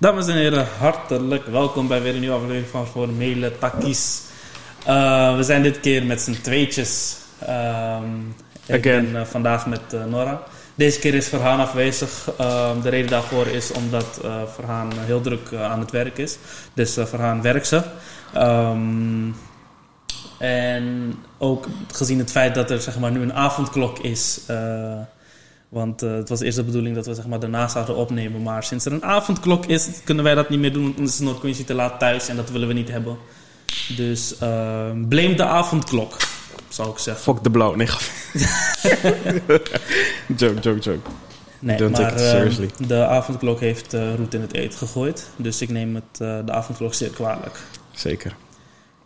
Dames en heren, hartelijk welkom bij weer een nieuwe aflevering van Voor Mailen Takkies. Uh, we zijn dit keer met z'n tweetjes. Um, ik ben uh, vandaag met uh, Nora. Deze keer is Verhaan afwezig. Uh, de reden daarvoor is omdat Verhaan heel druk aan het werk is. Dus Verhaan werkt ze. Um, en ook gezien het feit dat er zeg maar, nu een avondklok is. Want het was eerst de bedoeling dat we zeg maar, daarna zouden opnemen. Maar sinds er een avondklok is, kunnen wij dat niet meer doen. Want dan is Noord-Quincy te laat thuis en dat willen we niet hebben. Dus blame de avondklok zou ik zeggen. Fuck de blauw. Nee, joke, joke, joke. Nee, Don't maar take it seriously. uh, de avondklok heeft uh, roet in het eten gegooid. Dus ik neem het, uh, de avondklok zeer kwalijk. Zeker.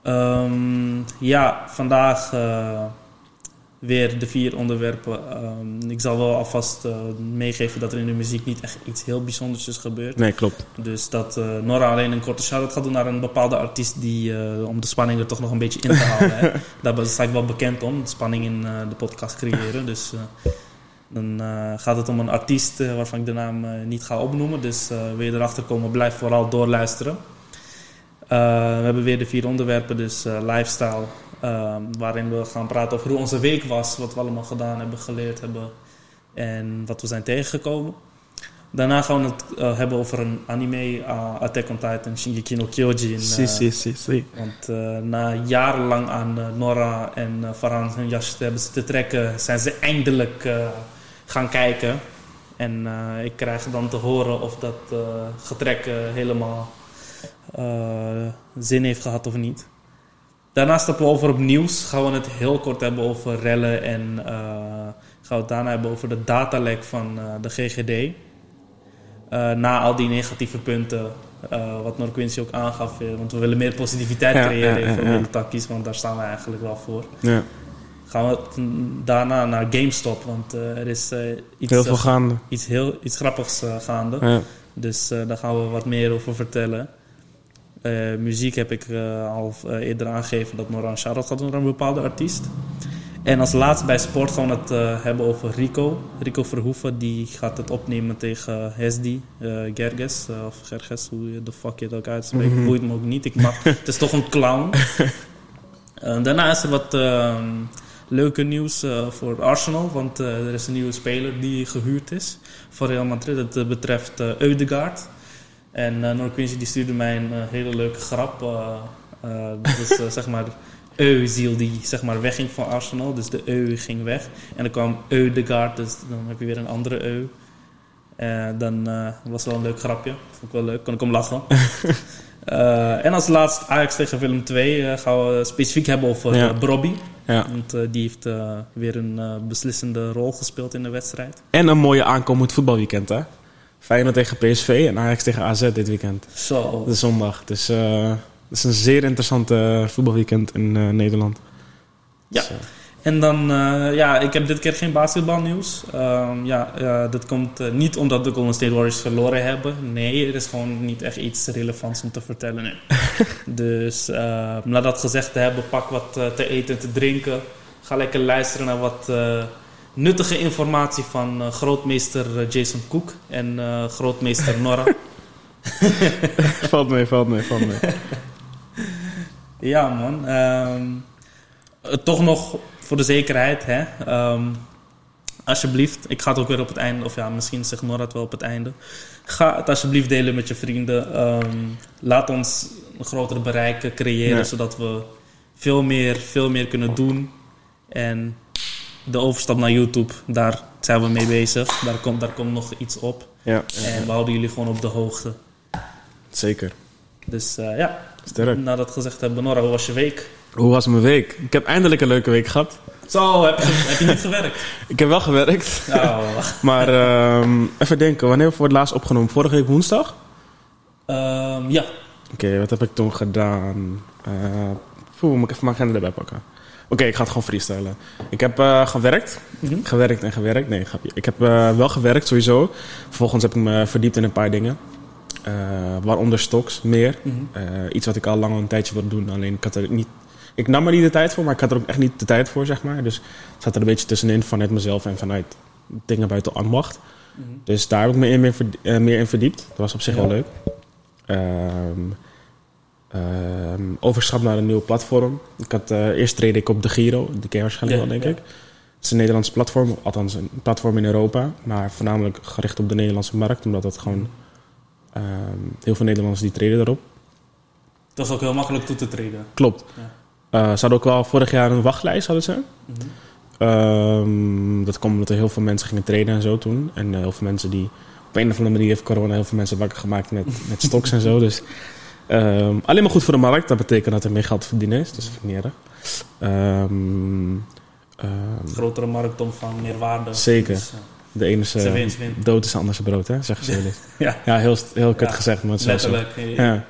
Um, ja, vandaag weer de vier onderwerpen. Um, ik zal wel alvast uh, meegeven dat er in de muziek niet echt iets heel bijzonders is gebeurd. Nee, klopt. Dus dat uh, Nora alleen een korte shout-out gaat doen naar een bepaalde artiest die, uh, om de spanning er toch nog een beetje in te houden. hè. Daar sta ik wel bekend om, de spanning in de podcast creëren. Dus dan gaat het om een artiest waarvan ik de naam niet ga opnoemen. Dus wil je erachter komen, blijf vooral doorluisteren. we hebben weer de vier onderwerpen, dus lifestyle, uh, waarin we gaan praten over hoe onze week was, wat we allemaal gedaan hebben, geleerd hebben en wat we zijn tegengekomen. Daarna gaan we het uh, hebben over een anime, uh, Attack on Titan, Shingeki no Kyojin. Si, si, si, si. Want uh, na jarenlang aan Nora en Farhan hun jasje te hebben zitten trekken, zijn ze eindelijk gaan kijken. En ik krijg dan te horen of dat getrek helemaal zin heeft gehad of niet. Daarnaast stappen we over op nieuws. Gaan we het heel kort hebben over rellen en uh, gaan we het daarna hebben over de datalek van uh, de GGD. Uh, na al die negatieve punten, wat Noord-Quincy ook aangaf, want we willen meer positiviteit Ja, creëren ja, in ja, ja, ja. takkies, want daar staan we eigenlijk wel voor. Ja. Gaan we daarna naar GameStop, want er is iets, Heel veel gaande. iets, heel, iets grappigs gaande. Ja. Dus daar gaan we wat meer over vertellen. Uh, muziek heb ik uh, al uh, eerder aangegeven dat een shout-out gaat doen naar een bepaalde artiest. En als laatste bij sport gaan we het hebben over Rico. Rico Verhoeven die gaat het opnemen tegen Hesdi, Gerges. of Gerges, hoe de fuck je het ook uitspreekt. Mm -hmm. Boeit me ook niet. Ik mag, het is toch een clown. daarna is er wat ehm, leuke nieuws voor Arsenal. Want er is een nieuwe speler die gehuurd is voor Real Madrid. Het betreft Eudegaard. En uh, Noord-Quincy die stuurde mij een uh, hele leuke grap. Uh, dus zeg maar, Euziel die zeg maar wegging van Arsenal. Dus de Eu ging weg. En dan kwam Eudegaard, dus dan heb je weer een andere Eu. dan was wel een leuk grapje. Vond ik wel leuk, kon ik om lachen. en als laatst Ajax tegen Willem 2 gaan we specifiek hebben over Ja. Brobby. Ja. Want die heeft weer een beslissende rol gespeeld in de wedstrijd. En een mooie aankomend voetbalweekend, hè? Feyenoord tegen PSV en Ajax tegen AZ dit weekend. Zo. De zondag. Dus uh, het is een zeer interessante voetbalweekend in uh, Nederland. Ja. Dus, uh, en dan, ja, ik heb dit keer geen basketbalnieuws. Um, ja, dat komt niet omdat de Golden State Warriors verloren hebben. Nee, er is gewoon niet echt iets relevants om te vertellen. Nee. dus na dat gezegd te hebben, pak wat te eten en te drinken. Ga lekker luisteren naar wat nuttige informatie van grootmeester Jason Cook en grootmeester Nora. valt mee, valt mee, valt mee. ja, man. Um, toch nog voor de zekerheid, hè. Um, alsjeblieft, ik ga het ook weer op het einde, of ja, misschien zegt Nora het wel op het einde. Ga het alsjeblieft delen met je vrienden. Um, laat ons een grotere bereik creëren, ja. zodat we veel meer, veel meer kunnen doen. En de overstap naar YouTube, daar zijn we mee bezig. Daar komt, daar komt nog iets op. Ja, ja, en we houden jullie gewoon op de hoogte. Zeker. Dus uh, ja, Sterk. nadat gezegd hebben, Nora, hoe was je week? Hoe was mijn week? Ik heb eindelijk een leuke week gehad. Zo, heb je, heb je niet gewerkt? ik heb wel gewerkt. Oh. maar um, even denken, wanneer hebben we voor het laatst opgenomen? Vorige week woensdag? Um, ja. Oké, okay, wat heb ik toen gedaan? Uh, poeh, moet ik even mijn agenda erbij pakken. Oké, okay, ik ga het gewoon freestylen. Ik heb uh, gewerkt. Mhm. Mm -hmm. Gewerkt en gewerkt. Nee, grapje. Ik heb uh, wel gewerkt sowieso. Vervolgens heb ik me verdiept in een paar dingen. Uh, waaronder stocks, meer. Mhm. Mm -hmm. iets wat ik al lang een tijdje wilde doen. Alleen ik had er niet... Ik nam er niet de tijd voor, maar ik had er ook echt niet de tijd voor, zeg maar. Dus het zat er een beetje tussenin vanuit mezelf en vanuit dingen buiten ambacht. Mhm. Mm -hmm. Dus daar heb ik me in meer, meer in verdiept. Dat was op zich ja. wel leuk. ehm overstap naar een nieuw platform. Ik had, eh, eerst trade ik op de Giro, die ken je waarschijnlijk Ja, wel, denk ja. ik. Het is een Nederlands platform, althans een platform in Europa, maar voornamelijk gericht op de Nederlandse markt, omdat het gewoon ehm, heel veel Nederlanders die treden erop. Dat is ook heel makkelijk toe te treden. Klopt. Ja. Eh, ze hadden ook wel vorig jaar een wachtlijst, hadden ze. Mhm. Ehm, dat kwam omdat er heel veel mensen gingen trainen en zo toen. En eh, heel veel mensen die... Op een of andere manier heeft corona heel veel mensen wakker gemaakt met, met stocks en zo. Dus ehm, alleen maar goed voor de markt. Dat betekent dat er meer geld te verdienen is. Dus vind ik niet erg. Ehm, Grotere markt om van meer waarde. Zeker. Dus, ja. de ene is eh, dood is de ander zijn brood, hè? Zeggen ze wel eens. Ja, Ja, heel, heel kut Ja, gezegd, maar het is wel zo. letterlijk. Ja.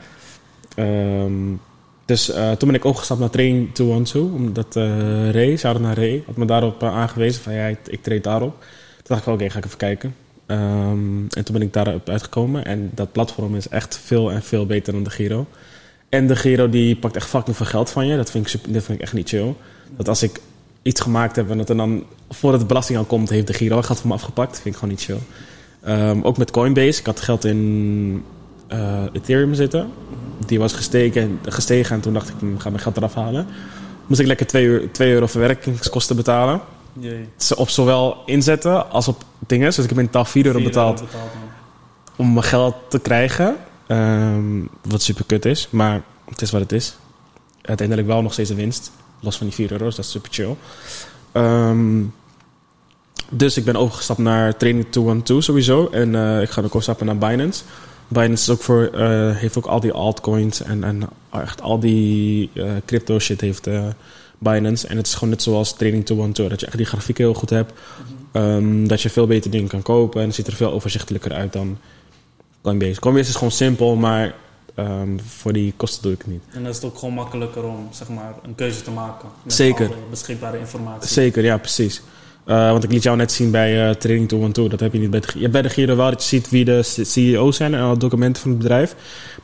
Dus eh, toen ben ik overgestapt naar Training 212. Omdat eh Ray, shout naar Ray, had me daarop eh, aangewezen van ja, ik, ik treed daarop. Toen dacht ik wel, oké, ga ik even kijken. Ehm, en toen ben ik daarop uitgekomen. En dat platform is echt veel en veel beter dan de Giro. En de Giro die pakt echt fucking veel geld van je. Dat vind ik, dat vind ik echt niet chill. Dat als ik iets gemaakt heb en dat er dan voordat de belasting aan komt, heeft de Giro geld van me afgepakt. Dat vind ik gewoon niet chill. Ehm, ook met Coinbase. Ik had geld in eh, Ethereum zitten. Die was gestegen, gestegen en toen dacht ik, ik ga mijn geld eraf halen. Moest ik lekker 2 euro, 2 euro verwerkingskosten betalen. Jee. Ze- Op zowel inzetten als op dingen. Dus ik heb in totaal 4 euro betaald om mijn geld te krijgen. Ehm, wat super kut is, maar het is wat het is. Uiteindelijk wel nog steeds een winst. Los van die 4 euro's, dat is super chill. Ehm, dus ik ben overgestapt naar Training 212 sowieso. En eh, ik ga ook overstappen naar Binance. Binance is ook voor, eh, heeft ook al die altcoins en, en echt al die eh, crypto shit heeft Binance. En het is gewoon net zoals Training 212. Dat je echt die grafiek heel goed hebt. Ehm, dat je veel beter dingen kan kopen. En het ziet er veel overzichtelijker uit dan Coinbase. Coinbase is gewoon simpel, maar ehm, voor die kosten doe ik het niet. En dan is het ook gewoon makkelijker om zeg maar, een keuze te maken. Met Zeker. alle beschikbare informatie. Zeker, ja, precies. Eh, want ik liet jou net zien bij eh Training 212. Dat heb je niet bij de, je hebt bij de Giro wel dat je ziet wie de CEO's zijn en alle documenten van het bedrijf.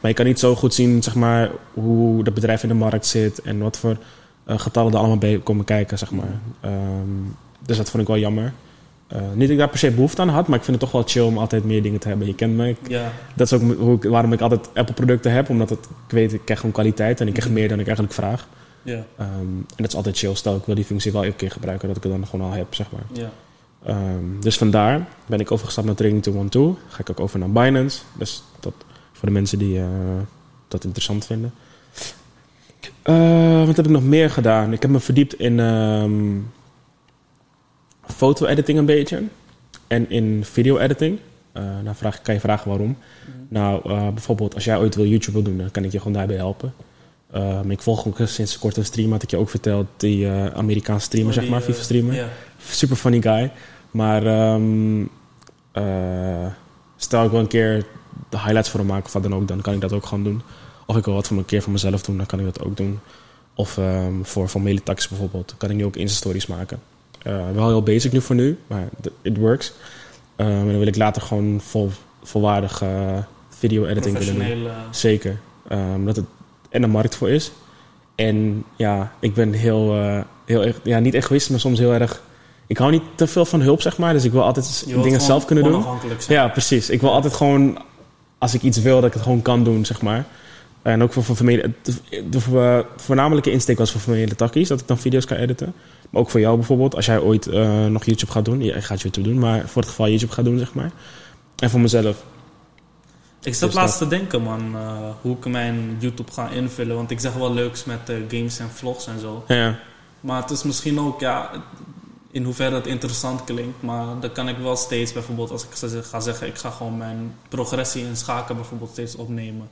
Maar je kan niet zo goed zien zeg maar, hoe dat bedrijf in de markt zit en wat voor getallen er allemaal bij komen kijken. Zeg maar. Ehm, dus dat vond ik wel jammer. Eh, niet dat ik daar per se behoefte aan had, maar ik vind het toch wel chill om altijd meer dingen te hebben. Je kent me. Ik- Ja, dat is ook hoe ik, waarom ik altijd Apple-producten heb, omdat het, ik weet, ik krijg gewoon kwaliteit en ik krijg meer dan ik eigenlijk vraag. ja, Ehm, en dat is altijd chill. Stel, ik wil die functie wel elke keer gebruiken, dat ik het dan gewoon al heb, zeg maar. ja. Ehm, dus vandaar ben ik overgestapt naar Training 212. Ga ik ook over naar Binance. Dus dat voor de mensen die eh, dat interessant vinden. Eh, wat heb ik nog meer gedaan? Ik heb me verdiept in ehm, foto-editing een beetje. En in video-editing. Eh nou vraag, kan je vragen waarom. Nou, eh, bijvoorbeeld als jij ooit wil YouTube wil doen, dan kan ik je gewoon daarbij helpen. Ehm, ik volg ook sinds kort een stream, had ik je ook verteld. Die Amerikaanse streamer, Oh, zeg maar, FIFA streamer super funny guy. Maar ehm, eh, stel ik wil een keer de highlights voor hem maken of wat dan ook, dan kan ik dat ook gewoon doen. Of ik wil wat voor een keer voor mezelf doen, dan kan ik dat ook doen. Of ehm, voor formele bijvoorbeeld, kan ik nu ook Insta-stories maken. Eh, wel heel basic nu voor nu, maar it works. Ehm, en dan wil ik later gewoon vol, volwaardig eh, video-editing willen doen. Zeker. Ehm, dat het en een markt voor is. En ja, ik ben heel, eh, heel erg- ja, niet egoïst, maar soms heel erg. Ik hou niet te veel van hulp, zeg maar. Dus ik wil altijd dingen gewoon zelf kunnen doen. zijn. Ja, precies. Ik wil altijd gewoon, als ik iets wil, dat ik het gewoon kan doen, zeg maar. En ook voor, voor familie. De, de voornamelijke insteek was voor familie takkies, dat ik dan video's kan editen. Maar ook voor jou bijvoorbeeld, als jij ooit eh, nog YouTube gaat doen. Ja, ik ga YouTube doen, maar voor het geval YouTube gaat doen, zeg maar. En voor mezelf. Ik zat Dus laatst te denken, man, eh, hoe ik mijn YouTube ga invullen. Want ik zeg wel leuks met eh, games en vlogs en zo. Ja, Maar het is misschien ook, ja, in hoeverre het interessant klinkt. Maar dan kan ik wel steeds, bijvoorbeeld, als ik ga zeggen, ik ga gewoon mijn progressie in schaken bijvoorbeeld steeds opnemen.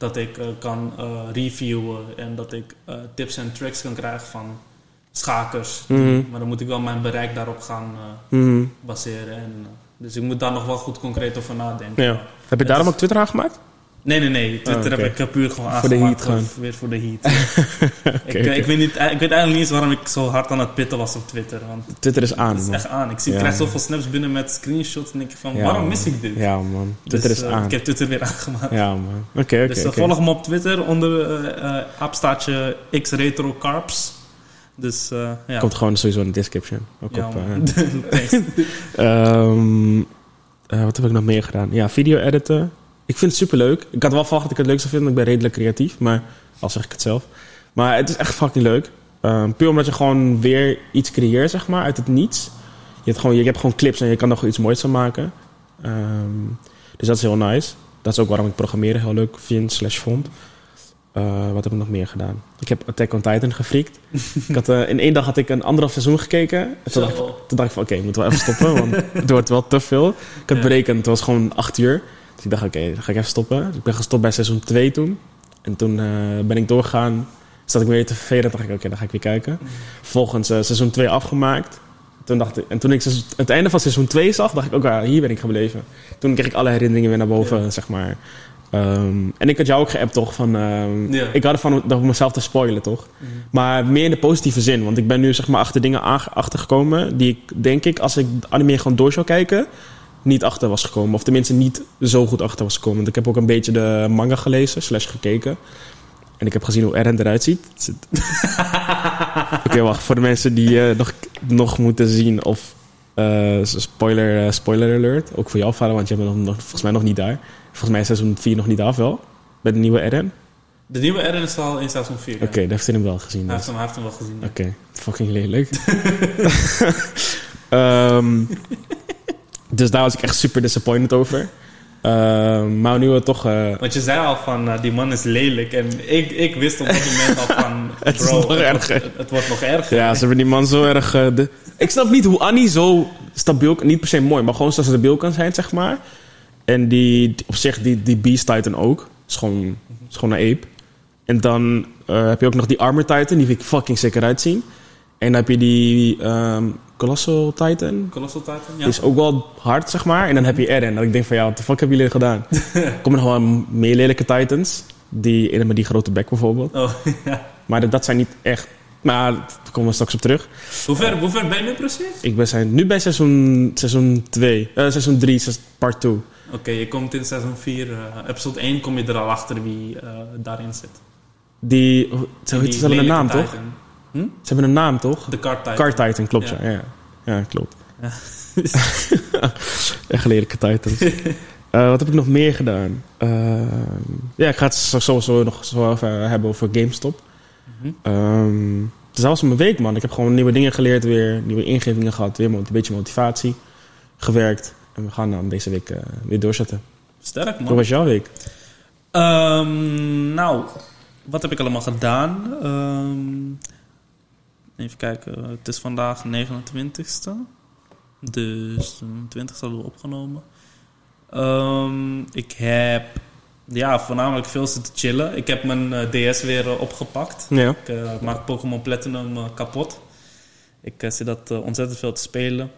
Dat ik eh, kan eh, reviewen en dat ik eh, tips en tricks kan krijgen van schakers. Mhm. Maar dan moet ik wel mijn bereik daarop gaan Mhm. baseren. En, dus ik moet daar nog wel goed concreet over nadenken. ja. Heb je daarom ook Twitter aangemaakt? Nee, nee, nee. Twitter Oh, oké. heb ik eh, puur gewoon Voor de aangemaakt. heat Weer voor de heat. ik, eh, oké. ik, weet niet, ik weet eigenlijk niet eens waarom ik zo hard aan het pitten was op Twitter. Want Twitter is aan, het is man. echt aan. Ik zie, Ja, krijg man. zoveel snaps binnen met screenshots. En denk ik van, Ja, waarom man. mis ik dit? Ja, man. Dus, Twitter is eh, aan. Ik heb Twitter weer aangemaakt. Ja, man. Oké, oké. dus eh, oké. volg me op Twitter onder eh eh aapstaartje xretrocarbs. Dus eh, ja. Komt gewoon sowieso in de description. Ook ja, op, eh, ehm, eh, wat heb ik nog meer gedaan? Ja, video editen. Ik vind het super leuk. Ik had wel verwacht dat ik het leuk zou vinden. want Ik ben redelijk creatief, maar al zeg ik het zelf. Maar het is echt fucking leuk. Ehm, puur omdat je gewoon weer iets creëert, zeg maar, uit het niets. Je hebt gewoon, je hebt gewoon clips en je kan er gewoon iets moois van maken. Ehm, dus dat is heel nice. Dat is ook waarom ik programmeren heel leuk vind, slash vond. Eh, wat heb ik nog meer gedaan? Ik heb Attack on Titan gefrikt. ik had, eh, in één dag had ik een anderhalf seizoen gekeken. En toen, dacht, ik- Zo. toen dacht ik van, oké, ik moet wel even stoppen, want het wordt wel te veel. Ik had Ja. berekend, het was gewoon acht uur. Dus ik dacht, oké, dan ga ik even stoppen. Ik ben gestopt bij seizoen 2 toen. En toen eh, ben ik doorgegaan. Zat ik weer te vervelen. dacht ik, oké, dan ga ik weer kijken. Vervolgens eh, seizoen 2 afgemaakt. Toen dacht ik, en toen ik het einde van seizoen 2 zag, dacht ik ook, ah, hier ben ik gebleven. Toen kreeg ik alle herinneringen weer naar boven, zeg maar. Ehm, en ik had jou ook geappt, toch? Van, Ja. Ik had ervan dat mezelf te spoilen, toch? Mhm. Maar meer in de positieve zin. Want ik ben nu zeg maar achter dingen achtergekomen... die ik, denk ik, als ik anime gewoon door zou kijken... niet achter was gekomen. Of tenminste niet zo goed achter was gekomen. Want ik heb ook een beetje de manga gelezen, slash gekeken. En ik heb gezien hoe Eren eruit ziet. Oké, wacht. Voor de mensen die eh, nog, nog moeten zien of... eh, spoiler, eh, spoiler alert. Ook voor jou, vader, want jij bent nog, nog- volgens mij nog niet daar. Volgens mij is seizoen 4 nog niet af, wel. Bij de nieuwe Eren. De nieuwe Eren is al in seizoen 4. Oké, dat heeft hij hem wel gezien. Hij dus. heeft hem, hij heeft hem wel gezien. Oké, fucking lelijk. Ehm, dus daar was ik echt super disappointed over. Ehm, maar nu we toch... eh, Want je zei al van, eh, die man is lelijk. En ik, ik wist op dat moment al van, Het is bro, nog het, erger. wordt, het wordt nog erger. ja, ze hebben die man zo erg... eh, de... Ik snap niet hoe Annie zo stabiel... Niet per se mooi, maar gewoon zo stabiel kan zijn, zeg maar. En die, op zich, die, die Beast Titan ook. Is gewoon, is gewoon een ape. En dan heb je ook nog die Armor Titan. Die vind ik fucking sick eruit zien. En dan heb je die ehm, Colossal Titan. Colossal Titan, ja. Is ook wel hard, zeg maar. En dan heb je Eren. Dat ik denk van, ja, wat de fuck hebben jullie gedaan? er komen nog wel meer lelijke Titans. Die, met die grote bek bijvoorbeeld. Oh, ja. Maar dat, zijn niet echt... Maar daar komen we straks op terug. Hoe ver, hoe ver ben je nu precies? Ik ben zijn, nu bij seizoen, seizoen 2. eh seizoen 3, part 2. Oké, je komt in seizoen 4. eh, episode 1 kom je er al achter wie eh, daarin zit. Die, ze, Die ze hebben een naam, toch? Hm? Ze hebben een naam, toch? De Card Titan. Car Titan, klopt, ja. Ja. Ja, ja. klopt. Ja. Echt lelijke Titans. Eh, wat heb ik nog meer gedaan? Ehm, ja, ik ga het zo- sowieso nog zo even hebben over GameStop. Dus dat was mijn week, man. Ik heb gewoon nieuwe dingen geleerd weer. Nieuwe ingevingen gehad. Weer een beetje motivatie. Gewerkt. En we gaan dan deze week eh, weer doorzetten. Sterk, man. Hoe was jouw week? Ehm, nou, wat heb ik allemaal gedaan? Ehm, even kijken, het is vandaag 29ste. Dus de 20 hadden we opgenomen. Ehm, ik heb ja, voornamelijk veel zitten chillen. Ik heb mijn eh, DS weer eh, opgepakt. Ja. Ik eh, maak Pokémon Platinum kapot. Ik zit dat ontzettend veel te spelen.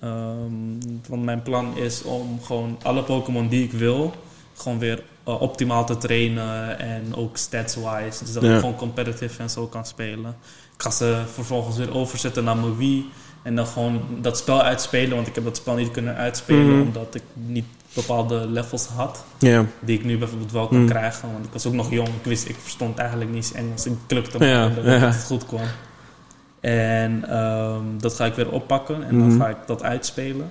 Ehm, want mijn plan is om gewoon alle Pokémon die ik wil, gewoon weer optimaal te trainen. En ook stats-wise. Dus dat Ja. ik gewoon competitive en zo kan spelen. Ik ga ze vervolgens weer overzetten naar mijn Wii. En dan gewoon dat spel uitspelen. Want ik heb dat spel niet kunnen uitspelen Mhm. omdat ik niet bepaalde levels had. Die ik nu bijvoorbeeld wel kan Mm. krijgen. Want ik was ook nog jong. Ik wist, ik verstond eigenlijk niet Engels. Ik klukte maar dat ja. het goed kwam. En ehm, dat ga ik weer oppakken. En Mhm. dan ga ik dat uitspelen.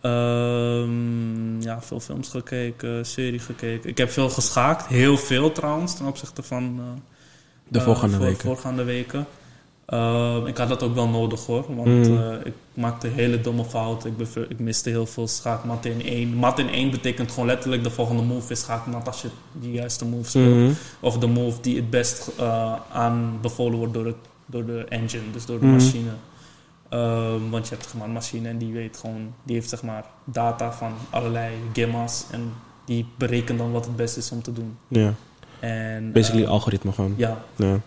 Ehm, ja, veel films gekeken, serie gekeken. Ik heb veel geschaakt. Heel veel trouwens, ten opzichte van... eh, De eh, voor- weken. Voorgaande weken. Ehm, ik had dat ook wel nodig hoor. Want Mm. eh, ik maakte hele domme fouten. Ik, ik miste heel veel schaakmat in één. Mat in één betekent gewoon letterlijk de volgende move is schaakmat als je de juiste move speelt. Mhm. Of de move die het best eh, aanbevolen wordt door, het, door de engine, dus door de Mhm. machine. Ehm, want je hebt zeg maar, een machine en die weet gewoon, die heeft zeg maar data van allerlei gimma's en die berekent dan wat het beste is om te doen. Ja. En, Basically eh, algoritme gewoon. ja, Ja.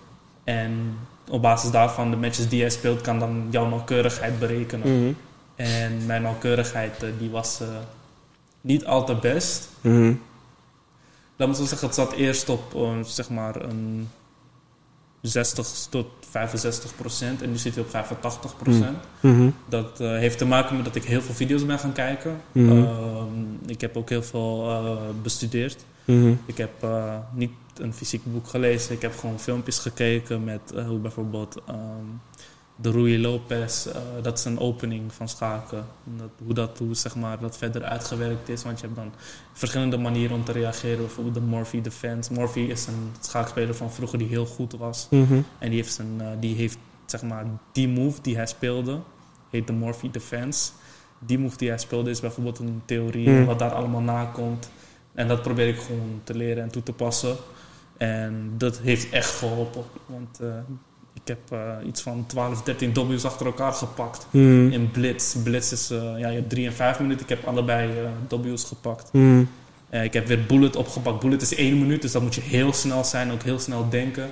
en op basis daarvan, de matches die jij speelt, kan dan jouw nauwkeurigheid berekenen. Mhm. En mijn nauwkeurigheid, eh, die was eh, niet al te best. Mhm. Laat me zo zeggen, het zat eerst op zeg maar een 60 tot 65 procent. En nu zit hij op 85 procent. Mhm. Dat eh, heeft te maken met dat ik heel veel video's ben gaan kijken. Mhm. Ehm, ik heb ook heel veel bestudeerd. Mhm. Ik heb eh, niet een fysiek boek gelezen. Ik heb gewoon filmpjes gekeken met eh, hoe bijvoorbeeld ehm, de Rui Lopez, eh, dat is een opening van schaken. Dat, hoe dat, hoe, zeg maar, dat verder uitgewerkt is. Want je hebt dan verschillende manieren om te reageren. Bijvoorbeeld de Morphy Defense. Morphy is een schaakspeler van vroeger die heel goed was. Mhm. En die heeft, zijn, die heeft zeg maar, die move die hij speelde, heet de Morphy Defense. Die move die hij speelde is bijvoorbeeld een theorie Hmm. wat daar allemaal na komt. En dat probeer ik gewoon te leren en toe te passen. En dat heeft echt geholpen. Want eh, ik heb eh, iets van 12, 13 W's achter elkaar gepakt. Mhm. In Blitz. Blitz is, eh, ja, je hebt 3 en 5 minuten. Ik heb allebei W's gepakt. Eh, ik heb weer Bullet opgepakt. Bullet is 1 minuut, dus dan moet je heel snel zijn, ook heel snel denken.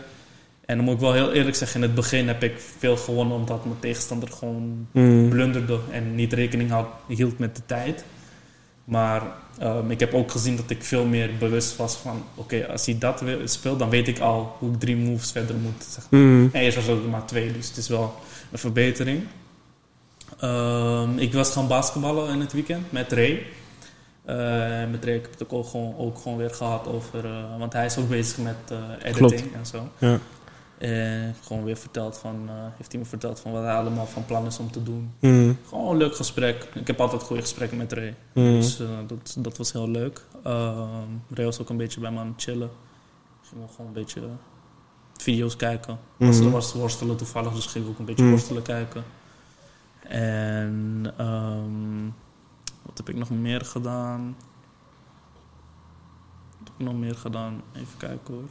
En dan moet ik wel heel eerlijk zeggen, in het begin heb ik veel gewonnen omdat mijn tegenstander gewoon Mhm. blunderde en niet rekening had, hield met de tijd. Maar ehm, ik heb ook gezien dat ik veel meer bewust was van... oké, als hij dat speelt, dan weet ik al hoe ik drie moves verder moet. Zeg. Mhm. En eerst was het maar twee, dus het is wel een verbetering. Ehm, ik was gaan basketballen in het weekend met Ray. Eh, met Ray heb ik het ook, gewoon, ook gewoon weer gehad over... eh, want hij is ook bezig met eh, editing en zo. Ja. En gewoon weer verteld van, eh, heeft hij me verteld van wat hij allemaal van plan is om te doen. Mhm. Gewoon een leuk gesprek. Ik heb altijd goede gesprekken met Ray. Mhm. Dus eh, dat, dat was heel leuk. Ehm Ray was ook een beetje bij me aan het chillen. Ging gewoon een beetje video's kijken. Was, Mhm. Er was worstelen toevallig, dus ging ik ook een beetje Mhm. worstelen kijken. En ehm, wat heb ik nog meer gedaan? Wat heb ik nog meer gedaan? Even kijken hoor.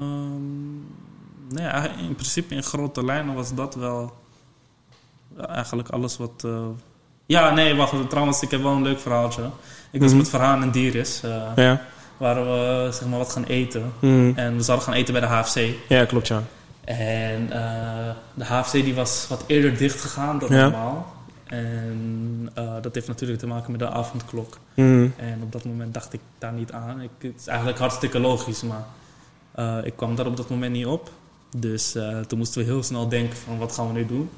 Ehm, nee, eigenlijk in principe in grote lijnen was dat wel eigenlijk alles wat... eh, Ja, nee, wacht. Trouwens, ik heb wel een leuk verhaaltje. Ik was Mhm. met Verhaan en Dieris. eh Ja. waar we zeg maar, wat gaan eten. Mhm. En we zouden gaan eten bij de HFC. Ja, klopt, ja. En eh, de HFC die was wat eerder dicht gegaan dan Ja. normaal. En dat heeft natuurlijk te maken met de avondklok. Mhm. En op dat moment dacht ik daar niet aan. Ik, het is eigenlijk hartstikke logisch, maar eh, ik kwam daar op dat moment niet op. Dus eh, toen moesten we heel snel denken van wat gaan we nu doen.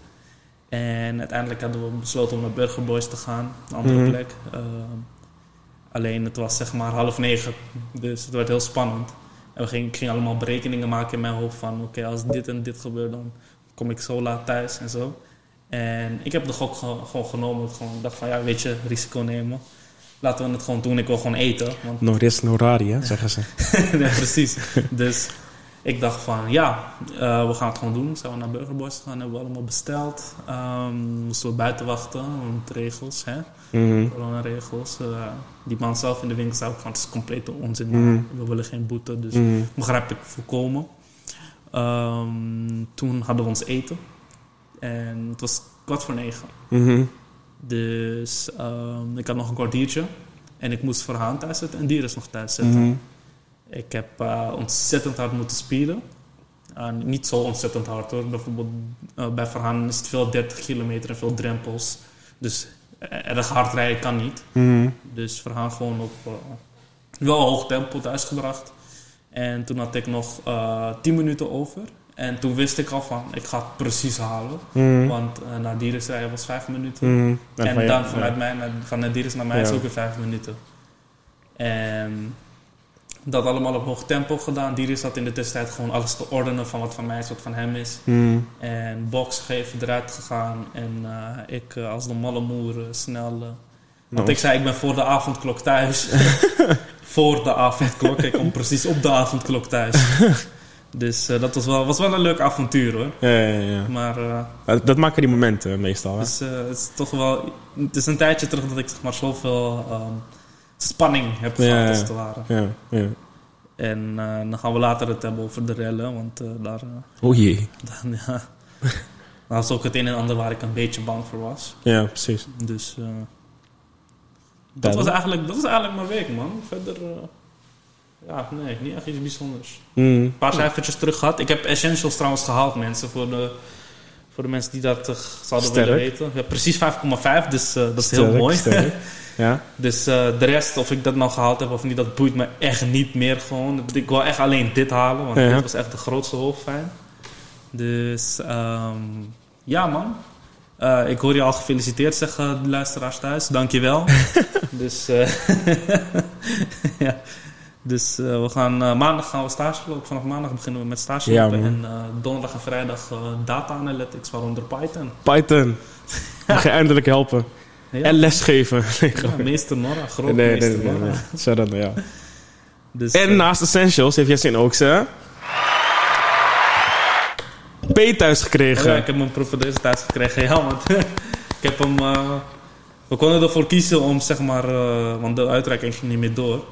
En uiteindelijk hadden we besloten om naar Burger Boys te gaan, een andere Mhm. plek. Eh, alleen het was zeg maar half negen, dus het werd heel spannend. En we gingen, ik ging allemaal berekeningen maken in mijn hoofd van oké, als dit en dit gebeurt dan kom ik zo laat thuis en zo. En ik heb de gok ge- gewoon genomen. Ik gewoon dacht van ja, weet je, risico nemen. Laten we het gewoon doen. Ik wil gewoon eten. Want No risk, no rari, hè, zeggen ze. ja, precies. Dus ik dacht van ja, eh, we gaan het gewoon doen. Zijn we naar Burger Boys gegaan, hebben we allemaal besteld. Ehm, moesten we buiten wachten, want regels, hè. Mhm. Corona-regels. Eh, die man zelf in de winkel zei ook van het is complete onzin. Mhm. We willen geen boete, dus Mhm. begrijp ik volkomen. Ehm, toen hadden we ons eten. En het was kwart voor negen. Dus ehm, ik had nog een kwartiertje. En ik moest Verhaan thuis zetten en nog thuis zetten. Mhm. Ik heb eh, ontzettend hard moeten spelen. Eh, niet zo ontzettend hard hoor. Bijvoorbeeld eh, bij Verhaan is het veel 30 kilometer en veel drempels. Dus erg hard rijden kan niet. Mhm. Dus Verhaan gewoon op wel hoog tempo thuisgebracht. En toen had ik nog eh 10 minuten over. En toen wist ik al van, ik ga het precies halen. Mhm. Want eh, naar Dieris rijden was 5 minuten. Mhm. En van- dan vanuit mij, naar, van Nediris naar mij is Ja. ook weer vijf minuten. En dat allemaal op hoog tempo gedaan. Dieris had in de tussentijd gewoon alles te ordenen van wat van mij is, wat van hem is. Mhm. En box geven, eruit gegaan. En eh, ik eh, als de malle moer snel... want ik zei, ik ben voor de avondklok thuis. voor de avondklok. Ik kom precies op de avondklok thuis. dus eh, dat was wel, was wel een leuk avontuur hoor. Ja, ja, ja. Maar eh, Dat, dat maken die momenten meestal, hè? dus, eh, het is toch wel. Het is een tijdje terug dat ik zeg maar zoveel ehm, spanning heb gehad, ja. als het ware. Ja, ja. En eh, dan gaan we later het hebben over de rellen, want eh, daar. eh, Oh jee. dan, ja. Dat was ook het een en ander waar ik een beetje bang voor was. Ja, precies. Dus. eh, dat, was eigenlijk, dat was eigenlijk mijn week, man. Verder. Ja, nee, niet echt iets bijzonders. Mhm. Een paar cijfertjes terug gehad. Ik heb Essentials trouwens gehaald, mensen. Voor de, voor de mensen die dat eh, zouden Sterk. willen weten. Ja, precies 5,5, dus eh, dat is heel mooi. sterk. Ja. Dus eh, de rest, of ik dat nou gehaald heb of niet, dat boeit me echt niet meer gewoon. Ik wil echt alleen dit halen, want Ja. dit was echt de grootste hoofdpijn. Dus ehm, ja man. Ik hoor je al gefeliciteerd zeggen, de luisteraars thuis. Dankjewel. dus ja. Dus eh, we gaan, eh, maandag gaan we stage lopen. Vanaf maandag beginnen we met stage Ja, lopen. man. en eh, donderdag en vrijdag data analytics, waaronder Python. Python. Mag je eindelijk helpen. Ja, En lesgeven. Nee, ja, meester Nora, groot nee, nee, meester nee, nee. Shout-out naar jou. Dus, En naast Essentials heeft Jessin ook zijn... P thuis gekregen. ja, ik heb mijn proefdeuze thuis gekregen. Ja, want ik heb hem... we konden ervoor kiezen om, zeg maar... want de uitreiking ging niet meer door.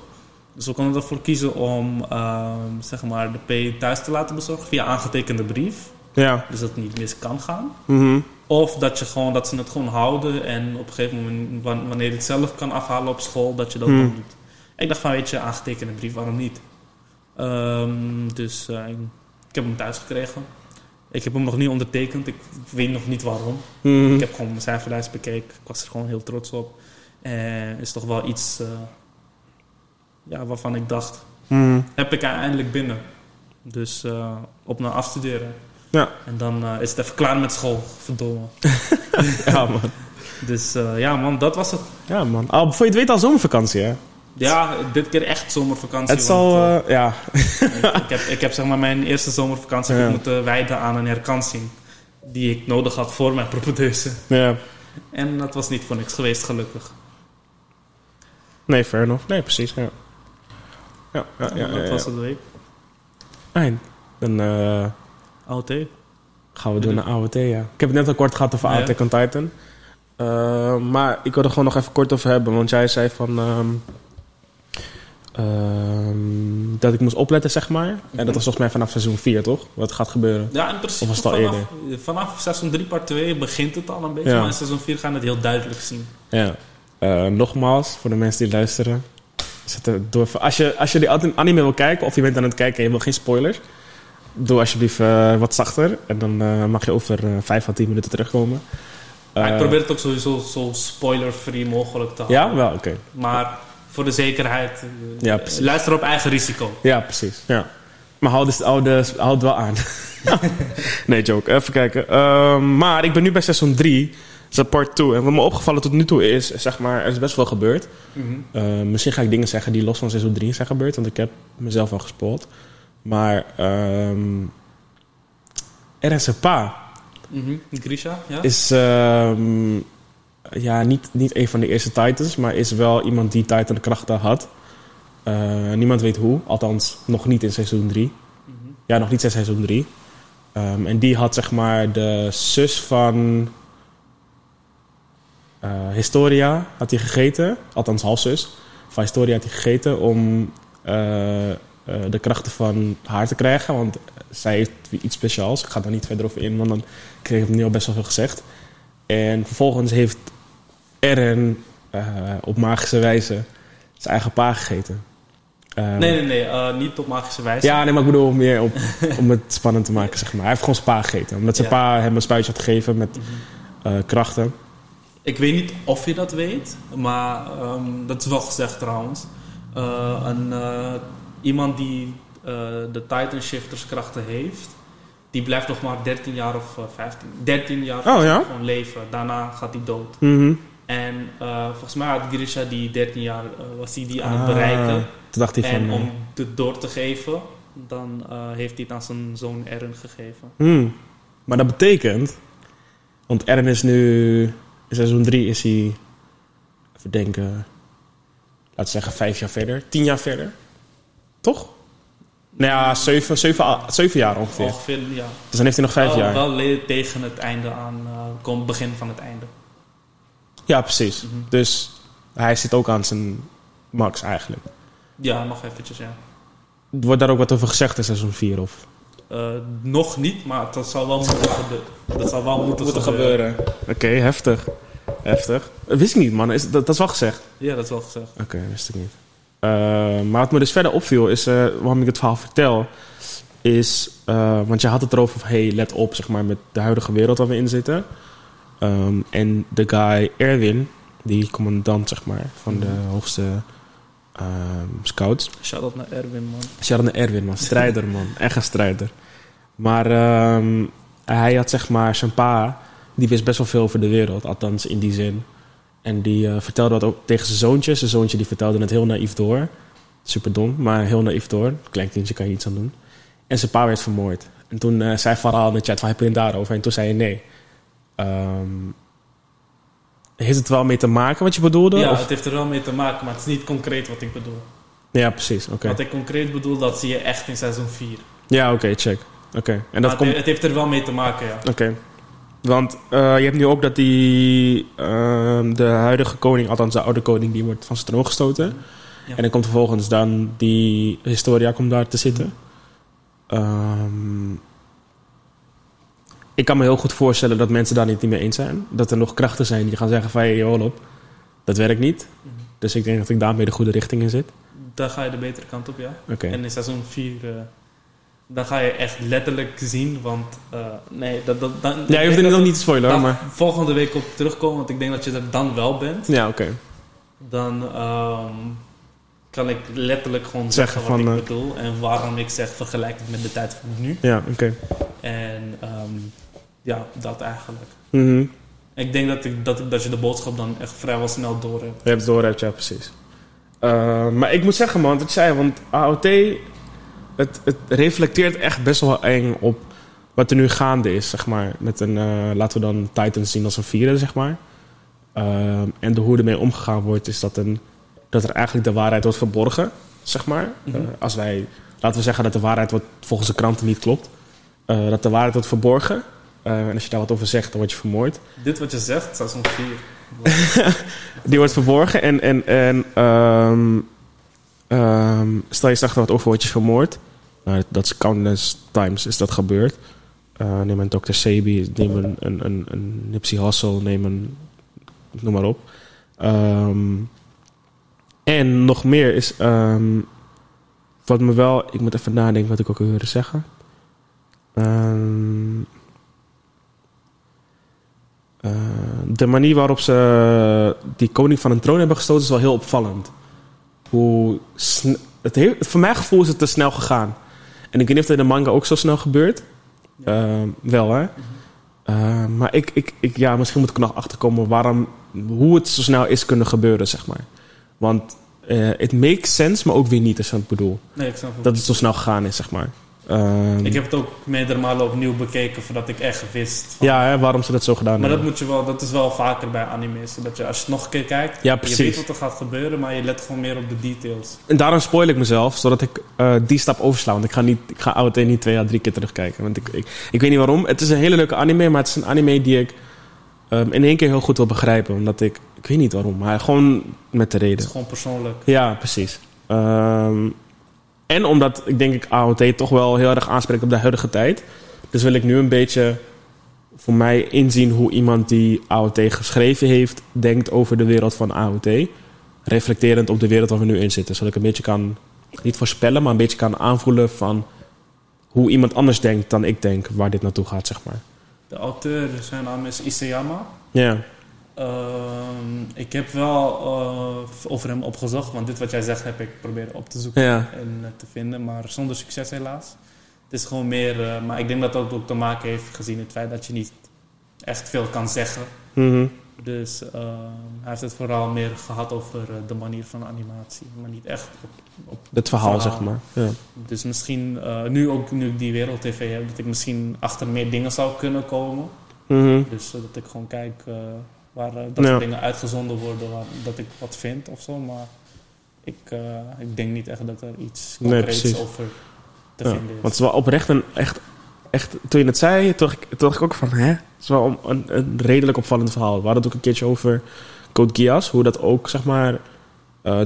Dus we konden ervoor kiezen om, ehm, zeg maar, de P thuis te laten bezorgen via aangetekende brief. Ja. Dus dat het niet mis kan gaan. Mhm. Of dat, je gewoon, dat ze het gewoon houden en op een gegeven moment, wan- wanneer je het zelf kan afhalen op school, dat je dat Hmm. dan doet. Ik dacht van, weet je, aangetekende brief, waarom niet? Ehm, dus eh, ik, ik heb hem thuis gekregen. Ik heb hem nog niet ondertekend, ik weet nog niet waarom. Mhm. Ik heb gewoon mijn cijferlijst bekeken, ik was er gewoon heel trots op. En is toch wel iets eh, ja, waarvan ik dacht, Mhm. heb ik eindelijk binnen. Dus eh, op naar afstuderen. Ja. En dan eh, is het even klaar met school, verdomme. Ja, man. Dus eh, ja, man, dat was het. Ja, man. Al, voor je het weet al zomervakantie, hè? Ja, dit keer echt zomervakantie. Het zal... want, ja. ik, heb, ik heb zeg maar mijn eerste zomervakantie Ja. moeten wijden aan een herkansing. Die ik nodig had voor mijn propedeuse. ja. En dat was niet voor niks geweest, gelukkig. Nee, fair enough. Nee, precies, ja. Ja, ja, ja. dat was het week. Fijn. Dan eh, AOT. gaan we door naar AOT, ja. Ik heb het net al kort gehad over. AOT on Titan. Eh, maar ik wil er gewoon nog even kort over hebben. Want jij zei van... ehm, ehm, dat ik moest opletten, zeg maar. En dat was volgens mij vanaf seizoen 4, toch? Wat gaat gebeuren. Ja, in principe Of was het al vanaf, vanaf seizoen 3 part 2 begint het al een beetje. Ja. Maar in seizoen 4 gaan we het heel duidelijk zien. Ja. Eh, nogmaals, voor de mensen die luisteren. Zet door, als, je, als je die anime wil kijken, of je bent aan het kijken en je wil geen spoilers, doe alsjeblieft eh, wat zachter. En dan eh, mag je over eh 5 à 10 minuten terugkomen. Maar ik probeer het ook sowieso zo spoiler-free mogelijk te houden. Ja, wel, oké. Maar voor de zekerheid, Ja, luister op eigen risico. Ja, precies. Ja. Maar houd, dus, houd, dus- houd het wel aan. nee, joke. Even kijken. Ehm, maar ik ben nu bij seizoen 3. Is part 2. En wat me opgevallen tot nu toe is, zeg maar, er is best wel gebeurd. Mhm. Eh, misschien ga ik dingen zeggen die los van seizoen 3 zijn gebeurd, want ik heb mezelf al gespoord. Maar ehm er is een pa. Mhm. Grisha, ja? Is ehm, ja, niet, niet een van de eerste Titans, maar is wel iemand die Titan krachten had. Eh, niemand weet hoe, althans nog niet in seizoen 3. Mhm. Ja, nog niet in seizoen 3. Ehm, en die had zeg maar de zus van Historia had hij gegeten, althans halfzus van Historia had hij gegeten om eh, eh, de krachten van haar te krijgen, want zij heeft iets speciaals. Ik ga daar niet verder over in, want dan kreeg ik nu al best wel veel gezegd. En vervolgens heeft Eren eh, op magische wijze zijn eigen pa gegeten. Ehm, Nee, nee, nee, eh, niet op magische wijze. ja, nee, maar ik bedoel meer op, om het spannend te maken, zeg maar. Hij heeft gewoon zijn pa gegeten. Omdat zijn Ja. pa hem een spuitje had gegeven met Mhm. eh, krachten. Ik weet niet of je dat weet, maar ehm, dat is wel gezegd trouwens. Eh, een, eh, iemand die eh, de Titan Shifters krachten heeft, die blijft nog maar 13 jaar of eh, 15, 13 jaar Oh, ja? gewoon leven. Daarna gaat hij dood. Mhm. En volgens mij had Grisha die 13 jaar, was hij die aan het Ah, bereiken. Toen dacht hij En van... om het door te geven, dan heeft hij het aan zijn zoon Eren gegeven. hmm. Maar dat betekent... Want Eren is nu... In seizoen 3 is hij... Even denken... Laten we zeggen vijf jaar verder. Tien jaar verder. Toch? Nou ja, zeven, zeven, zeven jaar ongeveer. Ongeveer, ja. Dus dan heeft hij nog vijf wel, jaar. Wel tegen het einde aan, komt begin van het einde. Ja, precies. Mhm. Dus hij zit ook aan zijn max eigenlijk. Ja, nog eventjes, ja. Wordt daar ook wat over gezegd in seizoen 4 of? Eh, nog niet, maar dat zal wel moeten gebeuren. Dat zal wel moeten, gebeuren. Oké, heftig. Heftig. Dat wist ik niet, man. Is, dat, dat is wel gezegd. Ja, dat is wel gezegd. Oké, wist ik niet. Eh, maar wat me dus verder opviel, is eh, waarom ik het verhaal vertel, is, eh, want je had het erover van, hey, let op, zeg maar, met de huidige wereld waar we in zitten. Ehm, en de guy Erwin, die commandant, zeg maar, van de hoogste ehm, scouts. Shout-out naar Erwin, man. Sharon Erwin, man. Strijder, man. Echt een strijder. Maar ehm, hij had zeg maar zijn pa, die wist best wel veel over de wereld, althans in die zin. En die eh, vertelde dat ook tegen zijn zoontje. Zijn zoontje die vertelde het heel naïef door. Super dom, maar heel naïef door. Klein kindje kan je niets aan doen. En zijn pa werd vermoord. En toen eh, zei Farah in de chat van, heb je daarover? En toen zei je nee. Ehm, heeft het wel mee te maken wat je bedoelde? Ja, Of- het heeft er wel mee te maken, maar het is niet concreet wat ik bedoel. ja precies. Oké. Wat ik concreet bedoel, dat zie je echt in seizoen 4. Ja, oké, check. Oké. En dat maar komt... het, heeft er wel mee te maken, ja. Oké. Want eh, je hebt nu ook dat die, ehm, de huidige koning, althans de oude koning, die wordt van zijn troon gestoten. Ja. En dan komt vervolgens dan die Historia komt daar te zitten. Ehm, ik kan me heel goed voorstellen dat mensen daar niet mee eens zijn. Dat er nog krachten zijn die gaan zeggen van, hey, op, dat werkt niet. Mhm. Dus ik denk dat ik daarmee de goede richting in zit. Daar ga je de betere kant op, ja. En in seizoen 4, eh dan ga je echt letterlijk zien, want eh, nee, dat, dat, dan, Ja, je hoeft er nog niet te spoileren, maar... volgende week op terugkomen, want ik denk dat je er dan wel bent. Ja, oké. Dan ehm, kan ik letterlijk gewoon Zeggen zeggen, wat van, ik eh, bedoel en waarom ik zeg vergelijk het met de tijd van nu. Ja, oké. En ehm, ja, dat eigenlijk. Mhm. Ik denk dat, ik, dat, ik, dat je de boodschap dan echt vrijwel snel door hebt. Je hebt het door, hebt, ja, precies. Eh, maar ik moet zeggen, man, wat ik zei, want AOT, het, het reflecteert echt best wel eng op wat er nu gaande is, zeg maar. Met een, eh, laten we dan Titans zien als een vierde, zeg maar. Eh, en de hoe ermee omgegaan wordt, is dat, een, dat er eigenlijk de waarheid wordt verborgen, zeg maar. Mhm. Eh, als wij, laten we zeggen dat de waarheid wat volgens de kranten niet klopt, eh, dat de waarheid wordt verborgen. En als je daar wat over zegt, dan word je vermoord. Dit wat je zegt, seizoen 4. Die wordt verborgen en, en, en ehm, ehm, stel je zegt er wat over, vermoord. Nou, dat is countless times is dat gebeurd. Eh, neem een Dr. Sebi, neem een, een, een, Nipsey Hussle, neem een... Noem maar op. Ehm, en nog meer is... ehm, wat me wel... Ik moet even nadenken wat ik ook wilde zeggen. Eh, de manier waarop ze die koning van een troon hebben gestoten is wel heel opvallend. Hoe het heeft, voor mijn gevoel is het te snel gegaan. En ik weet niet of dat in de manga ook zo snel gebeurt. Eh, wel hè. Eh, maar ik, ik, ik, ja, misschien moet ik nog achterkomen waarom, hoe het zo snel is kunnen gebeuren, zeg maar. Want het makes sense, maar ook weer niet, is wat ik bedoel. Nee, ik snap. Dat het zo snel gegaan is, zeg maar. Ehm, Ik heb het ook meerdere malen opnieuw bekeken voordat ik echt wist. van- ja, hè, waarom ze dat zo gedaan Maar dat, hebben. moet je wel, dat is wel vaker bij animes. Dat je, als je het nog een keer kijkt, Ja, je weet wat er gaat gebeuren, maar je let gewoon meer op de details. En daarom spoil ik mezelf, zodat ik eh, die stap oversla. Want ik ga, niet, ik ga AOT niet twee à drie keer terugkijken. Want ik, ik, ik weet niet waarom. Het is een hele leuke anime, maar het is een anime die ik ehm, in één keer heel goed wil begrijpen. Omdat ik, ik weet niet waarom, maar gewoon met de Het reden. is gewoon persoonlijk. Ja, precies. Ehm, en omdat ik denk ik AOT toch wel heel erg aanspreekt op de huidige tijd. Dus wil ik nu een beetje voor mij inzien hoe iemand die AOT geschreven heeft, denkt over de wereld van AOT. Reflecterend op de wereld waar we nu in zitten. Zodat ik een beetje kan, niet voorspellen, maar een beetje kan aanvoelen van hoe iemand anders denkt dan ik denk waar dit naartoe gaat, zeg maar. De auteur, zijn naam is Isayama. Ja, ik heb wel eh, over hem opgezocht, want dit wat jij zegt heb ik proberen op te zoeken ja, en eh, te vinden, maar zonder succes helaas. Het is gewoon meer, eh, maar ik denk dat dat ook te maken heeft gezien het feit dat je niet echt veel kan zeggen. Mhm. Dus ehm, hij heeft het vooral meer gehad over de manier van animatie, maar niet echt op, op het verhaal, Verhaal. zeg maar. Ja. Dus misschien, nu ook nu ik die wereld-tv heb, dat ik misschien achter meer dingen zou kunnen komen. Mhm. Dus zodat ik gewoon kijk waar eh, dat Ja. soort dingen uitgezonden worden, waar, dat ik wat vind of zo. Maar ik, eh, ik denk niet echt dat er iets concreets over te Ja, vinden is. want het is wel oprecht een echt, echt... Toen je het zei, toen dacht ik, toen dacht ik ook van... Hè? Het is wel een, een redelijk opvallend verhaal. We hadden het ook een keertje over Code Geass. Hoe dat ook, zeg maar...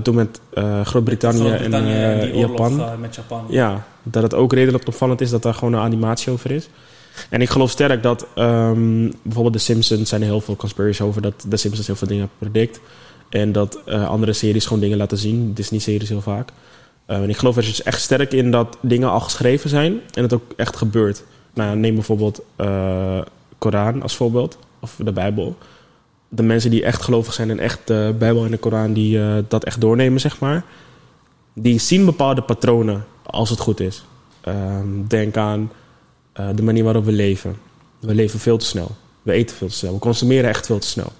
toen met Groot-Brittannië en eh, die oorlog, Japan. eh, met Japan. Ja, dat het ook redelijk opvallend is dat daar gewoon een animatie over is. En ik geloof sterk dat ehm, bijvoorbeeld The Simpsons zijn er heel veel conspiracies over dat The Simpsons heel veel dingen predict. En dat eh, andere series gewoon dingen laten zien. Disney-series heel vaak. Eh, en ik geloof er dus echt sterk in dat dingen al geschreven zijn en het ook echt gebeurt. Nou, neem bijvoorbeeld eh Koran als voorbeeld, of de Bijbel. De mensen die echt gelovig zijn en echt de Bijbel en de Koran die eh, dat echt doornemen, zeg maar. Die zien bepaalde patronen als het goed is. Ehm, denk aan eh, de manier waarop we leven. We leven veel te snel. We eten veel te snel. We consumeren echt veel te snel.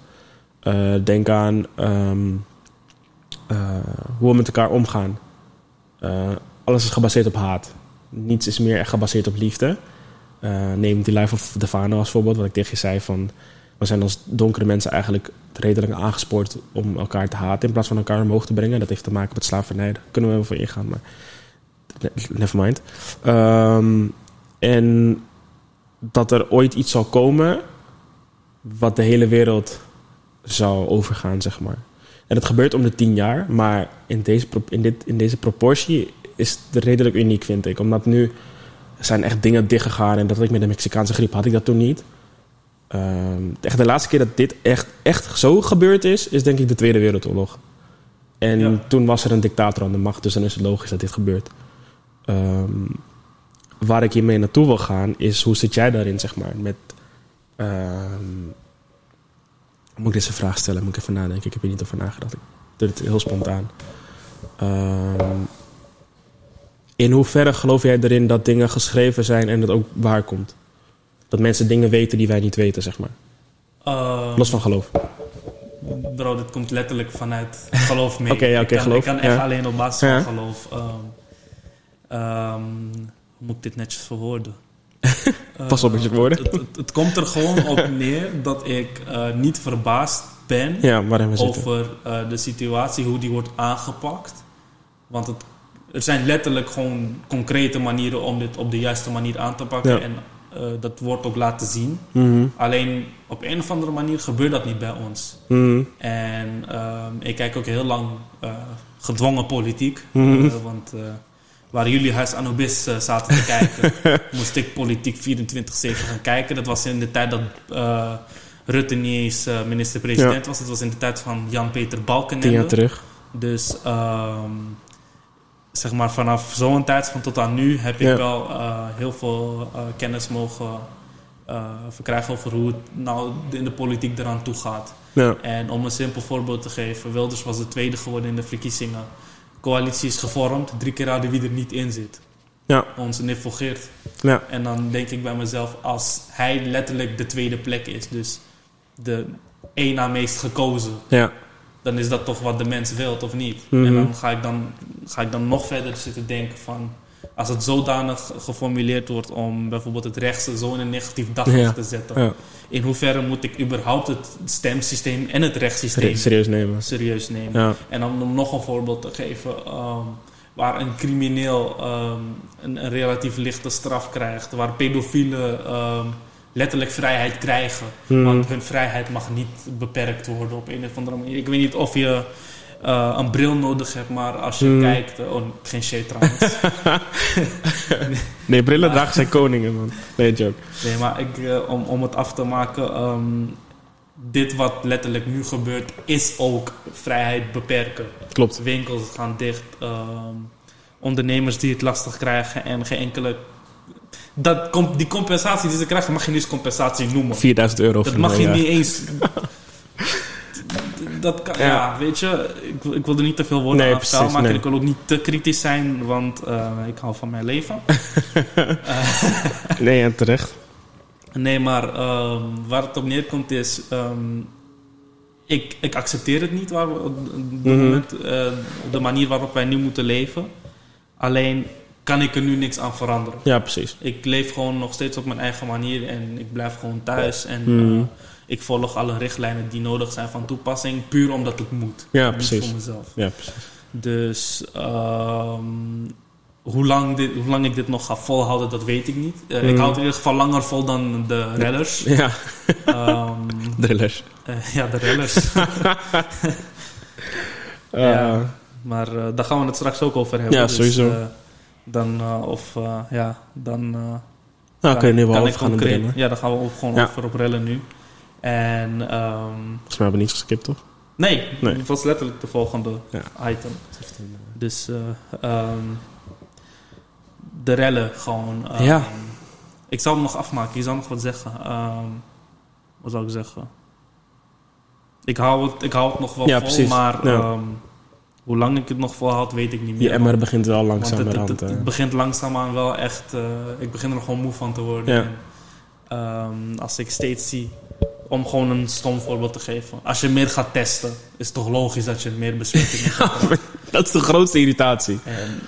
Eh, denk aan ehm, eh, hoe we met elkaar omgaan. alles is gebaseerd op haat. Niets is meer echt gebaseerd op liefde. Neem die Life of Devano als voorbeeld, wat ik tegen je zei van... We zijn als donkere mensen eigenlijk redelijk aangespoord om elkaar te haten... in plaats van elkaar omhoog te brengen. Dat heeft te maken met slavernij. Daar kunnen we wel voor ingaan, maar never mind. Ehm, en dat er ooit iets zal komen wat de hele wereld zou overgaan, zeg maar. En dat gebeurt om de tien jaar, maar in deze, in dit, in deze proportie is het redelijk uniek, vind ik. Omdat nu zijn echt dingen dichtgegaan en dat ik met de Mexicaanse griep had ik dat toen niet. Ehm, echt de laatste keer dat dit echt, echt zo gebeurd is, is denk ik de Tweede Wereldoorlog. En Ja. toen was er een dictator aan de macht, dus dan is het logisch dat dit gebeurt. Ehm, waar ik hiermee naartoe wil gaan, is hoe zit jij daarin, zeg maar? Met. ehm, moet ik deze vraag stellen? Moet ik even nadenken? Ik heb hier niet over nagedacht. Ik doe het heel spontaan. Ehm, in hoeverre geloof jij erin dat dingen geschreven zijn en dat ook waar komt? Dat mensen dingen weten die wij niet weten, zeg maar. Ehm, Los van geloof. Bro, dit komt letterlijk vanuit geloof mee. Oké, ja, oké, ik kan, geloof. Ik kan echt Ja. alleen op basis Ja. van geloof. ehm, hoe moet ik dit netjes verwoorden? Pas op met je Eh, woorden. Het, het, het komt er gewoon op neer dat ik eh, niet verbaasd ben Ja, over eh, de situatie, hoe die wordt aangepakt. Want het, er zijn letterlijk gewoon concrete manieren om dit op de juiste manier aan te pakken. Ja. En dat wordt ook laten zien. Mhm, Alleen op een of andere manier gebeurt dat niet bij ons. mhm, En ehm, ik kijk ook heel lang gedwongen politiek. Mhm. Want waar jullie huis Anubis eh, zaten te kijken, moest ik politiek 24-7 gaan kijken. Dat was in de tijd dat eh, Rutte niet eens eh, minister-president was. Dat was in de tijd van Jan-Peter Tien jaar Balkenende. terug. Dus ehm, zeg maar vanaf zo'n tijdspanne tot aan nu heb ik wel heel veel kennis mogen verkrijgen over hoe het nou in de politiek eraan toe gaat. Ja, En om een simpel voorbeeld te geven, Wilders was de tweede geworden in de verkiezingen. Coalitie is gevormd, drie keer raden wie er niet in zit. ja, Onze Niffel Geert. ja. En dan denk ik bij mezelf, als hij letterlijk de tweede plek is, dus de één na meest gekozen, ja. dan is dat toch wat de mens wilt of niet. Mhm. En dan ga, ik dan ga ik dan nog verder zitten denken van... Als het zodanig geformuleerd wordt om bijvoorbeeld het rechtse zo in een negatief daglicht Ja. te zetten. ja. In hoeverre moet ik überhaupt het stemsysteem en het rechtssysteem Serieus nemen. serieus nemen? Ja, En dan om nog een voorbeeld te geven, ehm, waar een crimineel ehm, een, een relatief lichte straf krijgt, waar pedofielen ehm, letterlijk vrijheid krijgen, Mhm. want hun vrijheid mag niet beperkt worden op een of andere manier. Ik weet niet of je eh, een bril nodig hebt, maar als je Mhm. kijkt, eh, oh, geen shit trouwens. Nee, brillen dragen zijn koningen, man. Nee, joke. nee, maar ik, eh, om, om het af te maken, ehm, dit wat letterlijk nu gebeurt, is ook vrijheid beperken. Klopt. Winkels gaan dicht. ehm, ondernemers die het lastig krijgen en geen enkele. Dat, die compensatie die ze krijgen, mag je niet eens compensatie noemen. 4000 euro Dat mag je niet eens. Dat kan, ja. Ja. weet je, ik, ik wil er niet te veel woorden Nee, aan precies, maken. nee. Ik wil ook niet te kritisch zijn, want eh, ik hou van mijn leven. Nee, en terecht. Nee, maar ehm, waar het op neerkomt is... ehm, ik, ik accepteer het niet waar we, op Mhm. moment, eh, op de manier waarop wij nu moeten leven. Alleen kan ik er nu niks aan veranderen. Ja, precies. Ik leef gewoon nog steeds op mijn eigen manier en ik blijf gewoon thuis. En Mhm. eh, ik volg alle richtlijnen die nodig zijn van toepassing, puur omdat het moet. Ja, precies. voor mezelf. Ja, precies. Dus ehm, hoe, lang dit, hoe lang ik dit nog ga volhouden, dat weet ik niet. Eh, Ik Mhm. hou het in ieder geval langer vol dan de redders. Ja, Ehm, drillers. eh, ja, de rellers. Uh, Ja. maar eh, daar gaan we het straks ook over hebben. Ja, Dus, sowieso. dan, of, ja, dan... nou, kun je nu wel kan over gaan en concreet- drillen. Ja, daar gaan we ook gewoon Ja. over op rellen nu. En ehm, Volgens mij hebben we niet geskipt, toch? nee, Nee. het was letterlijk de volgende Ja. item. Dus eh, ehm, de rellen gewoon. ehm, Ja. Ik zal hem nog afmaken. Je zal nog wat zeggen. Ehm, wat zou ik zeggen? Ik hou het, ik hou het nog wel Ja, vol, precies. maar Ja. ehm, hoe lang ik het nog volhoud, weet ik niet meer. Je emmer begint wel Want langzaam het, het, het, eh. het begint langzaamaan wel echt... eh, ik begin er gewoon moe van te worden. Ja. En, ehm, als ik steeds zie... Om gewoon een stom voorbeeld te geven. Als je meer gaat testen, is het toch logisch dat je meer besmettingen krijgen. Dat is de grootste irritatie. En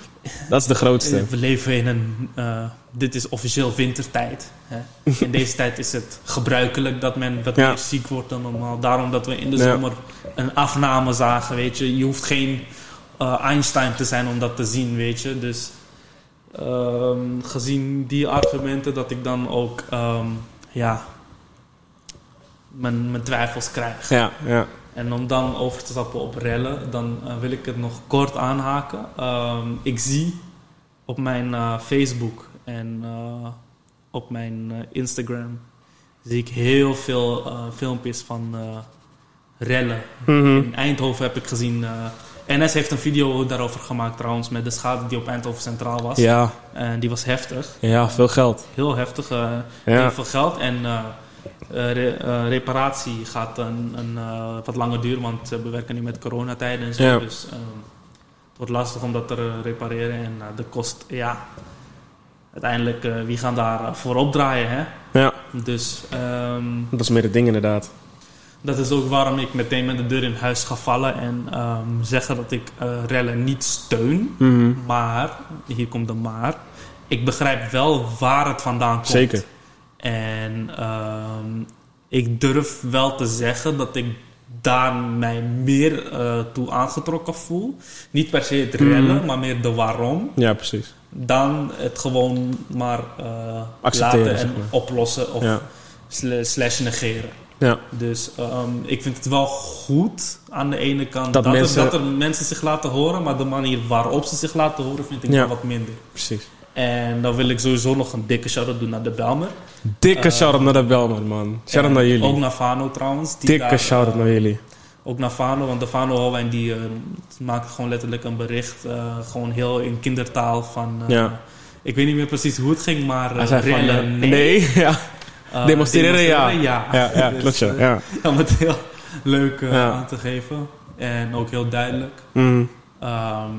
Dat is de grootste. We leven in een. eh, dit is officieel wintertijd. Hè? In deze tijd is het gebruikelijk dat men wat Ja. meer ziek wordt dan normaal. Daarom dat we in de Ja. zomer een afname zagen. Weet je, je hoeft geen eh, Einstein te zijn om dat te zien, weet je. Dus ehm, gezien die argumenten, dat ik dan ook. ehm, ja. Mijn, mijn twijfels krijg. Ja, ja. En om dan over te stappen op rellen, dan eh, wil ik het nog kort aanhaken. Ehm, ik zie op mijn eh, Facebook en eh, op mijn Instagram zie ik heel veel filmpjes van rellen. Mhm. In Eindhoven heb ik gezien. NS heeft een video daarover gemaakt trouwens met de schade die op Eindhoven Centraal was. Ja, En die was heftig. ja, veel geld. Heel heftig. Ja. heel veel geld. En eh, eh, re- reparatie gaat een, een, eh, wat langer duren, want we werken nu met coronatijden en zo. Ja. Dus ehm, het wordt lastig om dat te re- repareren. En de kost, ja, uiteindelijk, wie gaan daar voor opdraaien, hè? Ja, Dus ehm, dat is meer het ding inderdaad. dat is ook waarom ik meteen met de deur in huis ga vallen en ehm, zeggen dat ik rellen niet steun. Mhm. Maar, hier komt de maar, ik begrijp wel waar het vandaan komt. Zeker. En ehm, ik durf wel te zeggen dat ik daar mij meer eh, toe aangetrokken voel. Niet per se het rellen, Mhm. maar meer de waarom. Ja, precies. Dan het gewoon maar eh, Accepteren, laten en zeg maar. oplossen of Ja. slash negeren. Ja. Dus ehm, ik vind het wel goed aan de ene kant Dat dat, er- mensen- dat er mensen zich laten horen, maar de manier waarop ze zich laten horen vind ik Ja. wel wat minder. Precies. En dan wil ik sowieso nog een dikke shout-out doen naar de Belmer. Dikke Eh, shout-out naar de Belman, man. Shout-out naar jullie. Ook naar Fano trouwens. die Dikke shout-out eh, naar jullie. Ook naar Fano, want de Fano Hallwijn die eh, maakt gewoon letterlijk een bericht. eh, gewoon heel in kindertaal van... eh, Ja. Ik weet niet meer precies hoe het ging, maar... Hij eh, van, eh, nee. nee, ja. Eh, Demonstreren, ja. ja. Ja, Dus, klopt, ja. eh, ja. Om het heel leuk eh, Ja. aan te geven. En ook heel duidelijk. Mhm. Ehm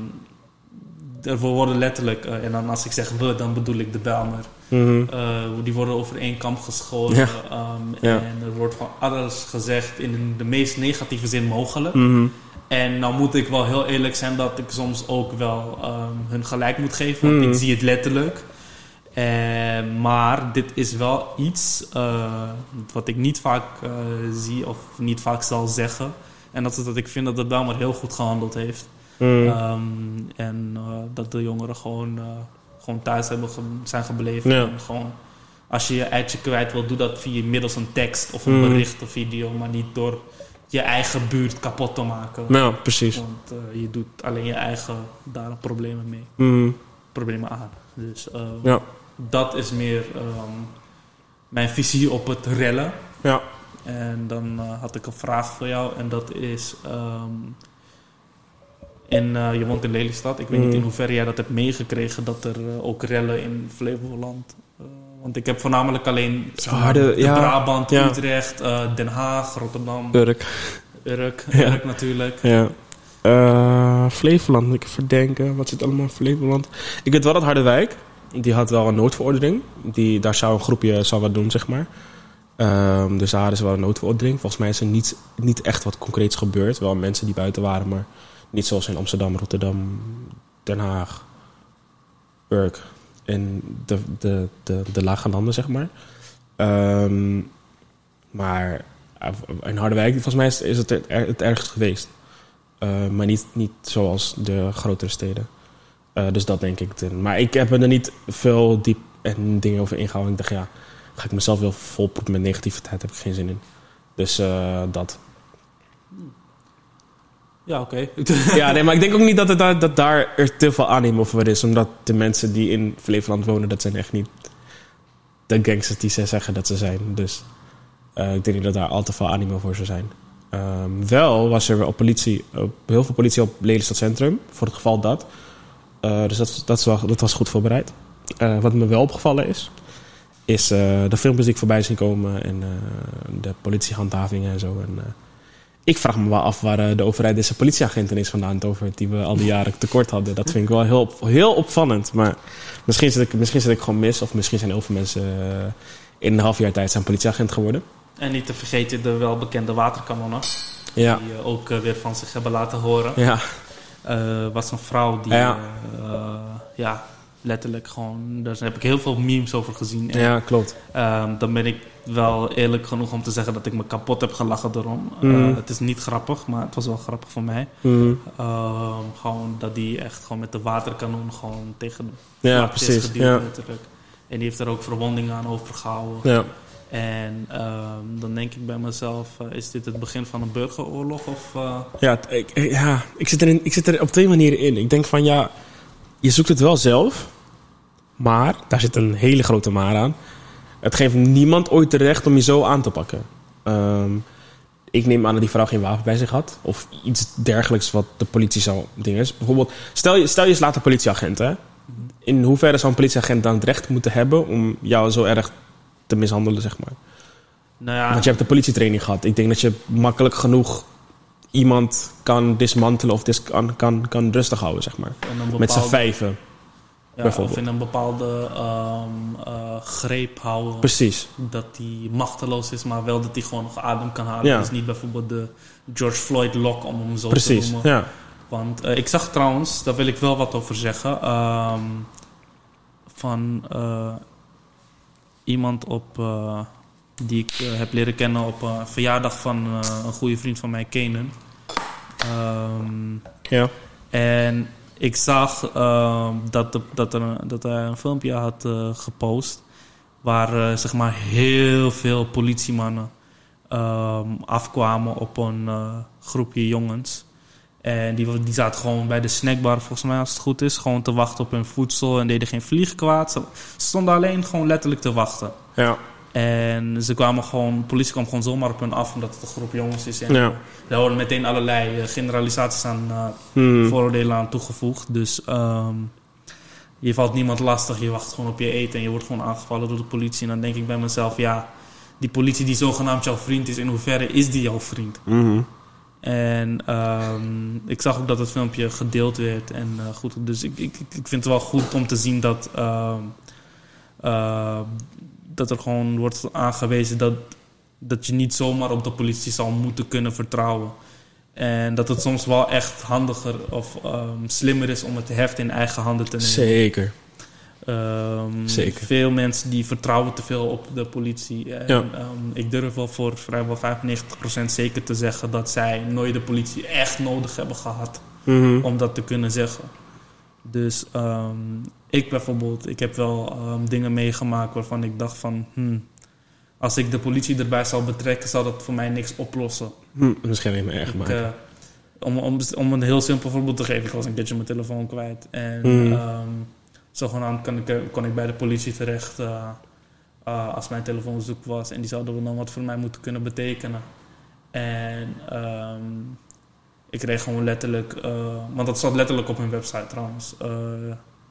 er worden letterlijk, eh, en dan als ik zeg we, dan bedoel ik de Belmer. Mhm. Eh, die worden over één kamp geschoten. Ja. ehm, Ja. En er wordt van alles gezegd in de meest negatieve zin mogelijk. Mhm. En nou moet ik wel heel eerlijk zijn dat ik soms ook wel ehm, hun gelijk moet geven. Want Mhm. ik zie het letterlijk. Eh, maar dit is wel iets wat ik niet vaak zie of niet vaak zal zeggen. En dat is dat ik vind dat de Belmer heel goed gehandeld heeft. Mhm. Ehm, en eh, dat de jongeren gewoon, eh, gewoon thuis hebben ge- zijn gebleven. Ja. En gewoon, als je je eitje kwijt wil, doe dat via middels een tekst of een Mm. bericht of video, maar niet door je eigen buurt kapot te maken. Ja, precies. Want eh, je doet alleen je eigen daar problemen mee, Mhm. problemen aan. Dus Ja. dat is meer ehm, mijn visie op het rellen. Ja. En dan had ik een vraag voor jou. En dat is... ehm, in, eh, je woont in Lelystad. Ik weet niet Mm. in hoeverre jij dat hebt meegekregen... dat er eh, ook rellen in Flevoland... eh, want ik heb voornamelijk alleen Zo harde- de ja, Brabant, ja. Utrecht, Den Haag, Rotterdam, Urk. Urk, Ja. Urk natuurlijk. Ja. Flevoland, moet ik even verdenken. Wat zit allemaal in Flevoland? Ik weet wel dat Harderwijk, die had wel een noodverordening. Die, daar zou een groepje zou wat doen, zeg maar. Ehm, dus daar ze wel een noodverordening. Volgens mij is er niet, niet echt wat concreets gebeurd. Wel mensen die buiten waren, maar niet zoals in Amsterdam, Rotterdam, Den Haag, Urk en de, de, de, de lage landen, zeg maar. Ehm, maar eh, in Harderwijk, volgens mij is, het het, er- ergst geweest. Eh, maar niet, niet zoals de grotere steden. Eh, dus dat denk ik. ten- Maar ik heb er niet veel diep en dingen over ingehouden. Ik dacht, ja, ga ik mezelf wel volproppen met negativiteit, heb ik geen zin in. Dus dat. Ja, oké. Ja, nee, maar ik denk ook niet dat, het daar, dat daar er te veel aannemen voor is. Omdat de mensen die in Flevoland wonen, dat zijn echt niet de gangsters die ze zeggen dat ze zijn. Dus eh, ik denk niet dat daar al te veel animo voor zou zijn. Ehm, wel was er op politie, op, heel veel politie op Lelystad Centrum, voor het geval dat. Eh, dus dat, dat, wel, dat was goed voorbereid. Eh, wat me wel opgevallen is, is de filmpjes die ik voorbij zien komen en de politiehandhavingen en zo. En, ik vraag me wel af waar eh, de overheid deze politieagenten is vandaan over die we al die jaren tekort hadden. Dat vind ik wel heel, op- heel opvallend. Maar misschien zit, ik, misschien zit ik gewoon mis, of misschien zijn heel veel mensen eh, in een half jaar tijd zijn politieagent geworden. En niet te vergeten de welbekende waterkanonnen. Ja, Die eh, ook weer van zich hebben laten horen. ja, Eh was een vrouw die Ja. ja, letterlijk gewoon... Daar heb ik heel veel memes over gezien. En, Ja, klopt. ehm, dan ben ik wel eerlijk genoeg om te zeggen dat ik me kapot heb gelachen erom. Mhm. Eh, het is niet grappig, maar het was wel grappig voor mij. Mhm. Ehm, gewoon dat die echt gewoon met de waterkanon gewoon tegen de Ja, precies. geduwd Ja. letterlijk. En die heeft er ook verwondingen aan overgehouden. Ja. En ehm, dan denk ik bij mezelf, eh, is dit het begin van een burgeroorlog? Of, eh, Ja, ik, ja ik, zit erin, ik zit er op twee manieren in. Ik denk van ja, je zoekt het wel zelf, maar daar zit een hele grote maar aan. Het geeft niemand ooit de recht om je zo aan te pakken. Ehm, ik neem aan dat die vrouw geen wapen bij zich had. Of iets dergelijks wat de politie zou dingen is. Bijvoorbeeld, stel je, stel je slaat een politieagent. Hè? In hoeverre zou een politieagent dan het recht moeten hebben om jou zo erg te mishandelen, zeg maar? nou ja, Want je hebt de politietraining gehad. Ik denk dat je makkelijk genoeg iemand kan dismantelen of dis kan, kan, kan rustig houden, zeg maar. bepaalde, Met z'n vijven. ja, bijvoorbeeld. Of in een bepaalde ehm, eh, greep houden. Precies. Dat die machteloos is, maar wel dat hij gewoon nog adem kan halen. Ja. Dus niet bijvoorbeeld de George Floyd lock, om hem zo Precies. te noemen. Ja. Want eh, ik zag trouwens, daar wil ik wel wat over zeggen. ehm, van eh, iemand op, die ik eh, heb leren kennen op een verjaardag van eh, een goede vriend van mij, Kenan. Ehm, Ja. en ik zag ehm, dat, de, dat, er, dat hij een filmpje had eh, gepost. Waar eh, zeg maar heel veel politiemannen ehm, afkwamen op een eh, groepje jongens. En die, die zaten gewoon bij de snackbar, volgens mij als het goed is, gewoon te wachten op hun voedsel. En deden geen vlieg kwaad. Ze stonden alleen gewoon letterlijk te wachten. Ja. En ze kwamen gewoon, de politie kwam gewoon zomaar op hun af, omdat het een groep jongens is. En Ja. daar worden meteen allerlei eh, generalisaties aan Hmm. vooroordelen aan toegevoegd. Dus ehm, je valt niemand lastig, je wacht gewoon op je eten en je wordt gewoon aangevallen door de politie. En dan denk ik bij mezelf, ja, die politie die zogenaamd jouw vriend is, in hoeverre is die jouw vriend? Mhm. En ehm, ik zag ook dat het filmpje gedeeld werd. En eh, goed, dus ik, ik, ik vind het wel goed om te zien dat, ehm, eh, dat er gewoon wordt aangewezen dat, dat je niet zomaar op de politie zal moeten kunnen vertrouwen. En dat het soms wel echt handiger of ehm, slimmer is om het heft in eigen handen te nemen. Zeker. Ehm, Zeker. Veel mensen die vertrouwen te veel op de politie. En, Ja. ehm, ik durf wel voor vrijwel 95% zeker te zeggen dat zij nooit de politie echt nodig hebben gehad Mhm. om dat te kunnen zeggen. Dus ik bijvoorbeeld, ik heb wel ehm, dingen meegemaakt waarvan ik dacht van, hmm, als ik de politie erbij zou betrekken, zou dat voor mij niks oplossen. Hm, Misschien niet meer erg Ik, maken. eh, om, om, om een heel simpel voorbeeld te geven, ik was een keertje mijn telefoon kwijt. En Mm. ehm, zogenaamd kon ik, eh, kon ik bij de politie terecht eh, als mijn telefoon zoek was. En die zouden dan wat voor mij moeten kunnen betekenen. En ehm, ik kreeg gewoon letterlijk, want dat zat letterlijk op hun website trouwens,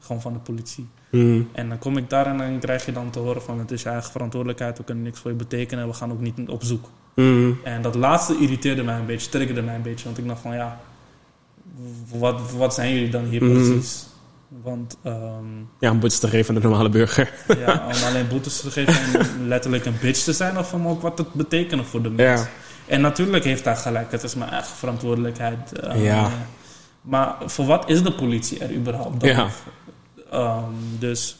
gewoon van de politie. Mhm. En dan kom ik daar en dan krijg je dan te horen van het is je eigen verantwoordelijkheid, we kunnen niks voor je betekenen en we gaan ook niet op zoek. Mhm. En dat laatste irriteerde mij een beetje, triggerde mij een beetje. Want ik dacht van ja, wat, wat zijn jullie dan hier Mhm. precies? Want ehm, Ja, een boete te geven aan de normale burger. ja, om alleen boetes te geven en letterlijk een bitch te zijn... of om ook wat te betekenen voor de mens. Ja. En natuurlijk heeft hij gelijk, het is mijn eigen verantwoordelijkheid. eh, Ja. Maar voor wat is de politie er überhaupt dan? Ja. Ehm, dus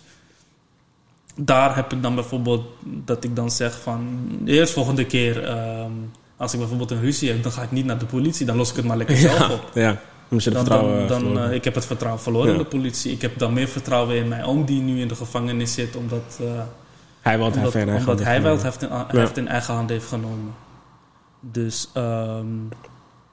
daar heb ik dan bijvoorbeeld dat ik dan zeg van... de eerstvolgende keer, ehm, als ik bijvoorbeeld een ruzie heb... dan ga ik niet naar de politie, dan los ik het maar lekker zelf op. Ja. Dan, vertrouwen dan, dan, verloren. eh, ik heb het vertrouwen verloren Ja. in de politie. Ik heb dan meer vertrouwen in mijn oom die nu in de gevangenis zit... omdat, eh, hij het omdat, eigen omdat hij wel heeft in eigen hand heeft genomen. Dus ehm,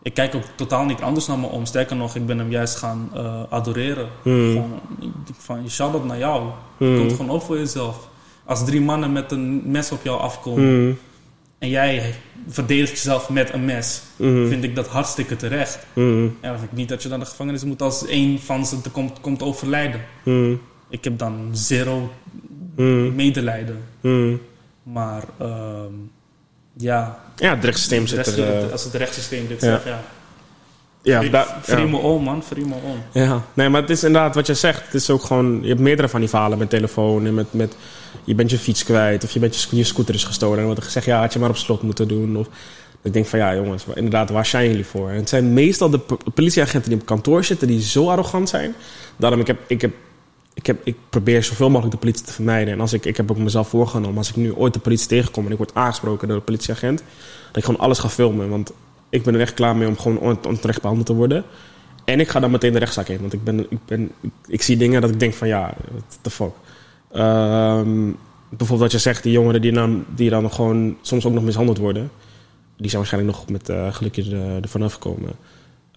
ik kijk ook totaal niet anders naar me om. Sterker nog, ik ben hem juist gaan eh, adoreren. Hmm. Gewoon, denk van, shout-out naar jou. Hmm. Komt gewoon op voor jezelf. Als drie mannen met een mes op jou afkomen... genomen. en jij verdedigt jezelf met een mes... Mhm. vind ik dat hartstikke terecht. Mhm. En dan vind ik niet dat je dan de gevangenis moet als één van ze te komt, komt overlijden. Ik heb dan zero medelijden. Maar ehm, ja, Ja, het rechtssysteem zit er... eh, als het rechtssysteem dit zegt, ja. ja, Free, me on, man. Free me on. Ja, nee, maar het is inderdaad wat je zegt. Het is ook gewoon, je hebt meerdere van die verhalen met telefoon en met, met je bent je fiets kwijt of je, bent je, sco- je scooter is gestolen. En dan wordt er gezegd, ja, had je maar op slot moeten doen. Of, ik denk van, ja jongens, inderdaad, waar zijn jullie voor? En het zijn meestal de po- politieagenten die op kantoor zitten die zo arrogant zijn. Daarom, ik heb, ik heb ik, heb, ik probeer zoveel mogelijk de politie te vermijden. En als ik, ik heb ook mezelf voorgenomen, als ik nu ooit de politie tegenkom en ik word aangesproken door de politieagent, dat ik gewoon alles ga filmen. Want ik ben er echt klaar mee om gewoon on- onterecht behandeld te worden. En ik ga dan meteen de rechtszaak in. Want ik, ben, ik, ben, ik, zie dingen dat ik denk van ja, what the fuck. Ehm, bijvoorbeeld wat je zegt, die jongeren die dan, die dan gewoon soms ook nog mishandeld worden. Die zijn waarschijnlijk nog met uh, gelukje er, er vanaf gekomen.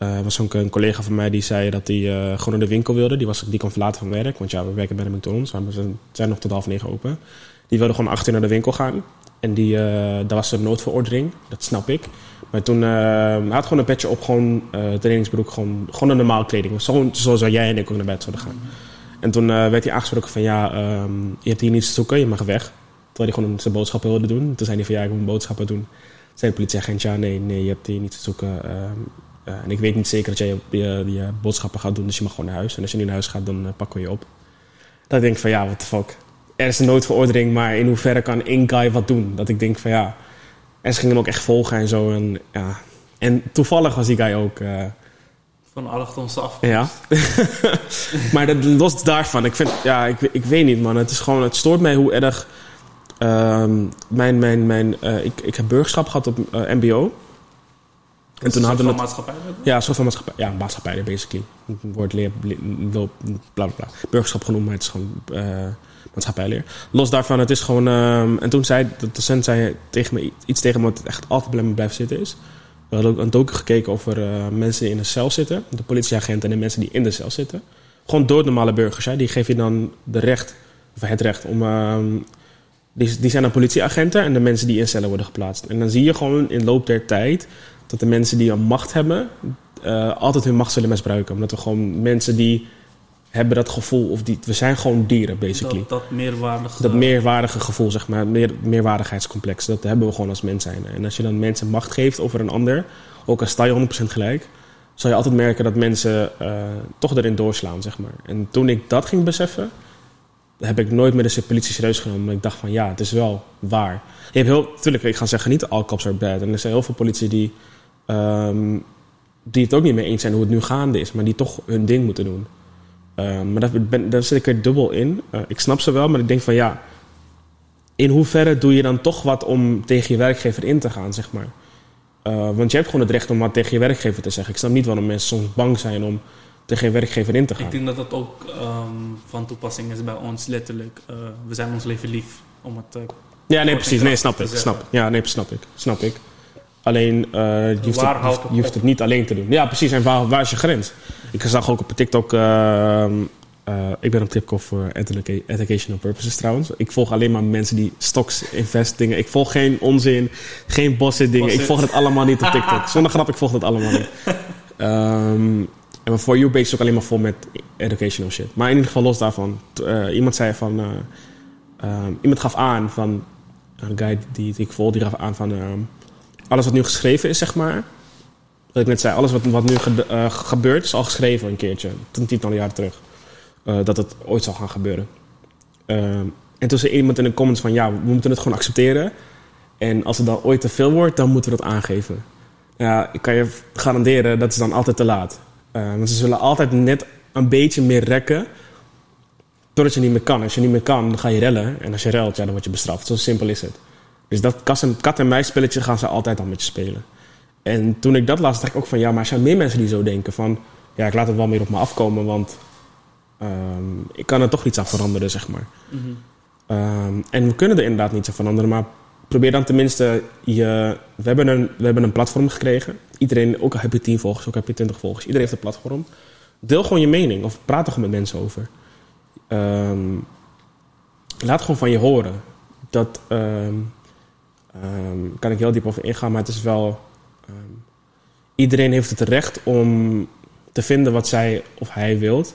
Uh, was ook een collega van mij die zei dat hij uh, gewoon naar de winkel wilde. Die, was, die kon verlaten van werk, want ja, we werken bij de McDonald's. We zijn nog tot half negen open. Die wilde gewoon achter naar de winkel gaan. En die, uh, daar was een noodverordening, dat snap ik. Maar toen hij had gewoon een petje op, gewoon trainingsbroek, gewoon, gewoon een normaal kleding. Zo, zoals jij en ik ook naar bed zouden gaan. En toen werd hij aangesproken van ja, um, je hebt hier niets te zoeken, je mag weg. Terwijl hij gewoon zijn boodschappen wilde doen. Toen zei hij van ja, ik moet boodschappen doen. Zei de politieagent ja, nee, nee, je hebt hier niets te zoeken. Um, en ik weet niet zeker dat jij je, je, je, boodschappen gaat doen, dus je mag gewoon naar huis. En als je nu naar huis gaat, dan pakken we je op. Dan denk ik van ja, what the fuck. Er is een noodverordening, maar in hoeverre kan één guy wat doen? Dat ik denk van ja. En ze gingen hem ook echt volgen en zo. En, ja. en toevallig was die guy ook. Uh, van allochtonse af. Ja. maar dat, los daarvan, ik vind, ja, ik, ik weet niet, man. Het is gewoon, het stoort mij hoe erg. Um, mijn, mijn, mijn, uh, ik, ik heb burgerschap gehad op uh, MBO. En toen hadden we. Maatschappij? Ja, een soort van maatschappij. Ja, maatschappij, basically. Het woord leer, bla bla bla. Burgerschap genoemd, maar het is gewoon uh, maatschappijleer. Los daarvan, het is gewoon. Um, en toen zei de docent zei tegen me iets tegen me wat echt altijd bij me blijft zitten is. We hadden ook een docu gekeken over uh, mensen die in een cel zitten, de politieagenten en de mensen die in de cel zitten. Gewoon doodnormale burgers, hè? die geef je dan de recht, of het recht om. Uh, die, die zijn dan politieagenten en de mensen die in cellen worden geplaatst. En dan zie je gewoon in loop der tijd dat de mensen die een macht hebben, uh, altijd hun macht zullen misbruiken. Omdat we gewoon mensen die hebben dat gevoel, of die, we zijn gewoon dieren, basically. Dat, dat meerwaardige... Dat meerwaardige gevoel, zeg maar, meer, meerwaardigheidscomplex. Dat hebben we gewoon als mens zijn. En als je dan mensen macht geeft over een ander, ook al sta je 100% gelijk, zal je altijd merken dat mensen uh, toch erin doorslaan, zeg maar. En toen ik dat ging beseffen, heb ik nooit meer de politie serieus genomen. Maar ik dacht van, ja, het is wel waar. Je hebt heel, natuurlijk, ik ga zeggen, niet all cops are bad. En er zijn heel veel politie die, um, die het ook niet mee eens zijn hoe het nu gaande is, maar die toch hun ding moeten doen. Uh, maar daar, ben, daar zit ik er dubbel in. Uh, ik snap ze wel, maar ik denk van ja. In hoeverre doe je dan toch wat om tegen je werkgever in te gaan, zeg maar? Uh, want je hebt gewoon het recht om wat tegen je werkgever te zeggen. Ik snap niet waarom mensen soms bang zijn om tegen je werkgever in te gaan. Ik denk dat dat ook um, van toepassing is bij ons, letterlijk. Uh, we zijn ons leven lief om het. Ja, nee, precies. Nee, snap ik. Snap. Ja, nee, snap ik. Snap ik. Alleen, je hoeft, het, je hoeft het niet alleen te doen. Ja, precies. En waar, waar is je grens? Ik zag ook op TikTok. Uh, uh, ik ben op TikTok voor educational purposes trouwens. Ik volg alleen maar mensen die stocks invest dingen. Ik volg geen onzin, geen bossen dingen. Boss ik volg het allemaal niet op TikTok. Zonder grap, ik volg het allemaal niet. Um, en mijn For You base is ook alleen maar vol met educational shit. Maar in ieder geval los daarvan. Uh, iemand zei van... um, iemand gaf aan van... Een guy die, die ik volg, die gaf aan van... alles wat nu geschreven is, zeg maar wat ik net zei, alles wat, wat nu ge, uh, gebeurt is al geschreven een keertje. Een tientallen jaren terug. Uh, dat het ooit zal gaan gebeuren. Uh, en toen zei iemand in de comments van... ja, we moeten het gewoon accepteren. En als het dan ooit te veel wordt, dan moeten we dat aangeven. Ja, ik kan je garanderen, dat is dan altijd te laat. Uh, want ze zullen altijd net een beetje meer rekken... totdat je niet meer kan. Als je niet meer kan, dan ga je rellen. En als je relt, ja, dan word je bestraft. Zo simpel is het. Dus dat kat en muis spelletje gaan ze altijd al met je spelen. En toen ik dat las, dacht ik ook van ja, maar er zijn meer mensen die zo denken van ja, ik laat het wel meer op me afkomen, want um, ik kan er toch iets aan veranderen, zeg maar. Mm-hmm. Um, en we kunnen er inderdaad niets aan veranderen, maar probeer dan tenminste je. We hebben een, we hebben een platform gekregen. Iedereen, ook al heb je 10 volgers, ook al heb je 20 volgers, iedereen heeft een platform. Deel gewoon je mening of praat er gewoon met mensen over. Um, laat gewoon van je horen. Dat kan ik heel diep over ingaan, maar het is wel. Um, iedereen heeft het recht om te vinden wat zij of hij wilt.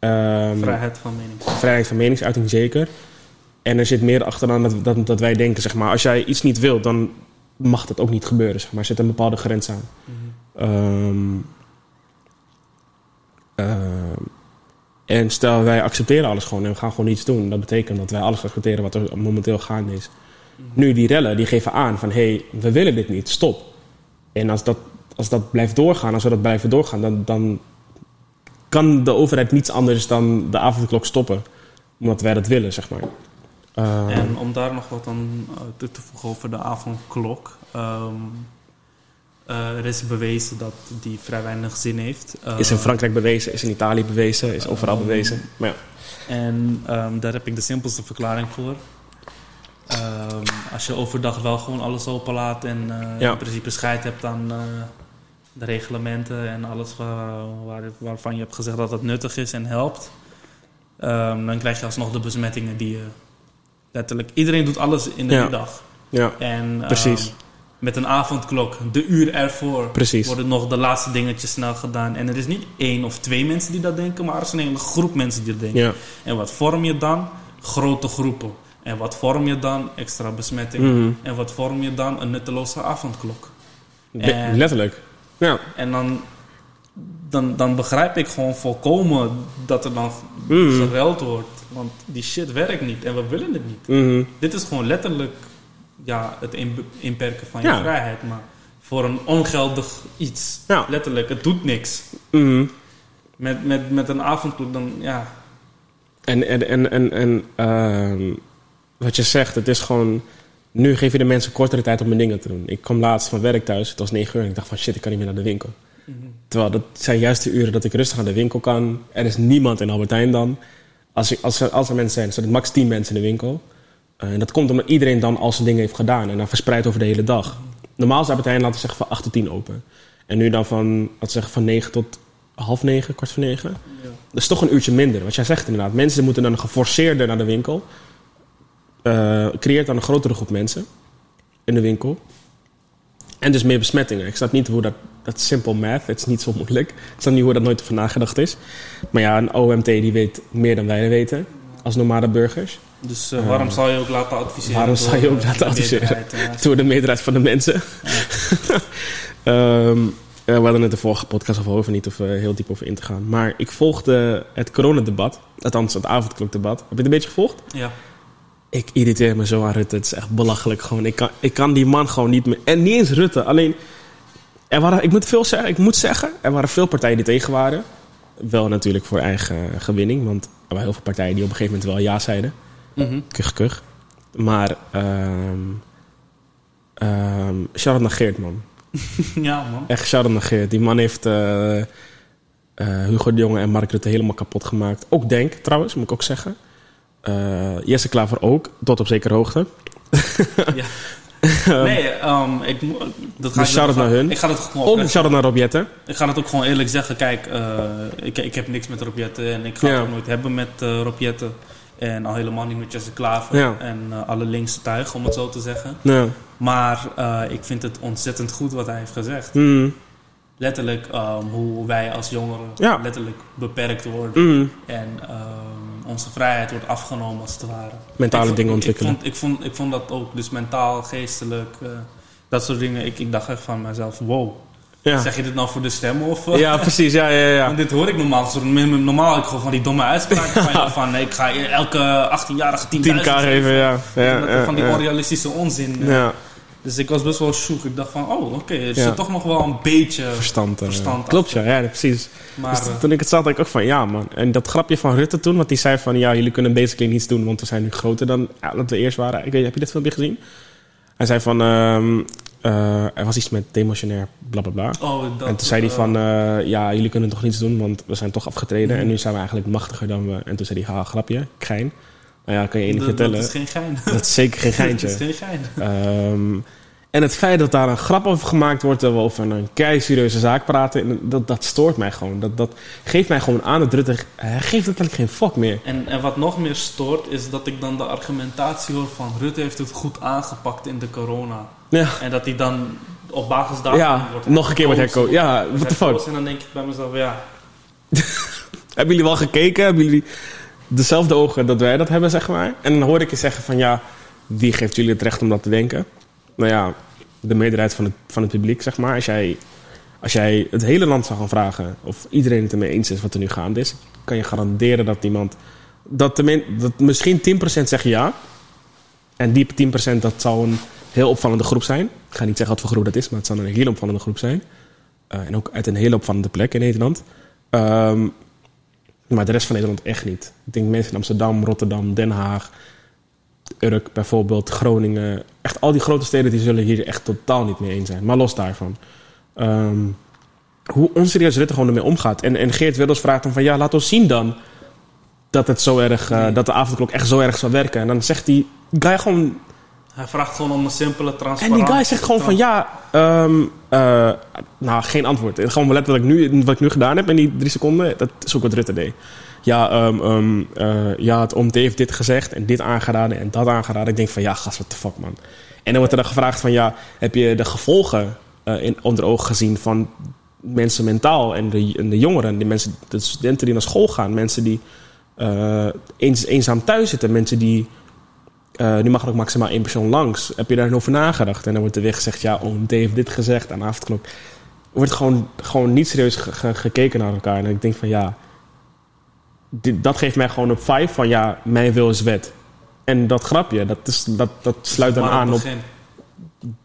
Um, vrijheid van meningsuiting. Vrijheid van meningsuiting, zeker. En er zit meer achteraan dat, dat, dat wij denken, zeg maar, als jij iets niet wilt, dan mag dat ook niet gebeuren, zeg maar. Er zit een bepaalde grens aan. Um, uh, en stel, wij accepteren alles gewoon en we gaan gewoon niets doen. Dat betekent dat wij alles accepteren wat er momenteel gaande is. Nu, die rellen, die geven aan van... hé, hey, we willen dit niet, stop. En als dat, als dat blijft doorgaan, als we dat blijven doorgaan... dan, dan kan de overheid niets anders dan de avondklok stoppen. Omdat wij dat willen, zeg maar. Uh, En om daar nog wat aan toe te voegen over de avondklok. Um, uh, er is bewezen dat die vrij weinig zin heeft. is in Frankrijk bewezen, is in Italië bewezen, is overal bewezen. Maar ja. En um, daar heb ik de simpelste verklaring voor. Um, als je overdag wel gewoon alles openlaat en ja. in principe scheid hebt aan de reglementen en alles waar, waar, waarvan je hebt gezegd dat het nuttig is en helpt, dan krijg je alsnog de besmettingen die je letterlijk. Iedereen doet alles in de ja. middag. Ja, En precies. um, met een avondklok, de uur ervoor, Precies. worden nog de laatste dingetjes snel gedaan. En er is niet één of twee mensen die dat denken, maar er is een hele groep mensen die dat denken. Ja. En wat vorm je dan? Grote groepen. En wat vorm je dan? Extra besmettingen. Mhm. En wat vorm je dan? Een nutteloze avondklok. En- Letterlijk. Ja. En dan, dan, dan begrijp ik gewoon volkomen dat er dan Mhm. gereld wordt. Want die shit werkt niet en we willen het niet. Mhm. Dit is gewoon letterlijk ja, het in- inperken van je Ja. vrijheid. Maar voor een ongeldig iets. Ja. Letterlijk, het doet niks. Mhm. Met, met, met een avondklok dan, ja... En, en, en, en, en ehm, wat je zegt, het is gewoon... Nu geef je de mensen kortere tijd om hun dingen te doen. Ik kwam laatst van werk thuis, het was 9 uur... en ik dacht van shit, ik kan niet meer naar de winkel. Terwijl dat zijn juist de uren dat ik rustig naar de winkel kan. Er is niemand in Albertijn dan. Als, ik, als, er, als er mensen zijn, zijn er max 10 mensen in de winkel. Eh, en dat komt omdat iedereen dan al zijn dingen heeft gedaan. En dan verspreid over de hele dag. Normaal is Albertijn, laten zeggen, van 8 tot 10 open. En nu dan van, we zeggen, van 9 tot half 9, kwart voor 9. Ja. Dat is toch een uurtje minder. Wat jij zegt inderdaad. Mensen moeten dan geforceerder naar de winkel. Eh, creëert dan een grotere groep mensen in de winkel. En dus meer besmettingen. Ik snap niet hoe dat... Dat is simple math. Het is niet zo moeilijk. Ik snap niet hoe dat nooit over nagedacht is. Maar ja, een OMT die weet meer dan wij weten. Als normale burgers. Dus uh, waarom zou je ook laten adviseren? Waarom zou je ook laten de adviseren? ja. Door de meerderheid van de mensen. Ehm, eh, we hadden het de vorige podcast over, over niet of uh, heel diep over in te gaan. Maar ik volgde het coronadebat. Althans, het avondklokdebat. Heb je het een beetje gevolgd? Ja. Ik irriteer me zo aan Rutte. Het is echt belachelijk. Gewoon. Ik, kan, ik kan die man gewoon niet meer. En niet eens Rutte. Alleen, er waren, ik, moet veel zeggen, ik moet zeggen, er waren veel partijen die tegen waren. Wel natuurlijk voor eigen gewinning. Want er waren heel veel partijen die op een gegeven moment wel ja zeiden. Mhm. Kuch, kuch. Maar, ehm um, shout-out naar Geert, man. ja, man. Echt shout-out naar Geert. Die man heeft uh, uh, Hugo de Jonge en Mark Rutte helemaal kapot gemaakt. Ook Denk, trouwens, moet ik ook zeggen. Jesse Klaver ook, tot op zekere hoogte. ja. Nee, um, ik, dat ga dus naar hun. Ik ga het gewoon shout-out naar Robjette. Ik ga het ook gewoon eerlijk zeggen. Kijk, uh, ik, ik heb niks met Robjette en ik ga Ja. het ook nooit hebben met uh, Robjette. En al helemaal niet met Jesse Klaver. Ja. En uh, alle linkse tuigen, om het zo te zeggen. Ja. Maar ik vind het ontzettend goed wat hij heeft gezegd. Mm. Letterlijk um, hoe wij als jongeren letterlijk beperkt worden. Mm. En um, onze vrijheid wordt afgenomen als het ware. Mentale vond, dingen ontwikkelen. Ik vond, ik, vond, ik vond dat ook. Dus mentaal, geestelijk, uh, dat soort dingen. Ik, ik dacht echt van mezelf, wow. Ja. Zeg je dit nou voor de stem? Of, uh, ja, precies. Ja, ja, ja. Want dit hoor ik normaal. Zo, normaal ik gewoon van die domme uitspraken van, ja, van ik ga elke 18-jarige 10.000 10k geven. Ja. Ja, ja, van die onrealistische onzin. uh, ja. Dus ik was best wel shook. Ik dacht van, oh oké, okay, er Ja. zit toch nog wel een beetje Verstand. uh, verstand Klopt, ja. ja precies. Maar, Dus uh, toen ik het zag, dacht ik ook van ja, man. En dat grapje van Rutte toen, want die zei van ja, jullie kunnen basically niets doen, want we zijn nu groter dan ja, dat we eerst waren. Ik weet, heb je dit filmpje gezien? Hij zei van um, uh, er was iets met demotionair, bla bla bla. oh, dat, en toen zei hij uh, van uh, ja, jullie kunnen toch niets doen, want we zijn toch afgetreden Mhm. en nu zijn we eigenlijk machtiger dan we. En toen zei hij, ha, grapje, gein. Nou ja, kan je één vertellen. dat is geen gein. Dat is zeker geen geintje. dat is geen gein. Um, en het feit dat daar een grap over gemaakt wordt, dat we over een kei serieuze zaak praten, dat, dat stoort mij gewoon. Dat, dat geeft mij gewoon aan dat Rutte, hij geeft letterlijk geen fuck meer. En, en wat nog meer stoort, is dat ik dan de argumentatie hoor van Rutte heeft het goed aangepakt in de corona. Ja, En dat hij dan op basis daarvan ja wordt nog een keer wordt herkozen. Ja, what the fuck. En dan denk ik bij mezelf, ja, Hebben jullie wel gekeken? Hebben jullie dezelfde ogen dat wij dat hebben, zeg maar? En dan hoor ik je zeggen van ja, wie geeft jullie het recht om dat te denken? Nou ja, de meerderheid van het, van het publiek, zeg maar. Als jij, als jij het hele land zou gaan vragen of iedereen het ermee eens is wat er nu gaande is, kan je garanderen dat iemand. Dat, dat misschien 10% zegt ja. En die 10% dat zou een heel opvallende groep zijn. Ik ga niet zeggen wat voor groep dat is, maar het zou een hele opvallende groep zijn. Uh, en ook uit een hele opvallende plek in Nederland. Um, Maar de rest van Nederland echt niet. Ik denk mensen in Amsterdam, Rotterdam, Den Haag, Urk bijvoorbeeld, Groningen. Echt al die grote steden die zullen hier echt totaal niet mee eens zijn. Maar los daarvan. Ehm, hoe onserieus Rutte gewoon ermee omgaat. En, en Geert Wilders vraagt dan van ja, laat ons zien dan dat het zo erg, eh, dat de avondklok echt zo erg zou werken. En dan zegt die guy gewoon Hij vraagt gewoon om een simpele en transparant. die guy zegt gewoon van ja, ehm, eh, nou geen antwoord. Gewoon letterlijk nu, wat ik nu gedaan heb in die drie seconden, dat is ook wat Rutte deed. Ja, ehm, ehm, eh, ja het OMT heeft dit gezegd en dit aangeraden en dat aangeraden. Ik denk van ja, gast, what the fuck man. En dan wordt er dan gevraagd van ja, heb je de gevolgen eh, in, onder ogen gezien van mensen mentaal en de, en de jongeren, de, mensen, de studenten die naar school gaan, mensen die eens, eenzaam thuis zitten, mensen die eh, nu mag er ook maximaal één persoon langs. Heb je daar over nagedacht? En dan wordt er weer gezegd, ja, OMT heeft dit gezegd aan de avondklok. Er wordt gewoon, gewoon niet serieus ge- ge- gekeken naar elkaar. En ik denk van, ja, dit, dat geeft mij gewoon een vibe van, ja, mijn wil is wet. En dat grapje, dat, is, dat, dat sluit dan aan op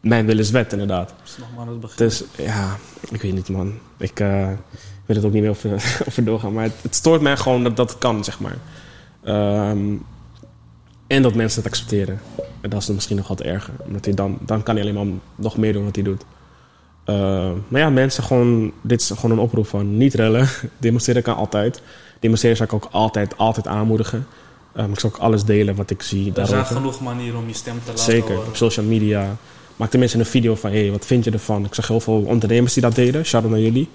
mijn wil is wet, inderdaad. Is nog maar het begin. Dus ja, ik weet niet, man. Ik eh, wil het ook niet meer over, over doorgaan. Maar het, het stoort mij gewoon dat dat kan, zeg maar. Ehm, en dat mensen het accepteren. En dat is dan misschien nog wat erger. Omdat hij dan, dan kan hij alleen maar nog meer doen wat hij doet. Eh, maar ja, mensen gewoon... Dit is gewoon een oproep van niet rellen. Demonstreren kan altijd. Demonstreren zou ik ook altijd, altijd aanmoedigen. Eh, maar ik zou ook alles delen wat ik zie er daarover. zijn genoeg manieren om je stem te laten Zeker, horen. op social media. Maak tenminste een video van, hé, hey, wat vind je ervan? Ik zag heel veel ondernemers die dat deden. Shout-out naar jullie.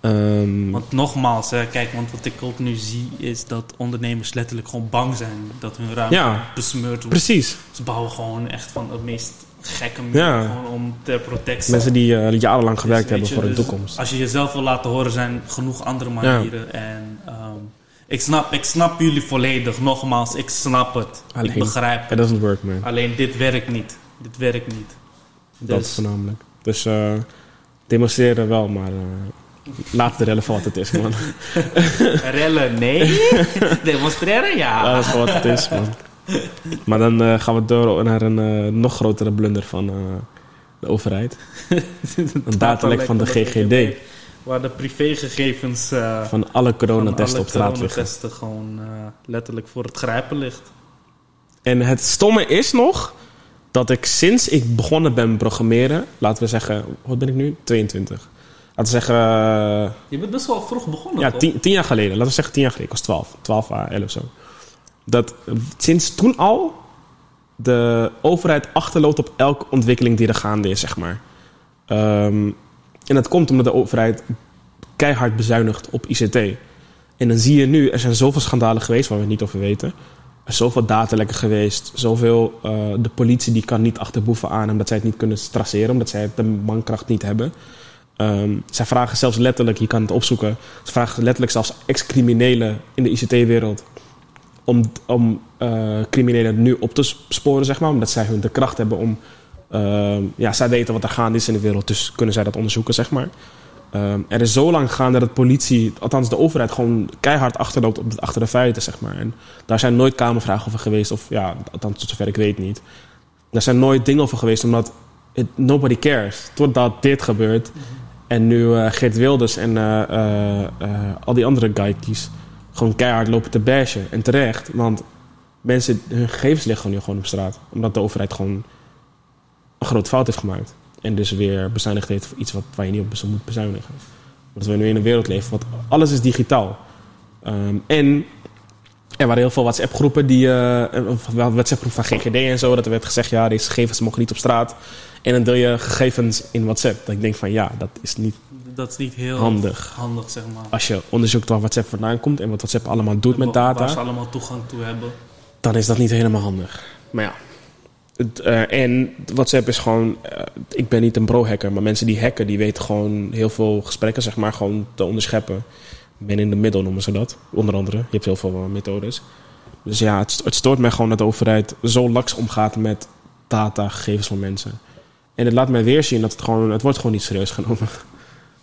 Ehm, Want nogmaals, hè, kijk, want wat ik ook nu zie is dat ondernemers letterlijk gewoon bang zijn dat hun ruimte Ja. besmeurd wordt. precies. Ze bouwen gewoon echt van het meest gekke muur Ja. gewoon om ter protectie. Mensen die eh, jarenlang gewerkt Dus, hebben voor hun dus toekomst. Als je jezelf wil laten horen, zijn genoeg andere manieren. En ehm, ik, snap, ik snap jullie volledig. Nogmaals, ik snap het. Alleen- ik begrijp It het. doesn't work, man. Alleen dit werkt niet. Dit werkt niet. Dat Dus, voornamelijk. Dus eh, demonstreren wel, maar eh laat de rellen voor wat het is, man. rellen, nee. Demonstreren, ja. dat is gewoon wat het is, man. Maar dan eh, gaan we door naar een eh, nog grotere blunder van eh, de overheid. Een datalek van de GGD. Waar de privégegevens Van alle coronatesten op straat liggen. testen gewoon letterlijk voor het grijpen ligt. En het stomme is nog dat ik sinds ik begonnen ben programmeren, laten we zeggen, wat ben ik nu? 22. Laten we zeggen. Uh, je bent best wel vroeg begonnen. Ja, tien, tien, jaar geleden. Laten we zeggen tien jaar geleden. Ik was 12. 12 à 11 zo. Dat sinds toen al de overheid achterloopt op elke ontwikkeling die er gaande is, zeg maar. Um, en dat komt omdat de overheid keihard bezuinigt op ICT. En dan zie je nu, er zijn zoveel schandalen geweest waar we niet over weten. Er is zoveel datalekken geweest. Zoveel, uh, de politie die kan niet achter boeven aan omdat zij het niet kunnen traceren. Omdat zij de mankracht niet hebben. Um, zij vragen zelfs letterlijk, je kan het opzoeken. Ze vragen letterlijk zelfs ex-criminelen in de ICT-wereld. Om, om uh, criminelen nu op te sporen, zeg maar. Omdat zij hun de kracht hebben om... Uh, ja, zij weten wat er gaande is in de wereld. Dus kunnen zij dat onderzoeken, zeg maar. Um, er is zo lang gaande dat politie, althans de overheid, gewoon keihard achterloopt op, achter de feiten, zeg maar. En daar zijn nooit kamervragen over geweest, of ja, althans tot zover ik weet niet. Daar zijn nooit dingen over geweest, omdat it, nobody cares. Totdat dit gebeurt. -hmm. En nu uh, Geert Wilders en uh, uh, al die andere geikies gewoon keihard lopen te bashen. En terecht, want mensen, hun gegevens liggen gewoon nu gewoon op straat. Omdat de overheid gewoon een grote fout heeft gemaakt. En dus weer bezuinigd heeft voor iets wat, waar je niet op moet bezuinigen. Omdat we nu in een wereld leven, wat alles is digitaal. Um, en er waren heel veel WhatsApp-groepen, die, uh, WhatsApp-groep van GGD en zo, dat er werd gezegd, ja, deze gegevens mogen niet op straat. En dan deel je gegevens in WhatsApp. Dat ik denk van, ja, dat is niet, dat is niet heel handig. handig, zeg maar. Als je onderzoekt waar WhatsApp vandaan komt en wat WhatsApp allemaal doet en met data. Waar ze allemaal toegang toe hebben. Dan is dat niet helemaal handig. Maar ja. Het, uh, en WhatsApp is gewoon... Uh, ik ben niet een bro-hacker, maar mensen die hacken... die weten gewoon heel veel gesprekken, zeg maar, gewoon te onderscheppen. Men in de middel noemen ze dat, onder andere. Je hebt heel veel uh, methodes. Dus ja, het, het stoort mij gewoon dat de overheid zo laks omgaat met data, gegevens van mensen. En het laat mij weer zien dat het gewoon... Het wordt gewoon niet serieus genomen.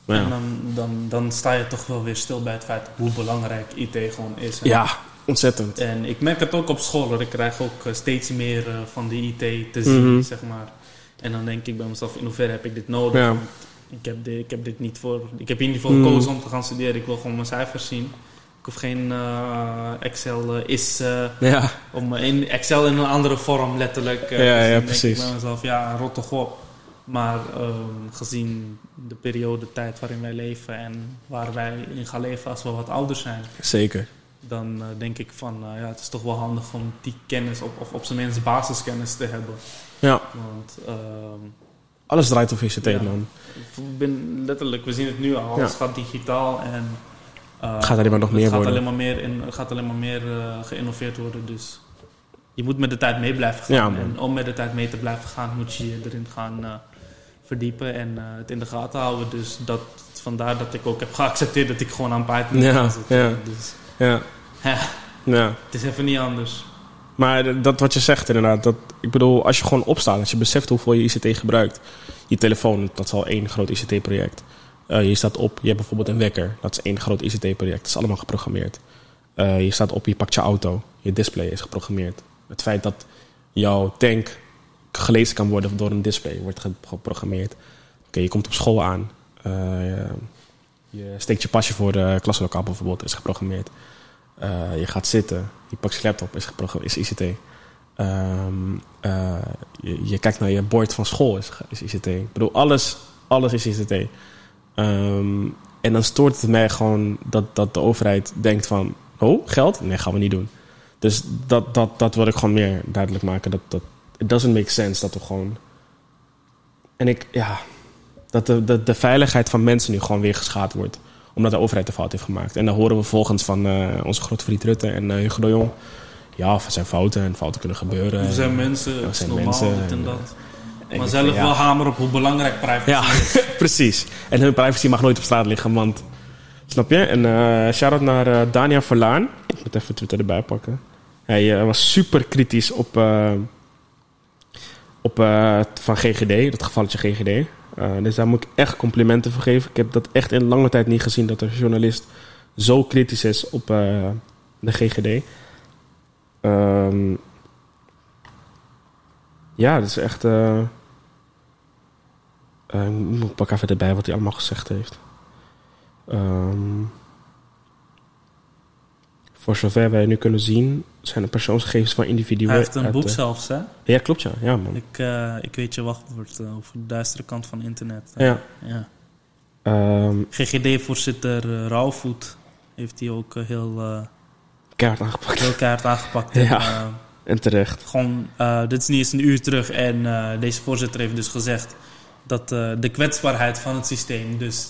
Maar ja. En dan, dan, dan sta je toch wel weer stil bij het feit hoe belangrijk IT gewoon is. Hè? Ja, ontzettend. En ik merk het ook op school. Ik krijg ook steeds meer uh, van die IT te zien, mm-hmm. zeg maar. En dan denk ik bij mezelf, in hoeverre heb ik dit nodig? Ja. Ik heb, dit, ik heb dit niet voor... Ik heb hier niet voor gekozen mm. om te gaan studeren. Ik wil gewoon mijn cijfers zien. Ik hoef geen eh, Excel eh, is... eh, Ja, om in Excel in een andere vorm letterlijk. Ja, ja, zien, precies. Ik mezelf, ja, rot toch op. Maar ehm, gezien de periode tijd waarin wij leven en waar wij in gaan leven als we wat ouder zijn, zeker. dan denk ik van ja, het is toch wel handig om die kennis op, of op zijn minst basiskennis te hebben. Ja, Want ehm, alles draait op ICT, Ja. man. ik ben letterlijk, we zien het nu al, Ja. het gaat digitaal en eh, Gaat alleen maar nog meer gaat worden. Alleen maar meer in, het gaat alleen maar meer eh, geïnnoveerd worden. Dus je moet met de tijd mee blijven gaan. Ja, en om met de tijd mee te blijven gaan, moet je je erin gaan eh, verdiepen en het in de gaten houden. Dus dat, vandaar dat ik ook heb geaccepteerd dat ik gewoon aan Python Ja, zitten. ja. Dus Ja, ja, ja. het is even niet anders. Maar dat wat je zegt inderdaad, dat, ik bedoel, als je gewoon opstaat, als je beseft hoeveel je ICT gebruikt, je telefoon, dat is al één groot ICT-project. Eh, je staat op, je hebt bijvoorbeeld een wekker, dat is één groot ICT-project, dat is allemaal geprogrammeerd. Eh, je staat op, je pakt je auto, je display is geprogrammeerd. Het feit dat jouw tank gelezen kan worden door een display wordt ge- geprogrammeerd. Oké, je komt op school aan, Eh, je, steekt je pasje voor de klaslokaal bijvoorbeeld, is geprogrammeerd. Je gaat zitten, pakt je laptop, is, is ICT. Ehm, eh, je, je kijkt naar je bord van school, is, is ICT. Ik bedoel, alles, alles is ICT. Ehm, en dan stoort het mij gewoon dat, dat de overheid denkt van... Oh, geld? Nee, gaan we niet doen. Dus dat, dat, dat wil ik gewoon meer duidelijk maken. Dat, dat, it doesn't make sense dat we gewoon... En ik, ja... Dat de, de, de veiligheid van mensen nu gewoon weer geschaad wordt. Omdat de overheid de fout heeft gemaakt. En dan horen we volgens van eh, onze grote vriend Rutte en uh, Hugo de Jong... Ja, er zijn fouten en fouten kunnen gebeuren. We zijn mensen, Ja, het zijn normaal, mensen dit en dat. En Maar zelf ja. wel hamer op hoe belangrijk privacy Ja, is. precies. En hun privacy mag nooit op straat liggen, want... Snap je? En eh shout-out naar eh Daniel Verlaan. Ik moet even Twitter erbij pakken. Hij eh, was super kritisch op... eh, op eh, van GGD, dat gevalletje GGD. Eh, dus daar moet ik echt complimenten voor geven. Ik heb dat echt in lange tijd niet gezien... dat een journalist zo kritisch is op eh, de GGD. Ehm, ja, dat is echt... eh, ik pak even erbij wat hij allemaal gezegd heeft. Ehm, voor zover wij nu kunnen zien, zijn de persoonsgegevens van individuen. Hij heeft een boek de- zelfs, hè? Ja, klopt ja. Ja, man. Ik, eh, ik weet je wachtwoord eh, over de duistere kant van internet. Eh, Ja. ja. Ehm, GGD-voorzitter uh, Rauwvoet heeft hij ook heel, keihard aangepakt. heel keihard aangepakt. Ja. En, En terecht. gewoon, dit is niet eens een uur terug en deze voorzitter heeft dus gezegd dat de kwetsbaarheid van het systeem, dus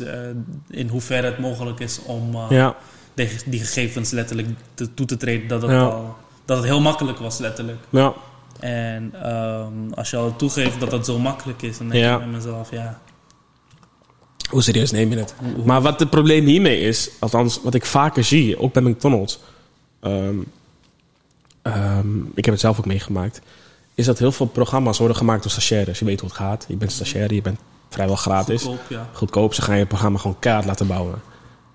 in hoeverre het mogelijk is om Ja, die, die gegevens letterlijk te, toe te treden, dat het, Ja. al, dat het heel makkelijk was letterlijk. ja. En ehm, als je al toegeeft dat dat zo makkelijk is, dan denk Ja. ik bij mezelf, ja. Hoe serieus neem je het? hoe- hoe- Maar wat het probleem hiermee is, althans wat ik vaker zie, ook bij McDonald's. ehm, ik heb het zelf ook meegemaakt. Is dat heel veel programma's worden gemaakt door stagiaires. Je weet hoe het gaat. Je bent stagiaire, je bent vrijwel gratis. goedkoop, ja. goedkoop. Ze gaan je programma gewoon keihard laten bouwen.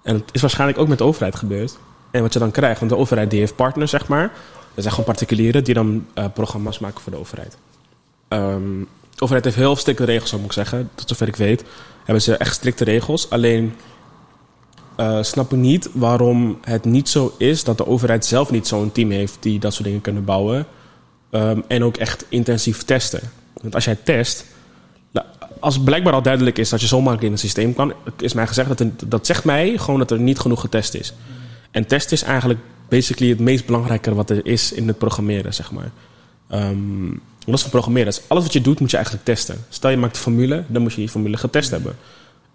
En het is waarschijnlijk ook met de overheid gebeurd. En wat je dan krijgt, want de overheid die heeft partners, zeg maar. Dat zijn gewoon particulieren die dan eh, programma's maken voor de overheid. Ehm, de overheid heeft heel strikte regels, moet ik zeggen. Tot zover ik weet, hebben ze echt strikte regels. Alleen eh, snap ik niet waarom het niet zo is dat de overheid zelf niet zo'n team heeft die dat soort dingen kunnen bouwen. Ehm, en ook echt intensief testen. Want als jij test, als blijkbaar al duidelijk is dat je zo makkelijk in het systeem kan, is mij gezegd dat dat zegt mij gewoon dat er niet genoeg getest is. En test is eigenlijk basically het meest belangrijke wat er is in het programmeren, zeg maar. Ehm is voor programmeren? Dus alles wat je doet moet je eigenlijk testen. Stel je maakt een formule, dan moet je die formule getest hebben.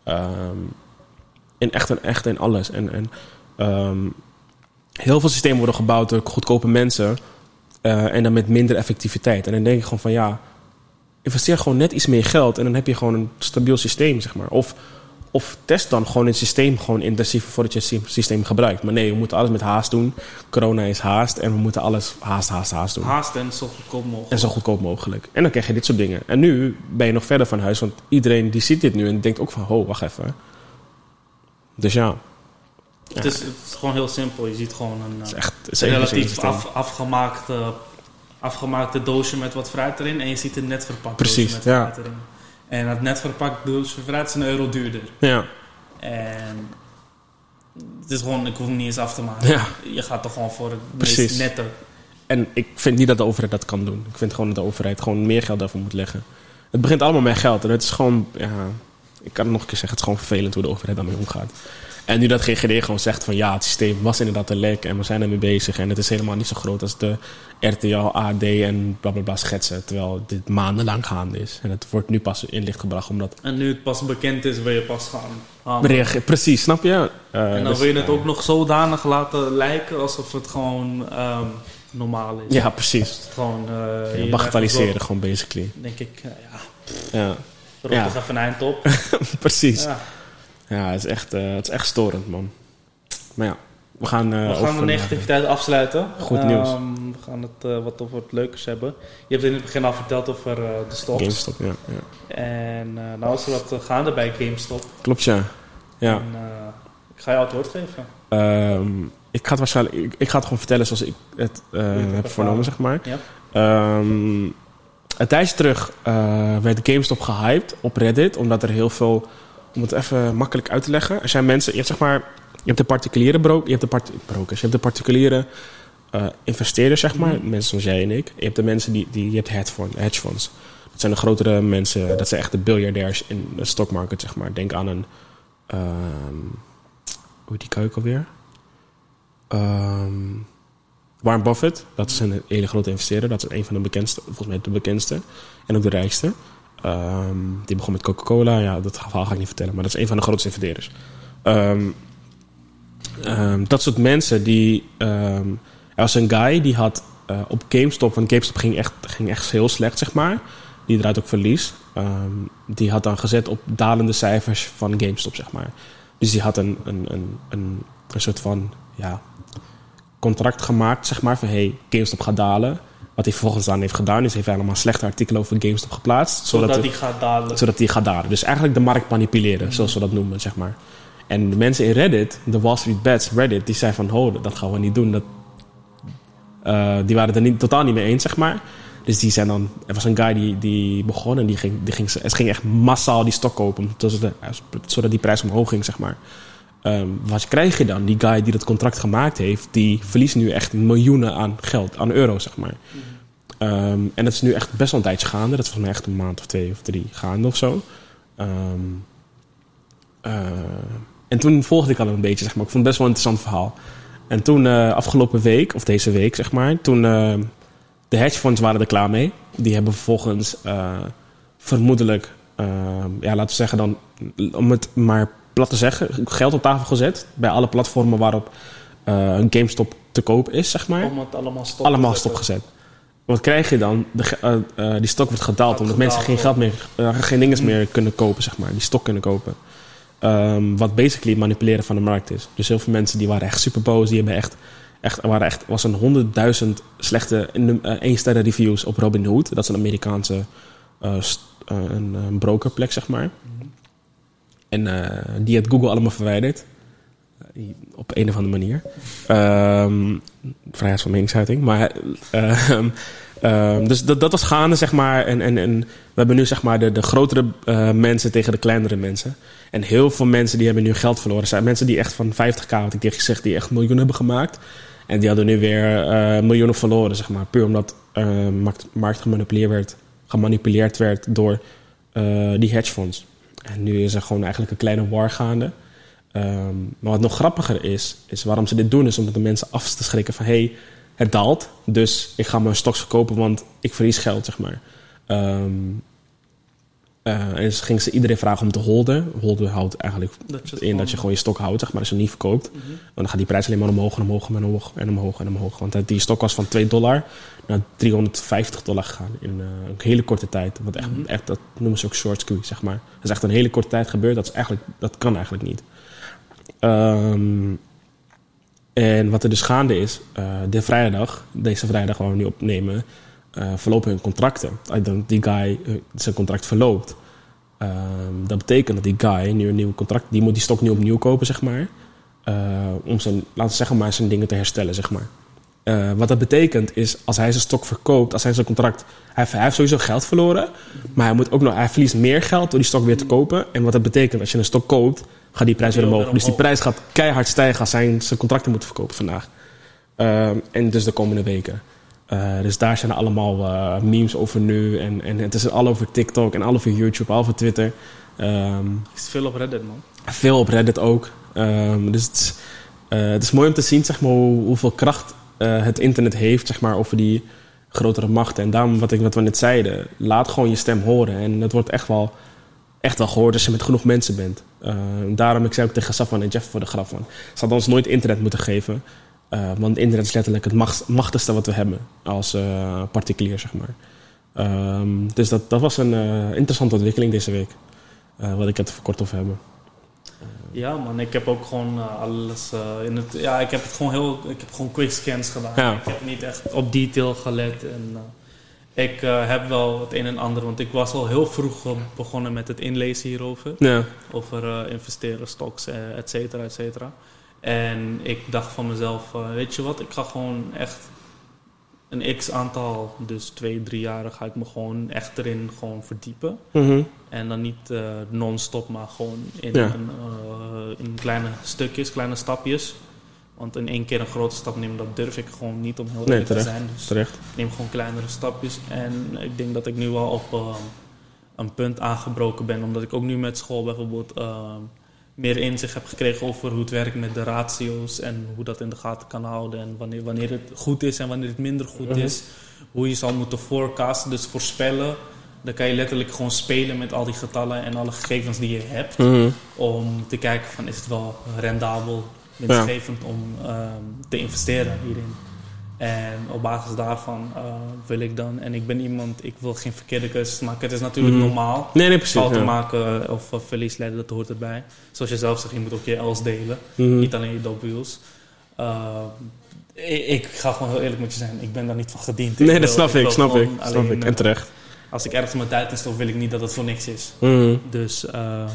Ehm in echt en echt in alles. En, en ehm, heel veel systemen worden gebouwd door goedkope mensen. eh, en dan met minder effectiviteit. En dan denk ik gewoon van ja, investeer gewoon net iets meer geld en dan heb je gewoon een stabiel systeem, zeg maar. Of, of test dan gewoon het systeem gewoon intensief voordat je het sy- systeem gebruikt. Maar nee, we moeten alles met haast doen. Corona is haast en we moeten alles haast, haast, haast doen. Haast en zo goedkoop mogelijk. En zo goedkoop mogelijk. En dan krijg je dit soort dingen. En nu ben je nog verder van huis, want iedereen die ziet dit nu en denkt ook van, ho, wacht even. Dus ja, Het, is, het is gewoon heel simpel. Je ziet gewoon een het is eh, echt het is een relatief af, afgemaakte, afgemaakte doosje met wat fruit erin. En je ziet een net verpakt Precies, doosje met ja. fruit erin. En dat net verpakt doosje fruit is een euro duurder. Ja, En Het is gewoon, ik hoef hem niet eens af te maken. Ja. Je gaat toch gewoon voor het Precies. meest nette. En ik vind niet dat de overheid dat kan doen. Ik vind gewoon dat de overheid gewoon meer geld daarvoor moet leggen. Het begint allemaal met geld. En het is gewoon, ja, ik kan het nog een keer zeggen, het is gewoon vervelend hoe de overheid daarmee omgaat. En nu dat GGD gewoon zegt van ja, het systeem was inderdaad een lek en we zijn ermee bezig. En het is helemaal niet zo groot als de RTL, AD en blablabla bla schetsen. Terwijl dit maandenlang gaande is. En het wordt nu pas in licht gebracht omdat... En nu het pas bekend is, wil je pas gaan precies, snap je? Eh, En dan dus, wil je het ook nog zodanig laten lijken alsof het gewoon ehm, normaal is. Ja, precies. Gewoon... eh Ja, bagatelliseren gewoon basically. Denk ik, eh, ja, Ja, rot Ja. toch even een eind op. precies. Ja. Ja, het is echt, het is echt storend, man. Maar ja, we gaan... eh, We gaan de negativiteit afsluiten. Goed nieuws. Ehm, we gaan het eh, wat over het leukers hebben. Je hebt in het begin al verteld over eh, de stocks. GameStop, ja. ja. En nou is er wat gaande bij GameStop. Klopt, ja. Ja. En, ik ga jou het woord geven. Ehm, ik ga het waarschijnlijk... Ik, ik ga het gewoon vertellen zoals ik het heb hebt vernomen, zeg maar. Ja. Ehm, een tijdje terug werd GameStop gehyped op Reddit, omdat er heel veel, om het even makkelijk uit te leggen, er zijn mensen, je hebt zeg maar, je hebt de particuliere je hebt de part brokers, je hebt de particuliere eh, investeerders, zeg maar, Mhm. mensen zoals jij en ik. Je hebt de mensen die, die je hebt hedge fund- hedge funds. Dat zijn de grotere mensen, dat zijn echt de biljardairs in de stockmarket, zeg maar. Denk aan een, ehm, hoe heet die keuken alweer? Ehm Warren Buffett, dat is een hele grote investeerder. Dat is een van de bekendste, volgens mij de bekendste. En ook de rijkste. Ehm, die begon met Coca-Cola. Ja, dat verhaal ga ik niet vertellen. Maar dat is een van de grootste investeerders. Ehm, ehm, dat soort mensen die... ehm, er was een guy die had eh, op GameStop... Want GameStop ging echt, ging echt heel slecht, zeg maar. Die draait ook verlies. Ehm, die had dan gezet op dalende cijfers van GameStop, zeg maar. Dus die had een, een, een, een, een soort van... Ja, contract gemaakt, zeg maar, van hey, GameStop gaat dalen. Wat hij vervolgens dan heeft gedaan, is heeft hij allemaal slechte artikelen over GameStop geplaatst. Zodat, Zodat, die gaat dadelijk. zodat die gaat dalen. Dus eigenlijk de markt manipuleren, zoals we dat noemen, zeg maar. En de mensen in Reddit, de Wall Street Bets Reddit, die zeiden van, oh, dat gaan we niet doen. Dat, eh, die waren het er niet, totaal niet mee eens, zeg maar. Dus die zijn dan, er was een guy die, die begon en die ging, die ging, het ging echt massaal die stok kopen, zodat, die prijs omhoog ging, zeg maar. Ehm, wat krijg je dan? Die guy die dat contract gemaakt heeft, die verliest nu echt miljoenen aan geld, aan euro, zeg maar. Ehm, en dat is nu echt best wel een tijdje gaande. Dat is volgens mij echt een maand of twee of drie gaande of zo. Eh, en toen volgde ik al een beetje, zeg maar. Ik vond het best wel een interessant verhaal. En toen, eh, afgelopen week, of deze week, zeg maar, toen eh, de hedge funds waren er klaar mee. Die hebben vervolgens eh, vermoedelijk, ja, laten we zeggen dan, om het maar plat te zeggen, geld op tafel gezet. Bij alle platformen waarop een GameStop te koop is, zeg maar Om het allemaal stop allemaal stopgezet. Wat krijg je dan? De, die stok wordt gedaald omdat mensen geen geld meer, geen dingen meer kunnen kopen, zeg maar. Die stok kunnen kopen. Ehm, wat basically manipuleren van de markt is. Dus heel veel mensen die waren echt super boos. Die hebben echt, echt, waren echt, was een honderdduizend slechte uh, één reviews op Robinhood. Dat is een Amerikaanse eh, eh, een, brokerplek, zeg maar. En eh, die heeft Google allemaal verwijderd. Eh, op een of andere manier. Ehm, vrijheid van meningsuiting. Maar, eh, ehm, dus dat, dat was gaande, zeg maar. En, en, en we hebben nu, zeg maar, de, de grotere eh, mensen tegen de kleinere mensen. En heel veel mensen die hebben nu geld verloren. Er zijn mensen die echt van 50k, had ik tegen gezegd, die echt miljoenen hebben gemaakt. En die hadden nu weer eh, miljoenen verloren, zeg maar. Puur omdat eh markt, gemanipuleerd werd, gemanipuleerd werd door die hedge funds. En nu is er gewoon eigenlijk een kleine war gaande. Ehm, maar wat nog grappiger is, is waarom ze dit doen, is om de mensen af te schrikken van hey, het daalt, dus ik ga mijn stocks verkopen, want ik verlies geld, zeg maar. Ehm, eh, en dus gingen ze iedereen vragen om te holden. Holden houdt eigenlijk Dat in dat je gewoon je stok houdt, zeg maar, als je hem niet verkoopt. Mhm. Dan gaat die prijs alleen maar omhoog en omhoog en omhoog en omhoog en omhoog. Want eh, die stok was van 2 dollar naar 350 dollar gegaan in eh, een hele korte tijd. Want echt, Mhm. echt, dat noemen ze ook short squeeze, zeg maar. Dat is echt een hele korte tijd gebeurd. Dat, is eigenlijk, dat kan eigenlijk niet. Ehm, en wat er dus gaande is, eh, de vrijdag, deze vrijdag waar we nu opnemen, eh, verlopen hun contracten. Die guy, eh, zijn contract verloopt. Ehm, dat betekent dat die guy nu een nieuw contract, die moet die stok nu opnieuw kopen, zeg maar. Om zijn, laten we zeggen maar, zijn dingen te herstellen, zeg maar. Wat dat betekent is, als hij zijn stok verkoopt, als hij zijn contract... Hij hij heeft sowieso geld verloren, maar hij, moet ook nog, hij verliest meer geld door die stok weer te kopen. En wat dat betekent, als je een stok koopt, gaat die prijs weer omhoog. Dus die prijs gaat keihard stijgen als zij zijn contracten moeten verkopen vandaag. Ehm, en dus de komende weken. Eh, dus daar zijn er allemaal eh, memes over nu. En, en het is al over TikTok en al over YouTube, al over Twitter. Er is veel op Reddit, man. veel op Reddit ook. Ehm, dus het is, eh, het is mooi om te zien zeg maar, hoe, hoeveel kracht het internet heeft zeg maar, over die grotere machten. En daarom, wat, ik, wat we net zeiden, laat gewoon je stem horen. En het wordt echt wel, echt wel gehoord als je met genoeg mensen bent. Ehm, daarom, ik zei ook tegen Safwan en Jeff voor de graf van... ze hadden ons nooit internet moeten geven. eh, want internet is letterlijk het macht, machtigste wat we hebben als eh, particulier, zeg maar. Ehm, dus dat, dat was een eh, interessante ontwikkeling deze week. eh, wat ik het kort over hebben. Ja, man, ik heb ook gewoon eh, alles eh, in het. Ja, ik heb het gewoon heel. Ik heb gewoon quick scans gedaan. Ja. Ik heb niet echt op detail gelet. En eh, ik eh, heb wel het een en ander, want ik was al heel vroeg begonnen met het inlezen hierover. Ja. Over eh, investeren, stocks, eh, et cetera, et cetera. En ik dacht van mezelf, weet je wat, ik ga gewoon echt een x aantal, dus twee, drie jaar, ga ik me gewoon echt erin gewoon verdiepen. Mhm. En dan niet non-stop, maar gewoon in, Ja. een, in kleine stukjes, kleine stapjes. Want in één keer een grote stap nemen, dat durf ik gewoon niet om heel Nee, eerlijk te zijn. Dus Terecht. ik neem gewoon kleinere stapjes. En ik denk dat ik nu wel op eh, een punt aangebroken ben. Omdat ik ook nu met school bijvoorbeeld eh, meer inzicht heb gekregen over hoe het werkt met de ratio's. En hoe dat in de gaten kan houden. En wanneer, wanneer het goed is en wanneer het minder goed Mhm. is. Hoe je zal moeten forecasten, dus voorspellen. Dan kan je letterlijk gewoon spelen met al die getallen en alle gegevens die je hebt. Mhm. Om te kijken van is het wel rendabel, winstgevend om ehm, te investeren hierin. En op basis daarvan eh, wil ik dan, en ik ben iemand, ik wil geen verkeerde keuzes maken. Het is natuurlijk Mhm. normaal. Nee, nee, precies. Fouten ja. maken of uh, verlies leiden, dat hoort erbij. Zoals je zelf zegt, je moet ook je L's delen. Mhm. Niet alleen je W's. Uh, ik, ik ga gewoon heel eerlijk met je zijn. Ik ben daar niet van gediend. Nee, dat snap ik, snap ik. Snap alleen, ik. eh, En terecht. Als ik ergens mijn tijd in stop, wil ik niet dat het voor niks is. Mhm. Dus, ehm,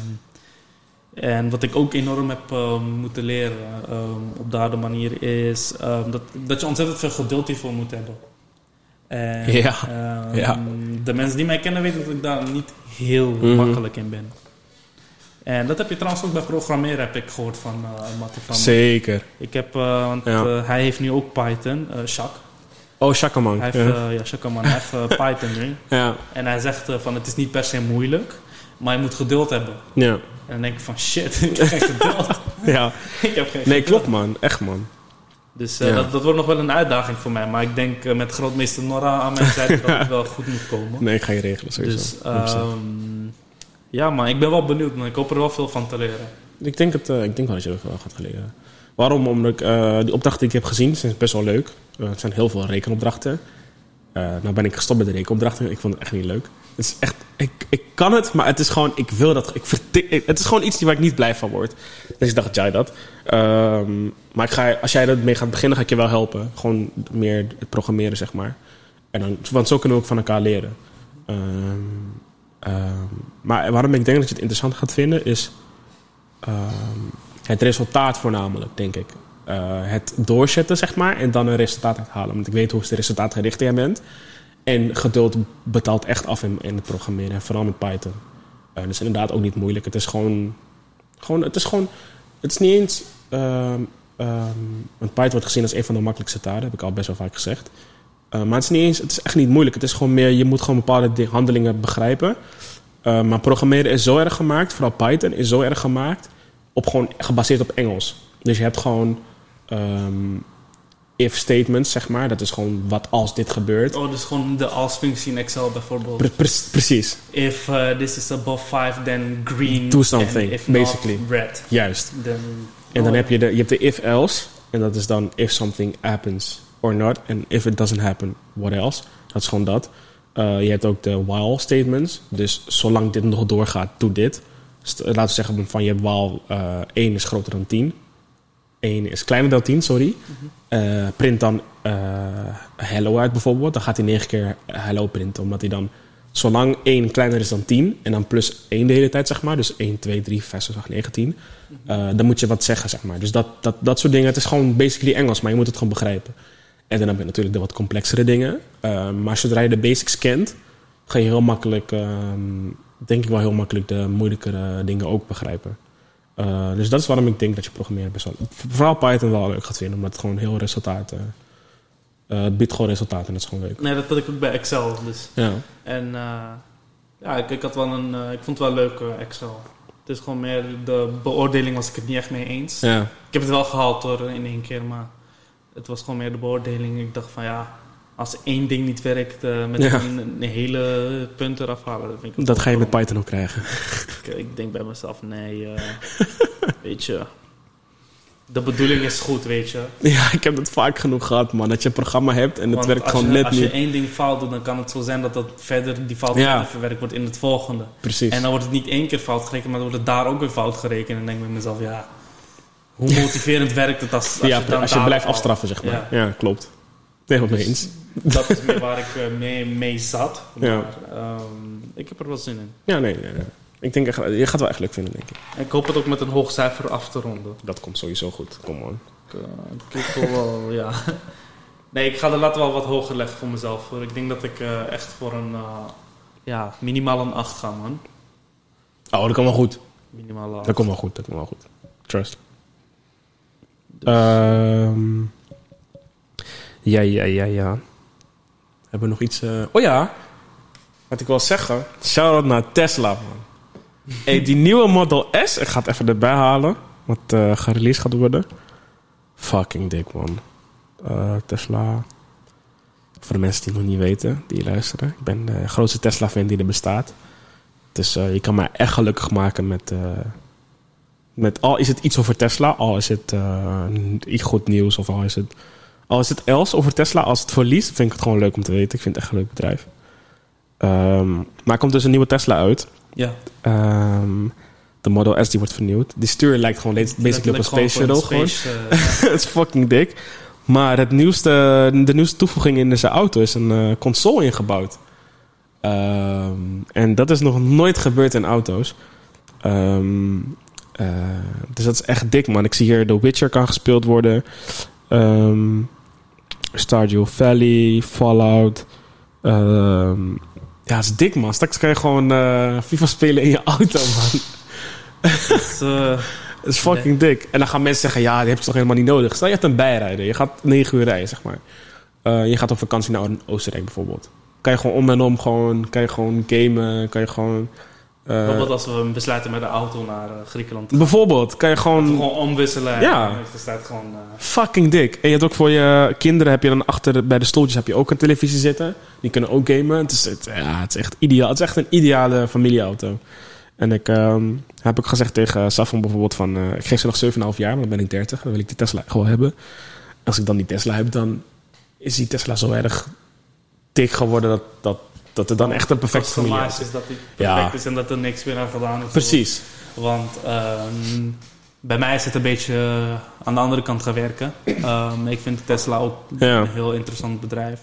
en wat ik ook enorm heb ehm, moeten leren ehm, op de harde manier is ehm, dat, dat je ontzettend veel geduld hiervoor moet hebben. En, Ja, ja. De mensen die mij kennen weten dat ik daar niet heel Mhm. makkelijk in ben. En dat heb je trouwens ook bij programmeren, heb ik gehoord van uh, Mattie van. Zeker. Ik heb, eh, want Ja. eh, hij heeft nu ook Python, eh Shak. Oh, Shakaman. Hij heeft, Ja. eh, ja, Shakaman, hij heeft eh, Python nu. ja. En hij zegt eh, van het is niet per se moeilijk, maar je moet geduld hebben. Ja. En dan denk ik van shit, ik heb geen geduld. ja. ik heb geen Nee, klopt man. Echt man. Dus eh, Ja. dat, dat wordt nog wel een uitdaging voor mij. Maar ik denk eh, met grootmeester Nora aan mijn zijde dat het wel goed moet komen. Nee, ik ga je regelen sowieso. dus 100%. ehm, ja, maar ik ben wel benieuwd. Maar ik hoop er wel veel van te leren. ik, denk het, eh, ik denk wel dat je er wel gaat leren. Waarom? Omdat ik, die opdrachten die ik heb gezien zijn best wel leuk. Het zijn heel veel rekenopdrachten. Nou ben ik gestopt met de rekenopdrachten. Ik vond het echt niet leuk. Is echt, ik, ik kan het, maar het is gewoon, ik wil dat. Ik het is gewoon iets waar ik niet blij van word. Dus ik dacht, jij dat. Ehm, maar ik ga, als jij ermee gaat beginnen, ga ik je wel helpen. Gewoon meer het programmeren, zeg maar. En dan, want zo kunnen we ook van elkaar leren. Ehm, ehm, maar waarom ik denk dat je het interessant gaat vinden, is het resultaat voornamelijk, denk ik. Eh, het doorzetten, zeg maar, en dan een resultaat uithalen. Want ik weet hoe resultaatgericht jij bent. En geduld betaalt echt af in, in het programmeren, en vooral met Python. Eh, dat is inderdaad ook niet moeilijk. Het is gewoon, gewoon het is gewoon, het is niet eens, want Python wordt gezien als een van de makkelijkste talen, heb ik al best wel vaak gezegd. Eh, maar het is niet eens, het is echt niet moeilijk. Het is gewoon meer, je moet gewoon bepaalde handelingen begrijpen. Eh, maar programmeren is zo erg gemaakt, vooral Python is zo erg gemaakt, op gewoon gebaseerd op Engels. Dus je hebt gewoon ehm, if statements, zeg maar. Dat is gewoon wat als dit gebeurt. Oh, dus gewoon de als-functie in Excel bijvoorbeeld. Pre- pre- precies, If uh, this is above 5, then green. Do something, if basically. Not, red. juist. Then, En dan oh. heb je de, je hebt de if-else. En dat is dan if something happens or not. En if it doesn't happen, what else? Dat is gewoon dat. Eh, je hebt ook de while statements. Dus zolang dit nog doorgaat, doe dit. St- laten we zeggen van je hebt while eh 1 is groter dan 10. 1 is kleiner dan 10, sorry. Eh, print dan eh, hello uit bijvoorbeeld. Dan gaat hij 9 keer hello printen. Omdat hij dan, zolang 1 kleiner is dan 10... en dan plus 1 de hele tijd, zeg maar. Dus 1, 2, 3, 5, 6, 8, 9, 10. eh, dan moet je wat zeggen, zeg maar. Dus dat, dat, dat soort dingen. Het is gewoon basically Engels, maar je moet het gewoon begrijpen. En dan heb je natuurlijk de wat complexere dingen. Eh, maar zodra je de basics kent... ga je heel makkelijk, ehm, denk ik wel heel makkelijk... de moeilijkere dingen ook begrijpen. Eh, dus dat is waarom ik denk dat je programmeren best wel... Vooral Python wel leuk gaat vinden, omdat het gewoon heel resultaten... eh het biedt gewoon resultaten en dat is gewoon leuk. Nee, dat had ik ook bij Excel. Dus. Ja, En eh, ja, ik, ik, had wel een, ik vond het wel leuk, Excel. Het is gewoon meer de beoordeling was ik het niet echt mee eens. ja. Ik heb het wel gehaald hoor, in één keer, maar het was gewoon meer de beoordeling. Ik dacht van ja, als één ding niet werkt, eh, met Ja. een, een hele punt eraf halen. Dat, vind ik dat ga je met Python ook krijgen. ik, ik denk bij mezelf, nee, eh, weet je. De bedoeling is goed, weet je. Ja, ik heb dat vaak genoeg gehad, man. Dat je een programma hebt en het werkt als gewoon je, net als niet. je één ding fout doet, dan kan het zo zijn dat dat verder, die fout Ja. verwerkt wordt in het volgende. Precies. En dan wordt het niet één keer fout gerekend, maar dan wordt het daar ook weer fout gerekend. En dan denk ik bij mezelf, ja, hoe motiverend werkt het als, als ja, je dan als je blijft afstraffen, zeg maar. Ja. Ja, klopt. Nee, wat mee eens. Dat is meer waar ik eh, mee, mee zat. Maar Ja. ehm, ik heb er wel zin in. Ja, nee, nee, nee. Ik denk, echt- je gaat het wel echt leuk vinden, denk ik. En ik hoop het ook met een hoog cijfer af te ronden. Dat komt sowieso goed. Kom on. Ik, eh, ik wil wel, ja. Nee, ik ga er later wel wat hoger leggen voor mezelf. Hoor. Ik denk dat ik eh, echt voor een, eh, ja, minimaal een 8 ga, man. Oh, dat komt wel goed. Minimaal 8. Dat komt wel goed, dat komt wel goed. Trust. Dus- Ehm, ja, ja, ja, ja. Hebben we nog iets... eh, Oh ja, wat ik wil zeggen. Shout-out naar Tesla, man. hey, die nieuwe Model S, ik ga het even erbij halen. Wat eh gereleased gaat worden. Fucking dik, man. Eh, Tesla. Voor de mensen die nog niet weten, die luisteren. Ik ben de grootste Tesla-fan die er bestaat. Dus eh, je kan mij echt gelukkig maken met... met al is het iets over Tesla, al is het iets goed nieuws of al is het, al is het els over Tesla. Als het verliest, vind ik het gewoon leuk om te weten. Ik vind het echt een leuk bedrijf. Ehm, maar er komt dus een nieuwe Tesla uit. Ja, Ehm, de Model S die wordt vernieuwd. Die stuur lijkt gewoon basically op een space shuttle. Gewoon. eh, Het is fucking dik. Maar het nieuwste, de nieuwste toevoeging in deze auto is een eh, console ingebouwd. Ehm, en dat is nog nooit gebeurd in auto's. Eh, dus dat is echt dik, man. Ik zie hier The Witcher kan gespeeld worden. Ehm, Stardew Valley, Fallout. Ehm, ja, het is dik, man. Straks kan je gewoon eh, FIFA spelen in je auto, man. eh, Het is fucking dik. En dan gaan mensen zeggen, ja, die heb je toch helemaal niet nodig. Stel je hebt een bijrijder. Je gaat negen uur rijden, zeg maar. Eh, je gaat op vakantie naar Oostenrijk bijvoorbeeld. Kan je gewoon om en om gewoon, kan je gewoon gamen, kan je gewoon... eh, bijvoorbeeld als we besluiten met de auto naar eh, Griekenland te gaan. bijvoorbeeld, kan je gewoon... gewoon omwisselen. Ja. En er staat gewoon... eh, Fucking dik. En je hebt ook voor je kinderen, heb je dan achter bij de stoeltjes heb je ook een televisie zitten. Die kunnen ook gamen. Het is, het, ja, het is echt ideaal. Het is echt een ideale familieauto. En ik ehm, heb ook gezegd tegen Safon bijvoorbeeld van... ik geef ze nog 7,5 jaar, maar dan ben ik 30. Dan wil ik die Tesla gewoon hebben. Als ik dan die Tesla heb, dan is die Tesla zo erg dik geworden... dat, dat, dat het dan echt een perfecte familieauto is. is. dat die Ja. perfect is en dat er niks meer aan gedaan is. Precies. Want ehm, bij mij is het een beetje eh, aan de andere kant gaan werken. Ehm, ik vind Tesla ook Ja. een heel interessant bedrijf.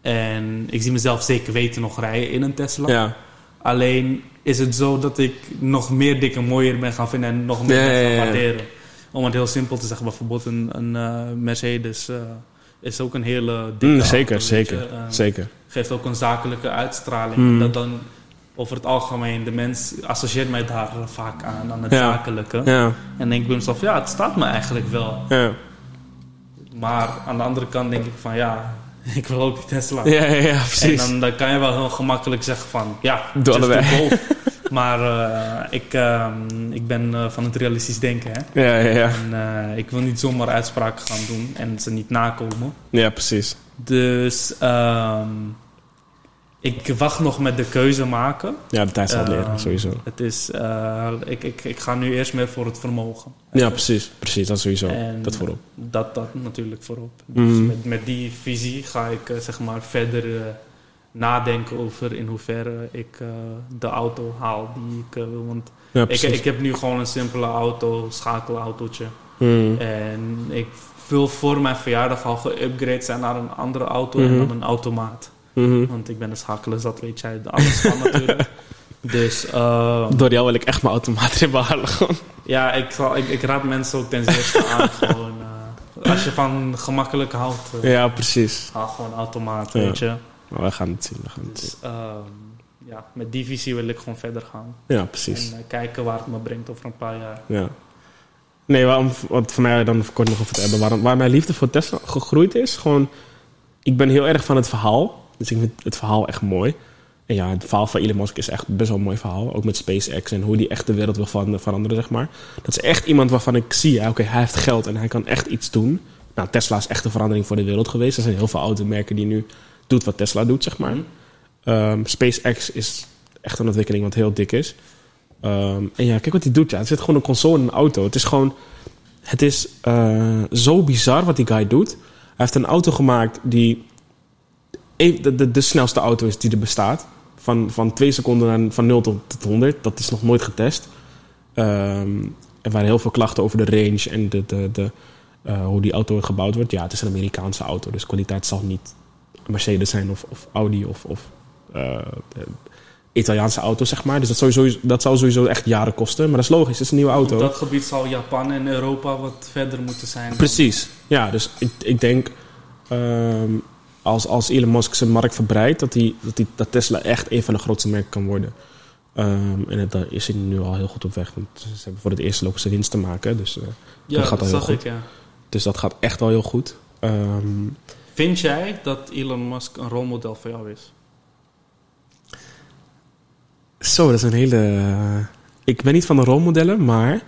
En ik zie mezelf zeker weten nog rijden in een Tesla. Ja. Alleen is het zo dat ik nog meer dikke mooier ben gaan vinden en nog meer Ja, ja, gaan ja. waarderen. Om het heel simpel te zeggen, bijvoorbeeld een, een eh, Mercedes eh, is ook een hele dikke Mm, auto, zeker, zeker. Ehm, zeker. geeft ook een zakelijke uitstraling. Hmm. Dat dan over het algemeen, de mens associeert mij daar vaak aan, aan het Ja. zakelijke. Ja. En denk ik bij mezelf, ja, het staat me eigenlijk wel. Ja. Maar aan de andere kant denk ik van, ja, ik wil ook die Tesla. Ja, ja, ja, en precies. dan, dan kan je wel heel gemakkelijk zeggen van, ja, Doe just allebei. do both. maar eh, ik, ehm, ik ben eh, van het realistisch denken, hè. Ja, ja, ja. En eh, ik wil niet zomaar uitspraken gaan doen en ze niet nakomen. Ja, precies. Dus ehm, ik wacht nog met de keuze maken. Ja, de tijd zal het leren, Ehm, sowieso. Het is, ik, ik, ik ga nu eerst meer voor het vermogen. Ja, precies. Precies, dat sowieso. En dat voorop. Dat, dat natuurlijk voorop. Dus Mhm. met, met die visie ga ik zeg maar verder nadenken over in hoeverre ik eh, de auto haal die ik eh, wil. Want Ja, ik, ik heb nu gewoon een simpele auto, schakelautootje. Mhm. En ik wil voor mijn verjaardag al geüpgrade zijn naar een andere auto en Mhm. dan een automaat. Mhm. Want ik ben een schakelen zat, weet jij, de alles van natuurlijk. Dus eh, Door jou wil ik echt mijn automaat erin behalen. gewoon. ja, ik, ik, ik raad mensen ook ten zeerste aan. Gewoon, eh, als je van gemakkelijk houdt, Ja, precies. haal gewoon automaat, Ja. weet je. Maar we gaan het zien. We gaan het zien. Dus ehm, ja, met die visie wil ik gewoon verder gaan. Ja, precies. En eh, kijken waar het me brengt over een paar jaar. Ja. Nee, waarom, wat voor mij dan kort nog over te hebben. Waarom, waar mijn liefde voor Tesla gegroeid is, gewoon... Ik ben heel erg van het verhaal. Dus ik vind het verhaal echt mooi. En ja, het verhaal van Elon Musk is echt best wel een mooi verhaal. Ook met SpaceX en hoe die echt de wereld wil van- veranderen, zeg maar. Dat is echt iemand waarvan ik zie, ja, oké, hij heeft geld en hij kan echt iets doen. Nou, Tesla is echt een verandering voor de wereld geweest. Er zijn heel veel automerken die nu doet wat Tesla doet, zeg maar. Mhm. Ehm, SpaceX is echt een ontwikkeling wat heel dik is. Ehm, en ja, kijk wat hij doet. Ja. Er zit gewoon een console in een auto. Het is gewoon... Het is eh, zo bizar wat die guy doet. Hij heeft een auto gemaakt die... De, de, de snelste auto is die er bestaat. Van, van twee seconden naar, van 0 tot, tot 100. Dat is nog nooit getest. Ehm, er waren heel veel klachten over de range en de, de, de, eh, hoe die auto gebouwd wordt. Ja, het is een Amerikaanse auto. Dus kwaliteit zal niet Mercedes zijn of, of Audi of... of eh, Italiaanse auto, zeg maar. Dus dat, sowieso, dat zou sowieso echt jaren kosten. Maar dat is logisch, het is een nieuwe auto. Op dat gebied zal Japan en Europa wat verder moeten zijn. Precies. Ja, dus ik, ik denk... ehm, als, als Elon Musk zijn markt verbreidt... Dat, hij, dat, hij, dat Tesla echt een van de grootste merken kan worden. Ehm, en het, daar is hij nu al heel goed op weg. Want ze hebben voor het eerst lopen ze winst te maken. Dus, eh, Ja, dat gaat dat al heel zag goed. ik, ja. dus dat gaat echt wel heel goed. Ehm, Vind jij dat Elon Musk een rolmodel voor jou is? Zo, dat is een hele. eh, ik ben niet van de rolmodellen, maar.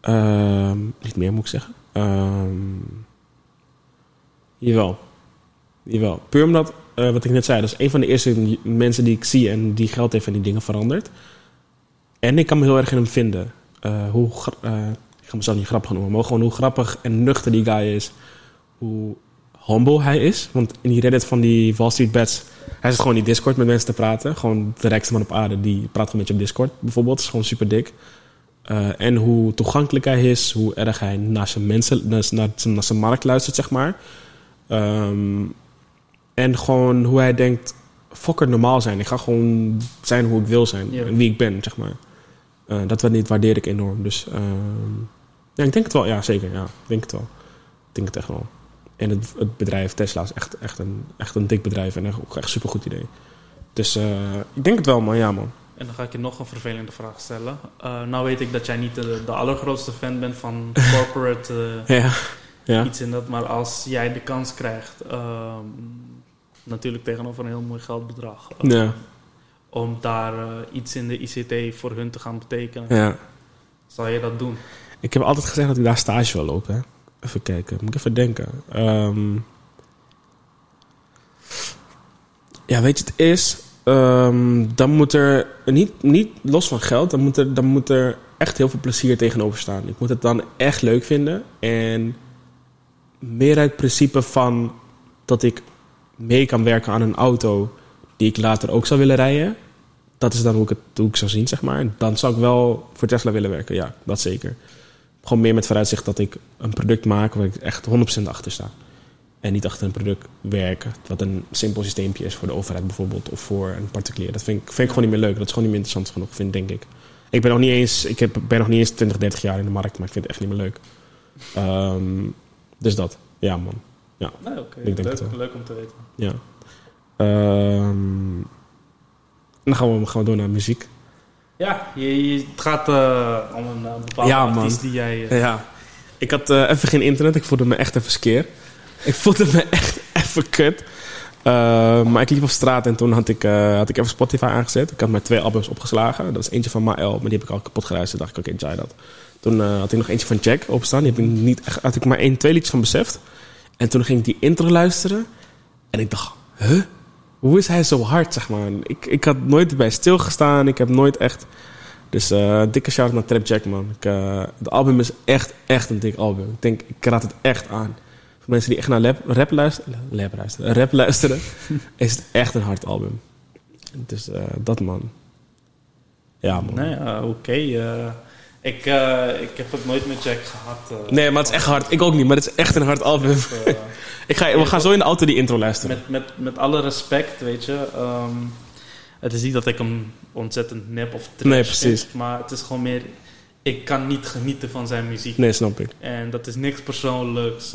ehm, niet meer moet ik zeggen. Ehm jawel. Jawel. Puur omdat, eh, wat ik net zei, dat is een van de eerste mensen die ik zie en die geld heeft en die dingen verandert. En ik kan me heel erg in hem vinden. Eh, hoe, ik ga mezelf niet grappig noemen, maar gewoon hoe grappig en nuchter die guy is. Hoe humble hij is. Want in die Reddit van die Wall Street Bets, hij zit gewoon in Discord met mensen te praten. Gewoon de rijkste man op aarde, die praat gewoon met je op Discord bijvoorbeeld. Dat is gewoon super dik. Eh, en hoe toegankelijk hij is, hoe erg hij naar zijn mensen, naar, naar, zijn- naar zijn markt luistert, zeg maar. Ehm, en gewoon hoe hij denkt, fokker normaal zijn. Ik ga gewoon zijn hoe ik wil zijn. Ja. En wie ik ben, zeg maar. Eh, dat niet waardeer ik enorm. Dus ehm, ja, ik denk het wel. Ja, zeker. Ja, ik denk het wel. Ik denk het echt wel. En het, het bedrijf Tesla is echt, echt, een, echt een dik bedrijf. En echt, ook echt supergoed idee. Dus eh, ik denk het wel, man. Ja, man. En dan ga ik je nog een vervelende vraag stellen. Eh, nou weet ik dat jij niet de, de allergrootste fan bent van corporate eh, Ja. Ja. iets in dat. Maar als jij de kans krijgt, ehm, natuurlijk tegenover een heel mooi geldbedrag, Ja. om daar iets in de ICT voor hun te gaan betekenen, ja. zal je dat doen? Ik heb altijd gezegd dat ik daar stage wil lopen. Hè. Even kijken. Moet ik even denken. Ehm, ja, weet je, het is... ehm, dan moet er... Niet, niet los van geld. Dan moet, er, dan moet er echt heel veel plezier tegenover staan. Ik moet het dan echt leuk vinden. En meer uit het principe van... Dat ik mee kan werken aan een auto... Die ik later ook zou willen rijden. Dat is dan hoe ik het hoe ik zou zien, zeg maar. Dan zou ik wel voor Tesla willen werken. Ja, dat zeker. Gewoon meer met vooruitzicht dat ik een product maak waar ik echt 100% achter sta. En niet achter een product werken, wat een simpel systeempje is voor de overheid bijvoorbeeld, of voor een particulier. Dat vind ik, vind ik gewoon niet meer leuk. Dat is gewoon niet meer interessant genoeg, vind denk ik. Ik ben nog niet eens, ik heb, ben nog niet eens 20, 30 jaar in de markt, maar ik vind het echt niet meer leuk. Ehm, dus dat, ja man. Nee, oké. Ik denk Leuk, het leuk om te weten. Ja. Ehm, dan gaan we, gaan we door naar muziek. Ja, je, je- het gaat eh, om een eh, bepaalde Ja, artiest die jij... eh, Ja, ik had even geen internet. Ik voelde me echt even skeer. Ik voelde me echt even kut. Maar ik liep op straat en toen had ik, had ik even Spotify aangezet. Ik had mijn twee albums opgeslagen. Dat is eentje van Mael, maar die heb ik al kapot geluisterd. dacht ik, oké, try dat. Toen had ik nog eentje van Jack opstaan. Die heb ik niet echt, had ik maar één, twee liedjes van beseft. En toen ging ik die intro luisteren. En ik dacht, huh? Hoe is hij zo hard, zeg maar? Ik, ik had nooit bij stilgestaan. Ik heb nooit echt... Dus eh, dikke shout naar Trap Jack, man. Ik, eh, het album is echt, echt een dik album. Ik denk, ik raad het echt aan. Voor mensen die echt naar rap, rap luisteren, rap luisteren, rap luisteren, is het echt een hard album. Dus eh, dat, man. Ja, man. Nee, eh, oké. eh, ik, eh, ik heb het nooit met Jack gehad. eh, Nee, maar het is echt hard. Ik ook niet, maar het is echt een hard album. eh, Ik ga, we gaan zo in de auto die intro luisteren. met, met, met alle respect, weet je. ehm, het is niet dat ik hem ontzettend nep of trash Nee, precies. vind, maar het is gewoon meer... Ik kan niet genieten van zijn muziek. Nee, snap ik. En dat is niks persoonlijks.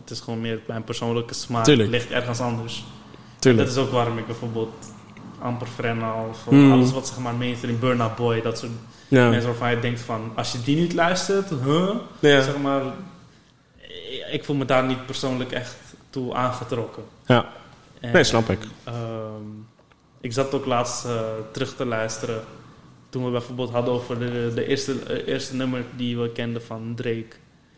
het is gewoon meer mijn persoonlijke smaak. Tuurlijk. ligt ergens anders. Tuurlijk. Dat is ook waarom ik bijvoorbeeld Amper Frenna of Mm. alles wat zeg maar mainstream, Burna Boy, dat soort Ja. mensen waarvan je denkt van, als je die niet luistert, huh? Ja. Zeg maar, ik- voel me daar niet persoonlijk echt toe aangetrokken. Ja. En, Nee, snap ik. ehm, ik zat ook laatst eh, terug te luisteren. Toen we bijvoorbeeld hadden over de, de eerste, eh, eerste nummer die we kenden van Drake.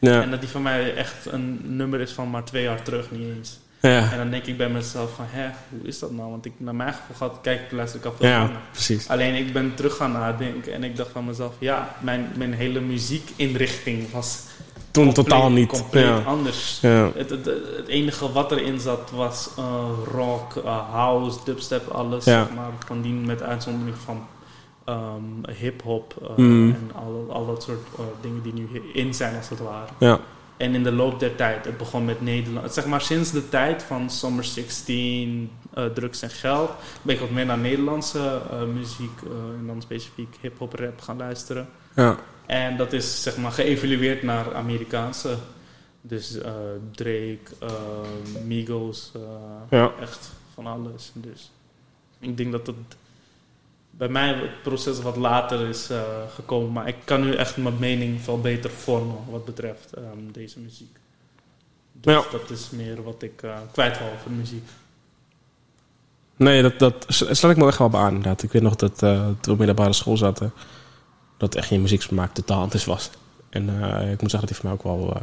Ja. En dat die van mij echt een nummer is van maar twee jaar terug, niet eens. Ja. En dan denk ik bij mezelf van, hè, hoe is dat nou? Want ik, naar mijn gevoel gaat, kijk ik luister ik al veel Ja, precies. Alleen ik ben terug gaan nadenken en ik dacht van mezelf, ja, mijn, mijn hele muziekinrichting was Toen compleet- totaal niet. compleet Ja. anders. Ja. Het, het, het enige wat erin zat was eh, rock, eh, house, dubstep, alles. Maar van die met uitzondering van ehm, hip-hop eh, Mm. en al, al dat soort dingen die nu in zijn, als het ware. Ja. En in de loop der tijd, het begon met Nederland. Zeg maar sinds de tijd van Summer 16, eh, Drugs en Geld, ben ik wat meer naar Nederlandse eh, muziek eh, en dan specifiek hip-hop rap gaan luisteren. Ja. En dat is zeg maar geëvalueerd naar Amerikaanse. Dus Drake, Migos, Ja. echt van alles. Dus ik denk dat het bij mij het proces wat later is eh, gekomen. Maar ik kan nu echt mijn mening veel beter vormen wat betreft ehm, deze muziek. Dus Ja. dat is meer wat ik eh, kwijt wil over muziek. Nee, dat, dat sl- sluit ik me echt wel bij aan, inderdaad. Ik weet nog dat eh, toen we op middelbare school zaten, dat echt je muzieksmaak totaal anders was. En ik moet zeggen dat die voor mij ook wel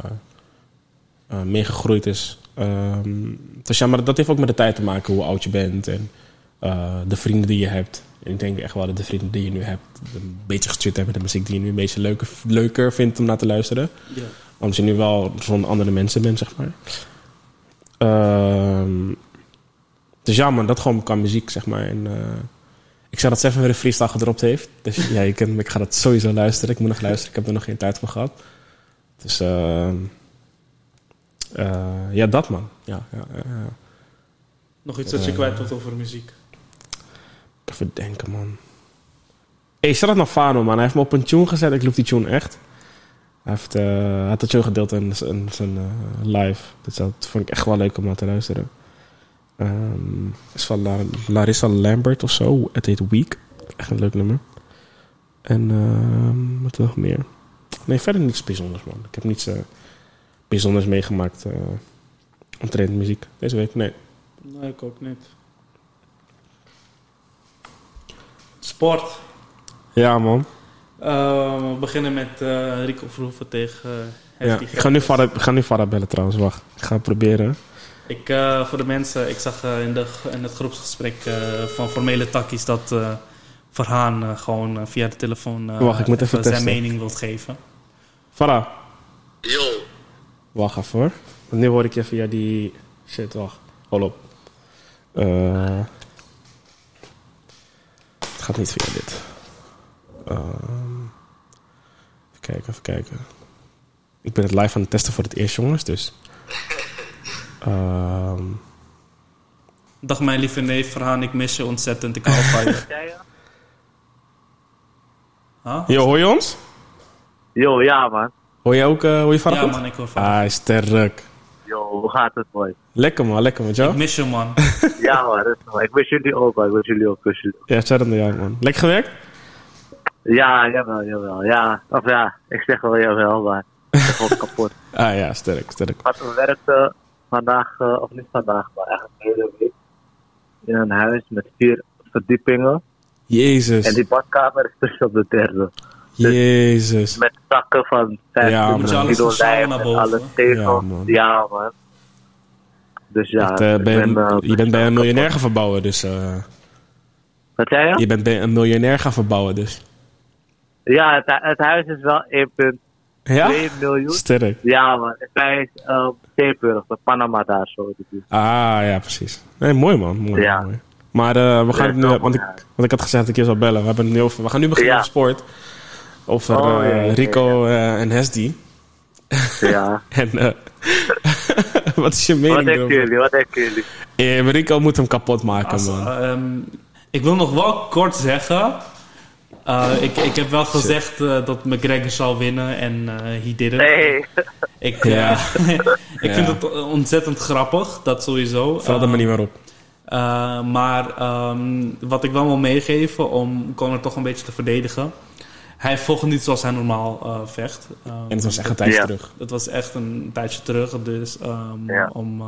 meer gegroeid is. Ehm, dus ja, maar dat heeft ook met de tijd te maken, hoe oud je bent en eh, de vrienden die je hebt. En ik denk echt wel dat de vrienden die je nu hebt, een beetje gestuurd hebben met de muziek die je nu een beetje leuker, leuker vindt om naar te luisteren. Ja. Omdat je nu wel van andere mensen bent, zeg maar. Dus ja, man, dat gewoon qua muziek, zeg maar. En, eh, ik zou dat Seven weer een freestyle gedropt heeft. Dus ja, je kan, ik ga dat sowieso luisteren. Ik moet nog luisteren. Ik heb er nog geen tijd voor gehad. Dus ehm, eh, ja, dat man. Ja, ja, ja. Nog iets dat je kwijt wilt over muziek. Even denken, man. Hey, shout out naar Fano, man. Hij heeft me op een tune gezet. Ik loop die tune echt. Hij heeft, hij had dat tune gedeeld in, in zijn eh, live. Dus dat vond ik echt wel leuk om naar te luisteren. Het is van La- Larissa Lambert of zo. Het heet Week. Echt een leuk nummer. En ehm, wat nog meer? Nee, verder niets bijzonders, man. Ik heb niets eh, bijzonders meegemaakt omtrent muziek deze week. Nee. Nee, ik ook niet. Sport. Ja, man. Eh, we beginnen met eh, Rico Verhoeven tegen uh, Ja, ik ga nu Farah, ik ga nu Farah bellen trouwens, wacht. Ik ga het proberen. Ik, eh, voor de mensen, ik zag eh, in, de, in het groepsgesprek eh, van formele takkies dat eh Verhaan gewoon via de telefoon eh, Wacht, ik moet even zijn testen. mening wilt geven. Farah, Yo, wacht even hoor. Want nu hoor ik je via die... Shit, wacht. Hol op. Eh, gaat niet via dit. Ehm, even kijken, even kijken. Ik ben het live aan het testen voor het eerst, jongens, dus... Ehm, Dag mijn lieve neef Verhaan, ik mis je ontzettend, ik hou van je. Ja, ja. Huh? yo, hoor je ons? Yo, ja man. Hoor je ook eh, hoor je Farah Ja man, ik hoor van je. Ah, sterk. Yo, hoe gaat het boy? Lekker man, lekker met jou? Ik mis je man. Ja man, rustig man. Ik wens jullie ook man. Ik wens jullie ook. jullie ook. Ja, shout out naar jou man. Lekker gewerkt? Ja, jawel, jawel. Ja, of ja, ik zeg wel jawel, maar ik ben gewoon kapot. Ah ja, sterk, sterk. Wat we werkten vandaag, eh, of niet vandaag, maar eigenlijk de hele week. In een huis met vier verdiepingen. Jezus. En die badkamer is tussen op de derde. Jezus. Met zakken van Ja, 50 Moet je alles kilo verzamelen lijm en boven? alle tegels. Ja, man. Ja man. Dus ja, eh, ik ben- ben, eh, je bent bij een miljonair gaan verbouwen, dus... eh, Wat zei je? je bent bij een miljonair gaan verbouwen, dus... Ja, het, het huis is wel 1,2 Ja? miljoen. Sterk. Ja, man. Het is uh, Zeeburg, de Panama daar zo. Ah, ja, precies. Nee, mooi man. Mooi, Ja. mooi. Maar we gaan Ja, het nu... Want ik, want ik had gezegd dat ik je zou bellen. We, hebben het nu over, we gaan nu beginnen over sport. Over Oh, eh, ja, ja, ja, Rico eh, en Hesdy. Ja. En eh, wat is je mening wat denken jullie? Wat denken jullie? Eh, Rico moet hem kapot maken, Als, man. ehm, ik wil nog wel kort zeggen. eh, ik, ik heb wel gezegd eh, dat McGregor zal winnen en eh he did it. Nee. Ik, Ja. eh, ik Ja. vind het ontzettend grappig, dat sowieso. Vooral de Eh, manier waarop. Eh, maar ehm, wat ik wel wil meegeven om Conor toch een beetje te verdedigen. Hij vocht niet zoals hij normaal eh, vecht. Ehm, En het was echt een tijdje Ja. terug. dat was echt een tijdje terug. Dus ehm, Ja. om, eh,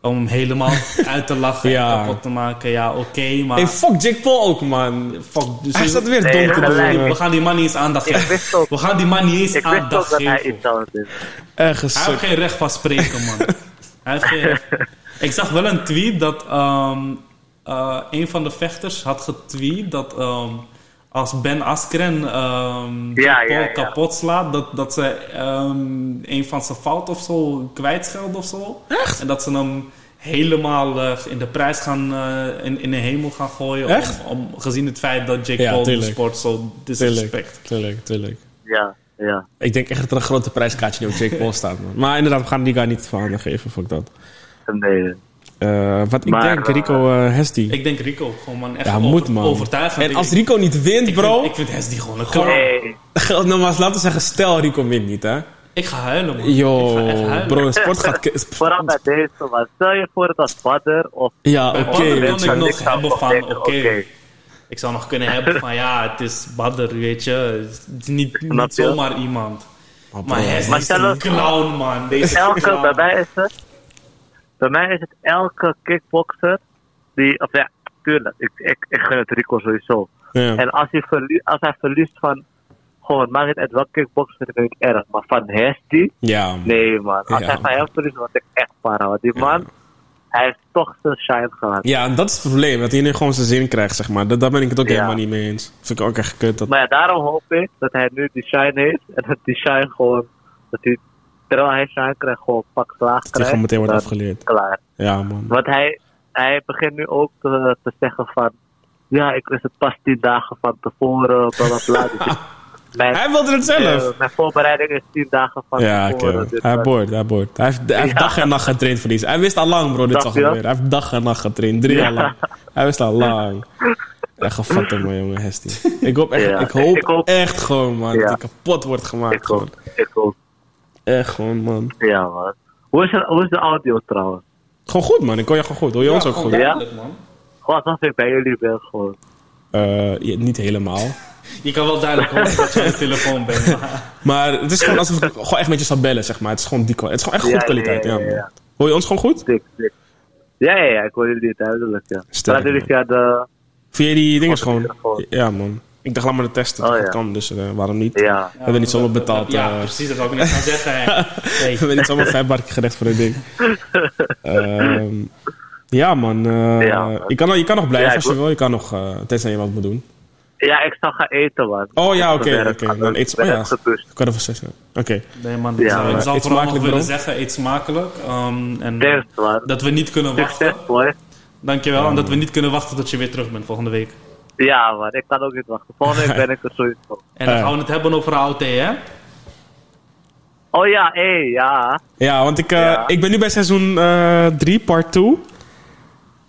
om hem helemaal uit te lachen Ja. en kapot te maken. Ja, oké, maar... Hey, fuck Jake Paul ook, man. fuck, dus Hij staat weer Nee, dom te gelijk. doen. we gaan die man niet eens aandacht Ik geven. wist ook, We gaan die man niet eens ik wist ook aandacht dat hij geven. iets. Ergens. Hij heeft geen recht van spreken, man. Hij heeft geen recht. Ik zag wel een tweet dat ehm, eh, een van de vechters had getweet dat ehm, als Ben Askren ehm Ja, Paul ja, ja. kapot slaat, dat, dat ze ehm, een van zijn fout of zo kwijtschelden of zo. Echt? En dat ze hem helemaal eh, in de prijs gaan, eh, in, in de hemel gaan gooien. Echt? Om, om, gezien het feit dat Jake Ja, Paul de sport zo disrespect. Tuurlijk, tuurlijk, tuurlijk. Ja, ja. Ik denk echt dat er een grote prijskaartje nu op Jake Paul staat, man. Maar inderdaad, we gaan die guy niet van geven, fuck dat. Nee. Eh, wat ik denk, eh, Rico uh, Hesdy. Ik denk Rico, gewoon man, echt Ja, over- moet, man. overtuigend. En als Rico niet wint, ik bro... Vind, ik vind Hesdy gewoon een Gewoon- clown. Nee, Nou, maar laten we zeggen, stel Rico wint niet, hè. Ik ga huilen, man. Yo, ik ga echt huilen. bro, de sport gaat... vooral bij deze, man. Stel je voor dat Badder of... Ja, oké. Weet wil ik nog hebben van, oké. Ik zou nog kunnen hebben van, ja, het is Badr, weet je. Het is niet, niet zomaar iemand. Maar Maar Maar is een clown, man. Deze Elke, clown. bij mij is het... Bij mij is het elke kickboxer die... Of ja, tuurlijk. Ik, ik, ik gun het Rico sowieso. ja. En als hij, verlie, als hij verliest van... Gewoon, maakt het uit welke kickboxer, vind ik erg. Maar van Hesty... Ja. Nee, man. Als Ja. hij van hem verliest, word ik echt para. Want die man... Hij heeft toch zijn shine gehad. Ja, en dat is het probleem. Dat hij nu gewoon zijn zin krijgt, zeg maar. Dat, daar ben ik het ook helemaal niet mee eens. Vind ik ook echt kut. Dat... Maar ja, daarom hoop ik dat hij nu die shine heeft. En dat die shine gewoon... Dat hij, terwijl hij krijgt, gewoon pak slaag krijgt. gewoon meteen wordt afgeleerd. Klaar. Ja, man. Want hij, hij begint nu ook te, te zeggen van... Ja, ik wist het pas tien dagen van tevoren, bla bla bla. Dus mijn, Hij wilde het zelf. eh, mijn voorbereiding is tien dagen van Ja, oké. tevoren. dus Hij boort, hij boort. Hij heeft, hij heeft Ja. dag en nacht getraind voor iets. Hij wist al lang, bro, dit je? gebeuren. Hij heeft dag en nacht getraind. Drie Ja. jaar lang. Hij wist al lang. Echt gevat man, jongen, Hesty. Ik hoop echt, Ja, ik hoop, ik hoop- echt gewoon, man, Ja. dat hij kapot wordt gemaakt. Ik gewoon. Echt gewoon, man. Ja, man. Hoe is, hoe is de audio trouwens? Gewoon goed, man. Ik hoor je gewoon goed. Hoor je ons ook goed? Ja? man. Gewoon alsof ik bij jullie ben gewoon. Eh, ja, niet helemaal. Je kan wel duidelijk horen dat je aan de telefoon bent. maar- Maar het is gewoon alsof ik gewoon echt met je zou bellen, zeg maar. Het is gewoon die Het is gewoon echt Ja, goed kwaliteit, ja, ja, ja, man. ja. Hoor je ons gewoon goed? Dik, dik. Ja, ja, ja, ik hoor jullie duidelijk, ja. Sterk, Praten jullie via de... Via die dingen Gewoon. Ja, man. Ik dacht, laat maar de testen. Oh, dat ja. kan, dus eh, waarom niet? Ja. We hebben niet zomaar betaald. Ja, eh, precies, dat wou ik net gaan zeggen. Hey. We hebben niet zomaar vijf barken gerecht voor een ding. Ehm, ja, man. eh, Ja, man. Je, kan, je kan nog blijven als je wil-. Je kan nog, eh tenzij je wat moet doen. Ja, ik zal gaan eten, man. Oh ja, oké, ben oké. werk- Dan eet- oh ja. Kwart over zes. Oké. Nee man, Ja, ik zou- ik zou vooral nog willen zeggen, eet smakelijk. ehm, en Thanks, dat we niet kunnen wachten. Dankjewel. En dat we niet kunnen wachten tot je weer terug bent volgende week. Ja, man. Ik kan ook niet wachten. Volgende week ben ik er sowieso. En dan Eh. gaan we het hebben over AOT, hè? Oh ja, hé, ja. Ja, want ik, eh, Ja. ik ben nu bij seizoen 3, part 2.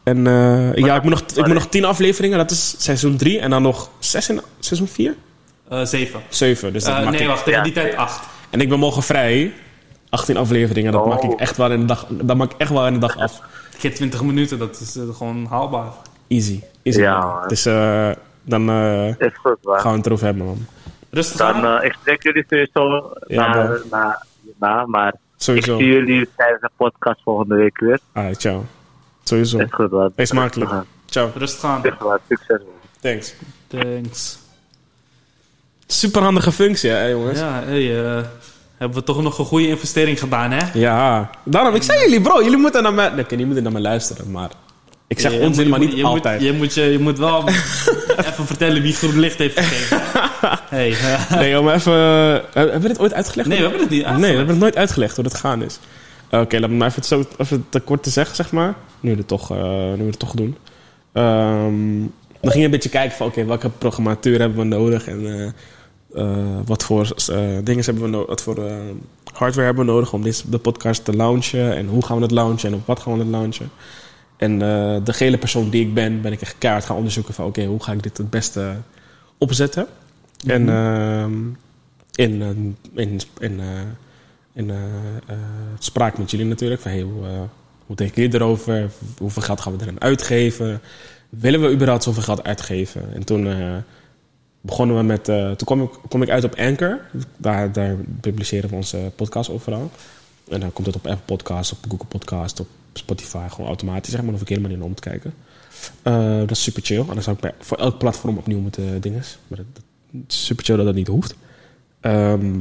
En eh, ja, ik moet, nog, ik moet nog 10 afleveringen. Dat is seizoen 3. En dan nog 6 in seizoen 4? Eh, zeven. 7. Dus dat Eh, nee, ik. wacht, tegen Ja, die tijd zeven. acht. En ik ben morgen vrij. 18 afleveringen. Dat Oh. maak ik echt wel in de dag, dat maak ik echt wel in de dag af. Keer 20 minuten, dat is eh, gewoon haalbaar. Easy. Ja. Dus eh, dan eh, Is goed, man. gaan we het erover hebben, man. Rustig Dan, aan. eh, ik spreek jullie sowieso Ja, na, man. na, na, maar Sowieso. ik zie jullie tijdens de podcast volgende week weer. Ah, ciao. Sowieso. Is goed, man. Wees smakelijk. Ja, Ciao. Rustig aan. is goed, man. Succes, man. Thanks. Thanks. Super handige functie, hè, jongens? Ja, hey, hebben we toch nog een goede investering gedaan, hè? Ja. Daarom, ik zei jullie, bro, jullie moeten naar mij... Nee, jullie moeten naar mij luisteren, maar... Ik zeg onzin, moet- maar niet je altijd. Moet, je, moet, je, je moet wel even vertellen wie groen licht heeft gegeven. hey, eh, Nee, om even... eh, hebben we dit ooit uitgelegd? nee, we hebben het niet Nee, we hebben het nooit uitgelegd hoe dat gaan is. Oké, laat me maar even, zo, even te kort te zeggen, zeg maar. Nu we het toch, eh, nu we het toch doen. Ehm, dan ging je een beetje kijken van, oké, welke programmatuur hebben we nodig en wat voor dingen hebben we nodig, wat voor hardware hebben we nodig om deze, de podcast te launchen en hoe gaan we het launchen en op wat gaan we het launchen. En eh, de gele persoon die ik ben, ben ik echt keihard gaan onderzoeken van, oké, hoe ga ik dit het beste opzetten? En ehm, in, eh, in, in, eh, in eh, spraak met jullie natuurlijk. Van, hey, hoe, Hoe denken jullie erover? Hoeveel geld gaan we erin uitgeven? Willen we überhaupt zoveel geld uitgeven? En toen begonnen we met... toen kwam ik, kwam ik uit op Anchor. Daar, daar publiceren we onze podcast overal. En dan komt het op Apple Podcast, op Google Podcast, op Spotify. Gewoon automatisch, zeg maar. Hoef ik helemaal niet om te kijken. Eh, dat is super chill. En dan zou ik voor elk platform opnieuw moeten dingen. Maar dat, is super chill dat dat niet hoeft. Ehm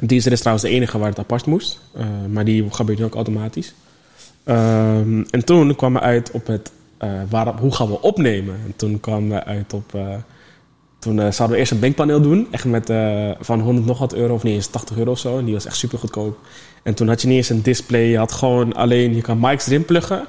Deezer is trouwens de enige waar het apart moest. Eh, maar die gebeurt nu ook automatisch. Ehm, en toen kwamen we uit op het... eh, waar, hoe gaan we opnemen? En toen kwamen we uit op... eh, toen eh, zouden we eerst een bankpaneel doen. Echt met eh, van 100 nog wat euro of niet eens 80 euro of zo. En die was echt super goedkoop. En toen had je niet eens een display. Je had gewoon alleen... Je kan mics erin pluggen.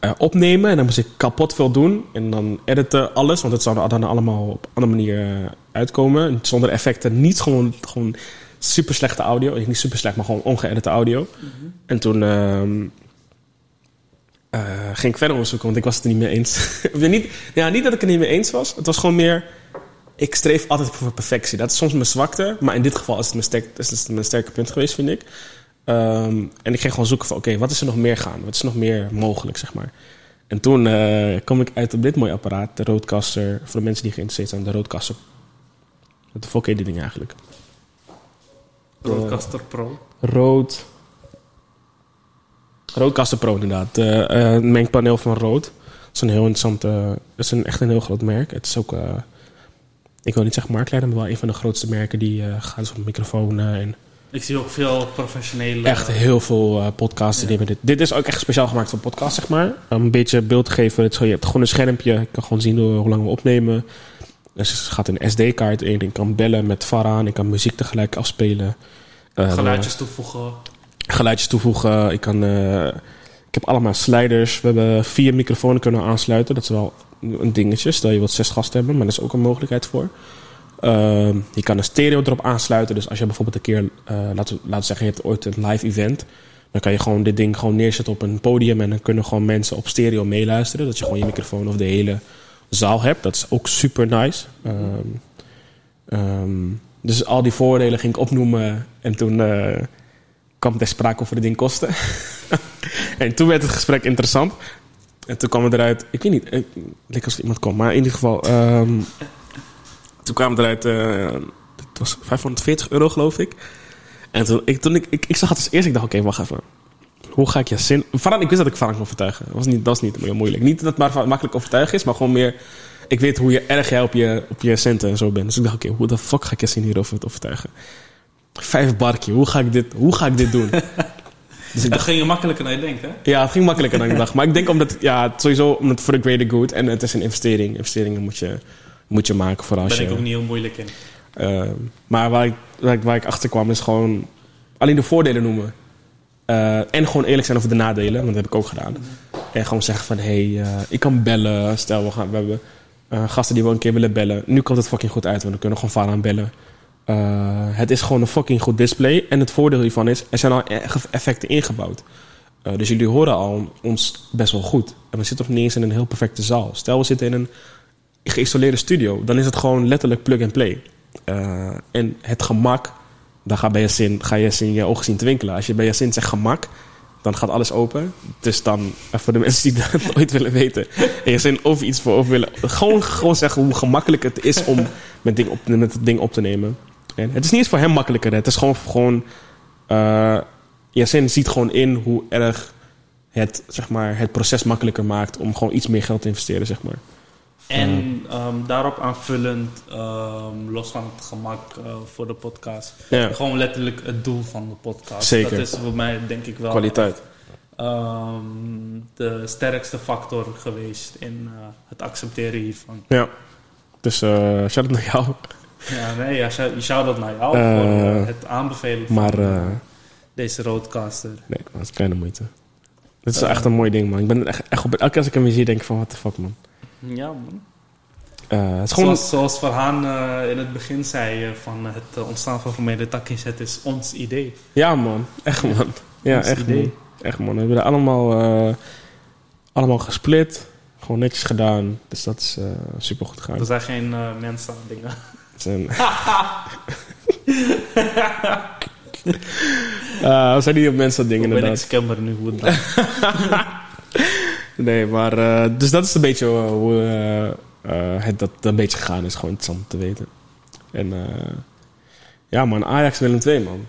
eh, opnemen. En dan moest ik kapot veel doen. En dan editen alles. Want het zou dan allemaal op een andere manier eh, uitkomen. Zonder effecten. Niet gewoon, gewoon super slechte audio. Niet super slecht, maar gewoon ongeëdite audio. En toen ehm, eh, ging ik verder onderzoeken, want ik was het er niet mee eens. Niet, ja, niet dat ik het er niet mee eens was. Het was gewoon meer... Ik streef altijd voor perfectie. Dat is soms mijn zwakte. Maar in dit geval is het mijn, sterk, is het mijn sterke punt geweest, vind ik. Ehm, en ik ging gewoon zoeken van... Oké, wat is er nog meer gaan? Wat is er nog meer mogelijk, zeg maar? En toen eh, kwam ik uit op dit mooie apparaat. De Roadcaster. Voor de mensen die geïnteresseerd zijn. De Roadcaster. Wat de fuck heet die ding eigenlijk? Roadcaster Pro. Rood. Roodcaster Pro inderdaad. Eh, eh, mengpaneel van Rood. Dat is een heel interessant... eh, het is een, echt een heel groot merk. Het is ook... eh, ik wil niet zeggen marktleider, maar wel een van de grootste merken die eh gaat dus op microfoons en Ik zie ook veel professionele... echt heel veel eh, podcasts. die Ja. dit. Dit is ook echt speciaal gemaakt voor podcasts, zeg maar. Om een beetje beeld te geven. Het is, gewoon- je hebt gewoon een schermpje. Je kan gewoon zien hoe, lang we opnemen. Dus er gaat een SD-kaart in. Ik kan bellen met VARA aan. Ik kan muziek tegelijk afspelen. Eh, Geluidjes toevoegen. geluidjes toevoegen. Ik, kan, eh, ik heb allemaal sliders. We hebben vier microfoons kunnen aansluiten. Dat is wel een dingetje. Stel je wilt zes gasten hebben, maar daar is ook een mogelijkheid voor. Ehm, je kan een stereo erop aansluiten. Dus als je bijvoorbeeld een keer, eh, laten, laten zeggen, je hebt ooit een live event. Dan kan je gewoon dit ding gewoon neerzetten op een podium. En dan kunnen gewoon mensen op stereo meeluisteren. Dat je gewoon je microfoon of de hele zaal hebt. Dat is ook super nice. Ehm, ehm, dus al die voordelen ging ik opnoemen. En toen eh, kwam ter sprake over de ding kosten. en toen werd het gesprek interessant. En toen kwam eruit... Ik weet niet, ik, het leek alsof iemand kwam. Maar in ieder geval... ehm, toen kwam eruit... eh, het was 540 euro, geloof ik. En toen ik, toen ik, ik, zag het als eerst. Ik dacht, oké, wacht even. Hoe ga ik je zin... Ik wist dat ik Farhan kon overtuigen. Dat was niet, dat was niet heel moeilijk. Niet dat het maar makkelijk overtuigen is, maar gewoon meer... Ik weet hoe je erg jij op je, op je centen en zo bent. Dus ik dacht, oké, hoe de fuck ga ik je zin hierover overtuigen? Vijf barkje, hoe ga ik dit, hoe ga ik dit doen? dus Dat ging je makkelijker dan je denkt, hè? ja, het ging makkelijker dan ik dacht. Maar ik denk omdat, ja, het sowieso omdat voor de greater good. En het is een investering. Investeringen moet je, moet je maken voor als Daar ben je... ik ook niet heel moeilijk in. Eh, maar waar ik, waar, ik, waar ik achter kwam is gewoon alleen de voordelen noemen. Eh, en gewoon eerlijk zijn over de nadelen, want dat heb ik ook gedaan. En gewoon zeggen van, hé, hey, eh, ik kan bellen. Stel, we, gaan, we hebben eh, gasten die wel een keer willen bellen. Nu komt het fucking goed uit, want we kunnen gewoon varen aan bellen. Eh, het is gewoon een fucking goed display. En het voordeel hiervan is, er zijn al e- effecten ingebouwd. Eh, dus jullie horen al ons best wel goed. En we zitten nog niet eens in een heel perfecte zaal. Stel, we zitten in een geïsoleerde studio. Dan is het gewoon letterlijk plug-and-play. Eh, en het gemak, dan ga, je zin, ga je in je ogen zien twinkelen. Als je bij je zin zegt gemak, dan gaat alles open. Dus dan, voor de mensen die dat ooit willen weten... en zin over iets voor over willen... Gewoon, gewoon zeggen hoe gemakkelijk het is om met, ding op, met het ding op te nemen. Het is niet eens voor hem makkelijker. Het is gewoon... gewoon eh Yasin ziet gewoon in hoe erg het, zeg maar, het proces makkelijker maakt... om gewoon iets meer geld te investeren, zeg maar. En ehm, daarop aanvullend, ehm, los van het gemak eh, voor de podcast, Ja. gewoon letterlijk het doel van de podcast. Zeker. Dat is voor mij denk ik wel Kwaliteit. ehm, de sterkste factor geweest in eh, het accepteren hiervan. Ja. Dus eh shout-out naar jou. Ja, nee, ja, je zou dat naar jou Eh, voor eh, het aanbevelen van Maar eh, deze roadcaster. nee, dat is kleine moeite. Dit is Eh. echt een mooi ding, man. Ik ben echt, echt op... Elke keer als ik hem weer zie, denk ik van... What the fuck, man. Ja, man. Eh, het is gewoon... Zoals, zoals eh, in het begin zei, eh, van het eh, ontstaan van Vermeerde Takinzet is ons idee. Ja, man. Echt, man. Ja, Ons echt, idee. man. Echt, man. We hebben er allemaal... eh, allemaal gesplit. Gewoon netjes gedaan. Dus dat is eh super goed gegaan. Er zijn geen eh, mensen aan dingen. Een- Eh, we zijn niet op mensen dat dingen Ik ben inderdaad. nu, dan. Nee, maar... eh, dus dat is een beetje eh, hoe eh, het dat een beetje gegaan is. Gewoon interessant om te weten. En ja man, Ajax Willem 2 man.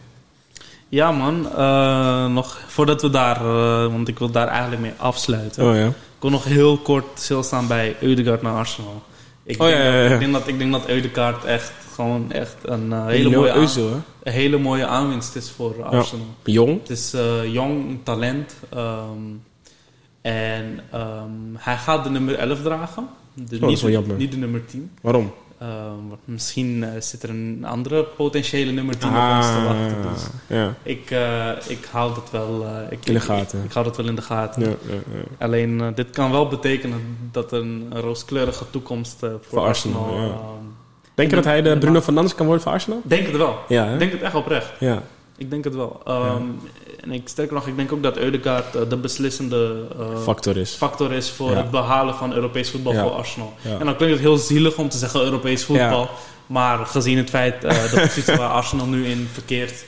Ja man, nog voordat we daar, want ik wil daar eigenlijk mee afsluiten. Oh ja. Ik wil nog heel kort stilstaan bij Eudegaard naar Arsenal. Ik, Oh, denk, ja, ja, ja. Dat, ik, denk, dat, ik denk dat Eudegaard echt gewoon echt een eh, hele, Leo mooie aan- een hele mooie aanwinst is voor Arsenal. Jong. Het is eh, jong, talent. ehm, en ehm, hij gaat de nummer 11 dragen. De, Oh, dat is wel niet, jammer. niet de nummer 10. Waarom? Ehm, misschien eh, zit er een andere potentiële nummer 10 op ons te wachten. Dus ja. ik, eh, ik hou dat wel eh, ik, In de gaten. Ik, ik hou dat wel in de gaten. Ja, ja, ja. Alleen dit kan wel betekenen dat een, een rooskleurige toekomst voor, Voor Arsenal, Arsenal. ehm, Denk je dat hij de Bruno Fernandes kan worden voor Arsenal? Denk het wel. Ja, hè? Ik denk het echt oprecht. Ja. Ik denk het wel. Ehm, En ik sterker nog, ik denk ook dat Eudegaard eh, de beslissende eh, Factor is. factor is voor Ja. het behalen van Europees voetbal Ja. voor Arsenal. En dan klinkt het heel zielig om te zeggen Europees voetbal. Maar gezien het feit, eh de positie waar Arsenal nu in verkeert,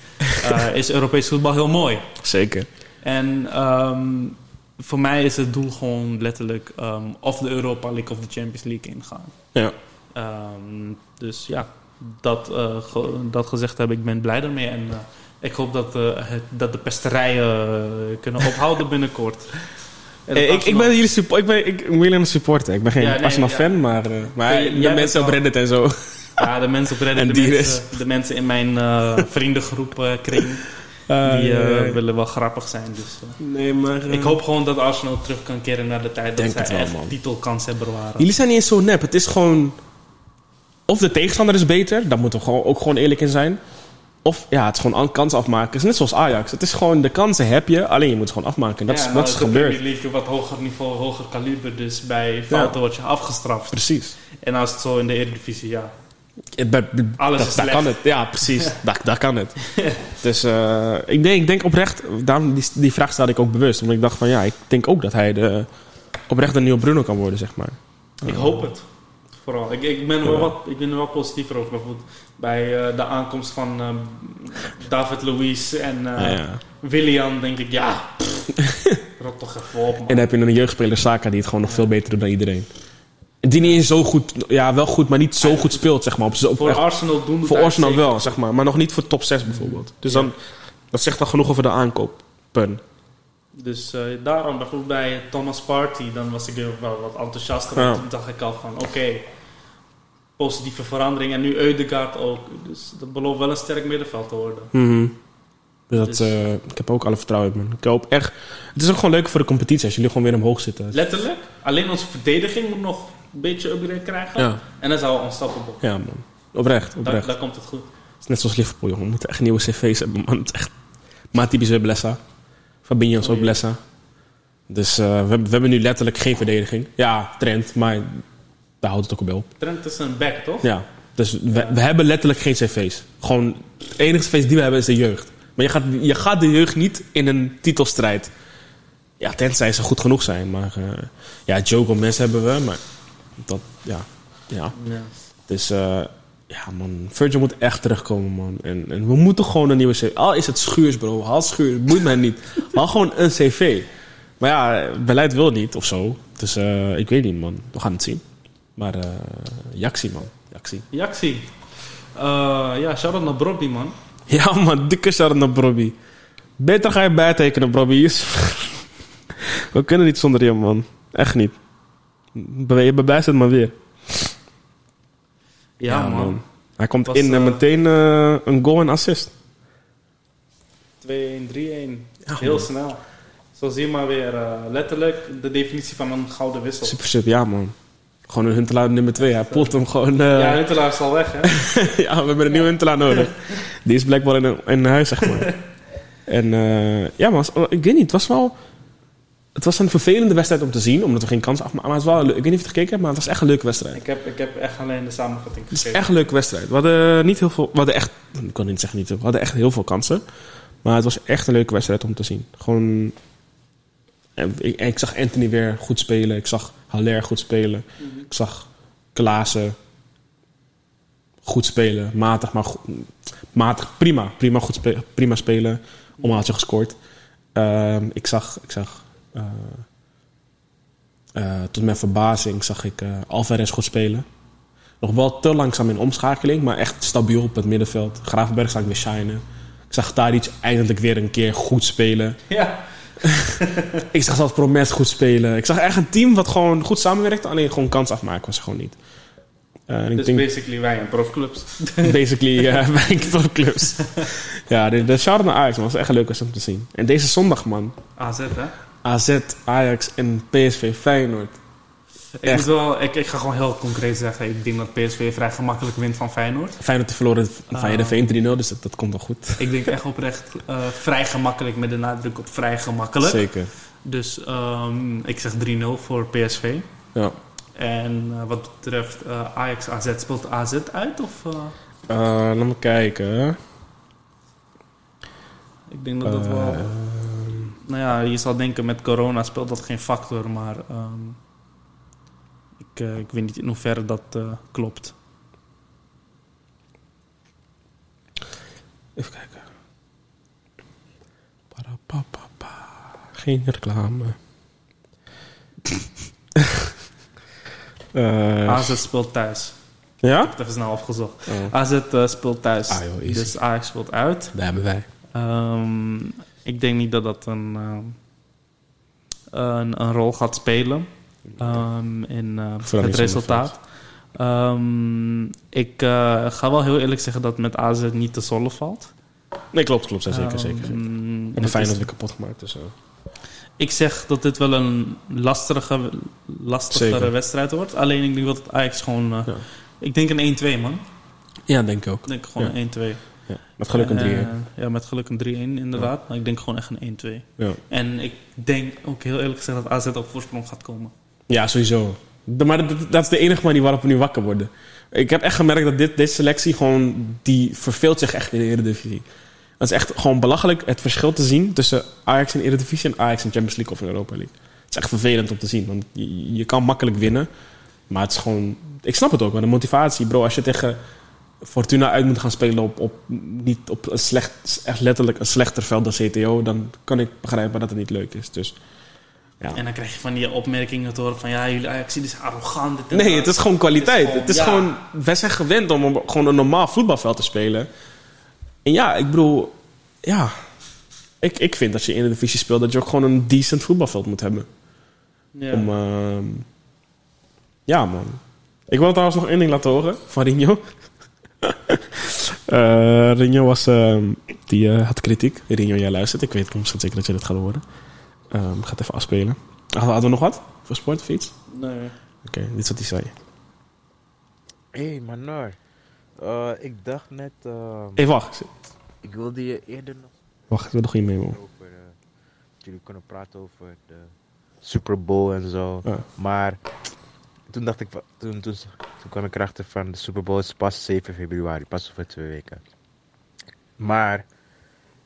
is Europees voetbal heel mooi. Zeker. En ehm, voor mij is het doel gewoon letterlijk ehm, of de Europa League of de Champions League ingaan. Ja. Dus ja, dat, ge- dat gezegd heb ik ben blij daarmee. En ik hoop dat, eh, het, dat de pesterijen eh, kunnen ophouden binnenkort. Eh, ik, ik ben jullie support, ik ben ik, William supporter. Ik ben geen Ja, nee, Arsenal ja. fan, maar, maar de mensen op Reddit en zo. Ja, de mensen op Reddit, En de, mensen, de mensen in mijn eh, vriendengroep kring, Eh, die willen wel grappig zijn. Dus, nee, maar... Ik hoop gewoon dat Arsenal terug kan keren naar de tijd dat zij wel, echt man. titelkanshebber waren. Jullie zijn niet eens zo nep. Het is gewoon... Of de tegenstander is beter, daar moeten we gewoon, ook gewoon eerlijk in zijn. Of ja, het is gewoon kansen afmaken. Het is net zoals Ajax. Het is gewoon, de kansen heb je, alleen je moet ze gewoon afmaken. Dat Ja, is nou wat is is de gebeurd. Premier League wat hoger niveau, hoger kaliber, dus bij fouten word je afgestraft. Precies. En als het zo in de Eredivisie, ja. Het, Alles dat, is daar kan het. Ja, precies. daar, daar kan het. dus eh, ik, denk, ik denk oprecht, daarom die, die vraag stelde ik ook bewust. Omdat ik dacht van ja, ik denk ook dat hij de, oprecht een nieuwe Bruno kan worden, zeg maar. Ik hoop het. Vooral. Ik, ik, ben er wel wat, ik ben er wel positiever over. Bijvoorbeeld bij eh, de aankomst van ehm, David Luiz en eh Ja, ja. Willian denk ik, ja, rot toch even op, man. En dan heb je een jeugdspeler Saka die het gewoon nog veel beter doet dan iedereen. Die niet eens zo goed, ja wel goed, maar niet zo goed speelt, zeg maar. Op, Voor echt- Arsenal doen voor Arsenal wel, zeg maar. Maar nog niet voor top 6 bijvoorbeeld. Dus Ja. dan, dat zegt dan genoeg over de aankopen. Dus eh, daarom bijvoorbeeld bij Thomas Party, dan was ik wel wat enthousiaster. Ja. want Toen dacht ik al van, oké, positieve verandering. En nu Eudegaard ook. Dus dat belooft wel een sterk middenveld te worden. Mhm. Dus dat, Dus- eh, ik heb ook alle vertrouwen in. Ik hoop echt... Het is ook gewoon leuk voor de competitie als jullie gewoon weer omhoog zitten. Letterlijk, alleen onze verdediging moet nog een beetje upgrade krijgen. Ja. En dan zijn we unstoppable. Ja, man. Oprecht, oprecht. daar komt het goed. Het is net zoals Liverpool, jongen. We moeten echt nieuwe cv's hebben, man. Het is echt... Matip is weer Blessa. Fabinho is ook. Blessa. Dus eh, we, hebben, we hebben nu letterlijk geen verdediging. Ja, trend, maar daar houdt het ook op. Trent is een back, toch? Ja, dus we, we hebben letterlijk geen cv's. Gewoon, het enige cv's die we hebben is de jeugd. Maar je gaat, je gaat de jeugd niet in een titelstrijd. Ja, tenzij ze goed genoeg zijn. Maar eh, ja, Joe Gomez hebben we, maar dat, ja. Ja, Ja. dus eh, ja man, Virgil moet echt terugkomen man. En, en we moeten gewoon een nieuwe cv. Al is het schuurs bro, haal schuurs, boeit mij niet. Haal gewoon een cv. Maar ja, beleid wil niet of zo. Dus eh, ik weet niet man, we gaan het zien. Maar eh Jaxi man, Jaxi. Jaxi. Eh, ja, shout-out naar Brobby, man. Ja man, dikke shout naar Brobby. Beter ga je bijtekenen Brobby. We kunnen niet zonder je man. Echt niet. Je bewijst het maar weer. Ja, man. Hij komt Was, in en eh, meteen eh, een goal en assist. 2-1, 3-1. Ja, Heel man. snel. Zo zie je maar weer eh, letterlijk de definitie van een gouden wissel. Super sub, ja man. Gewoon een Huntelaar nummer 2. Hij poelt hem gewoon. eh, Ja, Huntelaar is al weg, hè? ja, we hebben een nieuwe Huntelaar nodig. Die is blijkbaar in, in huis, zeg maar. en eh, ja, maar was- ik weet niet, het was wel... Het was een vervelende wedstrijd om te zien, omdat we geen kans afmaken. Maar het was wel, leuk. ik weet niet of je het gekeken hebt, maar het was echt een leuke wedstrijd. ik, heb, ik heb echt alleen de samenvatting Het is echt een leuke wedstrijd. We hadden niet heel veel... We hadden echt... Ik kan niet zeggen niet. We hadden echt heel veel kansen. Maar het was echt een leuke wedstrijd om te zien. Gewoon... En ik, en ik zag Anthony weer goed spelen. Ik zag Haller goed spelen. Ik zag Klaassen goed spelen. Matig, maar goed, matig. Prima. Prima, goed spe- prima spelen. Oma had je gescoord. Ehm, ik zag, ik zag eh, tot mijn verbazing zag ik eh Alvarez goed spelen. Nog wel te langzaam in omschakeling, maar echt stabiel op het middenveld. Gravenberg zag ik weer shinen. Ik zag Tadic eindelijk weer een keer goed spelen. Ja. Ik zag zelfs Promes goed spelen. Ik zag echt een team wat gewoon goed samenwerkte. Alleen gewoon kans afmaken was gewoon niet. En Dus denk basically wij en profclubs. basically uh, bij clubs. ja, de, de shout naar Ajax man, was echt leuk om te zien. En deze zondag man, AZ, hè? AZ, Ajax en PSV Feyenoord. Ik, Echt. moet wel, ik, ik ga gewoon heel concreet zeggen. Ik denk dat PSV vrij gemakkelijk wint van Feyenoord. Feyenoord te verloren van Ah. Heerenveen 3-0, dus dat, dat komt wel goed. Ik denk echt oprecht eh, vrij gemakkelijk met de nadruk op vrij gemakkelijk. Zeker. Dus ehm, ik zeg 3-0 voor PSV. Ja. En eh, wat betreft eh, Ajax AZ, speelt AZ uit? Of, laat me kijken. Ik denk dat dat wel... Eh, Nou ja, je zal denken met corona speelt dat geen factor, maar ehm, ik, eh, ik weet niet in hoeverre dat eh, klopt. even kijken. Parapapapa. Geen reclame. Eh, AZ speelt thuis. ja? Ik heb het even snel opgezocht. Oh, AZ speelt thuis, Ah, joh, dus Ajax speelt uit. daar hebben wij. Ehm, ik denk niet dat dat een, ehm, een, een rol gaat spelen ehm, in eh, het resultaat. Ehm, ik eh, ga wel heel eerlijk zeggen dat het met AZ niet te zollen valt. Nee, klopt, klopt. Zeker, zeker. zeker. En de Feyenoord weer kapot gemaakt, dus zo. Ik zeg dat dit wel een lastige, lastigere Zeker. wedstrijd wordt. Alleen ik denk dat het Ajax gewoon... eh, Ja. Ik denk een 1-2 man. Ja, denk ik ook. Ik denk gewoon Ja. een 1-2. Ja. Met geluk een 3 Eh, ja, met geluk een 3-1 inderdaad. Maar ik denk gewoon echt een 1-2. ja. En ik denk ook heel eerlijk gezegd dat AZ op voorsprong gaat komen. ja, sowieso. De- maar dat, dat is de enige manier waarop we nu wakker worden. Ik heb echt gemerkt dat dit, deze selectie gewoon... Die verveelt zich echt in de Eredivisie. Het is echt gewoon belachelijk het verschil te zien... tussen Ajax in Eredivisie en Ajax in Champions League of in Europa League. Het is echt vervelend om te zien. Want je, je kan makkelijk winnen. Maar het is gewoon... Ik snap het ook, maar de motivatie, bro. Als je tegen Fortuna uit moet gaan spelen op, op, niet op een slecht, echt letterlijk een slechter veld dan CTO... dan kan ik begrijpen dat het niet leuk is. Dus ja. En dan krijg je van die opmerkingen te horen van... Ja, jullie Ajax is arrogant. Nee, het is gewoon kwaliteit. Het is gewoon, ja. wij zijn gewend om gewoon een normaal voetbalveld te spelen. En ja, ik bedoel, ja. Ik, ik vind dat je in de divisie speelt, dat je ook gewoon een decent voetbalveld moet hebben. Ja. Om, ehm, ja, man. Ik wil trouwens nog één ding laten horen van Rinho. Eh Rinho was, ehm, die eh, had kritiek. Rinho, jij luistert. Ik weet misschien zeker dat je dit gaat horen. Ehm gaat even afspelen. Hadden we nog wat voor sport of iets? Nee. Oké, dit is wat hij zei. Hé, hey, Manor. Eh, ik dacht net, ehm, Hé, wacht. ik wilde je eerder nog Wacht, ik wil nog over, eh, dat jullie kunnen praten over de Super Bowl en zo. Ja. Maar toen dacht ik, toen, toen, toen kwam ik erachter van de Super Bowl is pas 7 februari, pas over twee weken. Maar,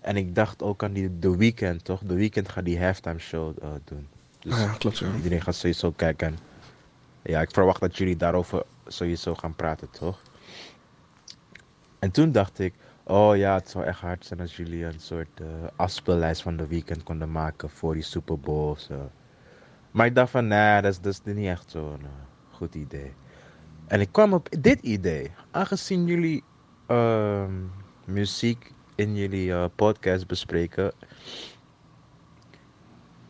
en ik dacht ook aan die The Weeknd, toch? The Weeknd gaat die halftime show eh, doen. Dus Ah, ja, klopt zo. iedereen gaat sowieso kijken. En ja, ik verwacht dat jullie daarover sowieso gaan praten, toch? En toen dacht ik, oh ja, het zou echt hard zijn als jullie een soort eh afspeellijst van de weekend konden maken voor die Super Bowl zo. Maar ik dacht van, nee, dat is, dat is niet echt zo'n eh, goed idee. En ik kwam op dit idee. Aangezien jullie ehm, muziek in jullie eh, podcast bespreken,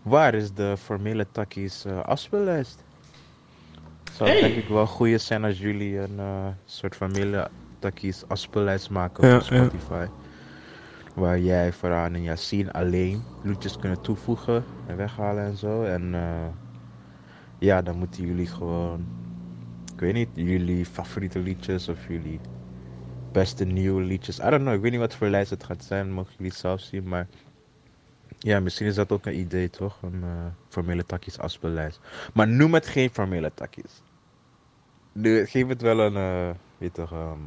waar is de formele takkies eh afspeellijst? Zou het Hey. denk ik wel goeie zijn als jullie een eh, soort formele takkies afspeellijst maken Ja, op ja. Spotify. Waar jij, Farhan en Yassine alleen liedjes kunnen toevoegen en weghalen en zo. En eh, ja, dan moeten jullie gewoon, ik weet niet, jullie favoriete liedjes of jullie beste nieuwe liedjes. I don't know, ik weet niet wat voor lijst het gaat zijn, mogen jullie zelf zien. Maar ja, misschien is dat ook een idee toch? Een eh, formele takkies afspeellijst. Maar noem het geen formele takkies. Nu, geef het wel een, eh, weet toch, ehm,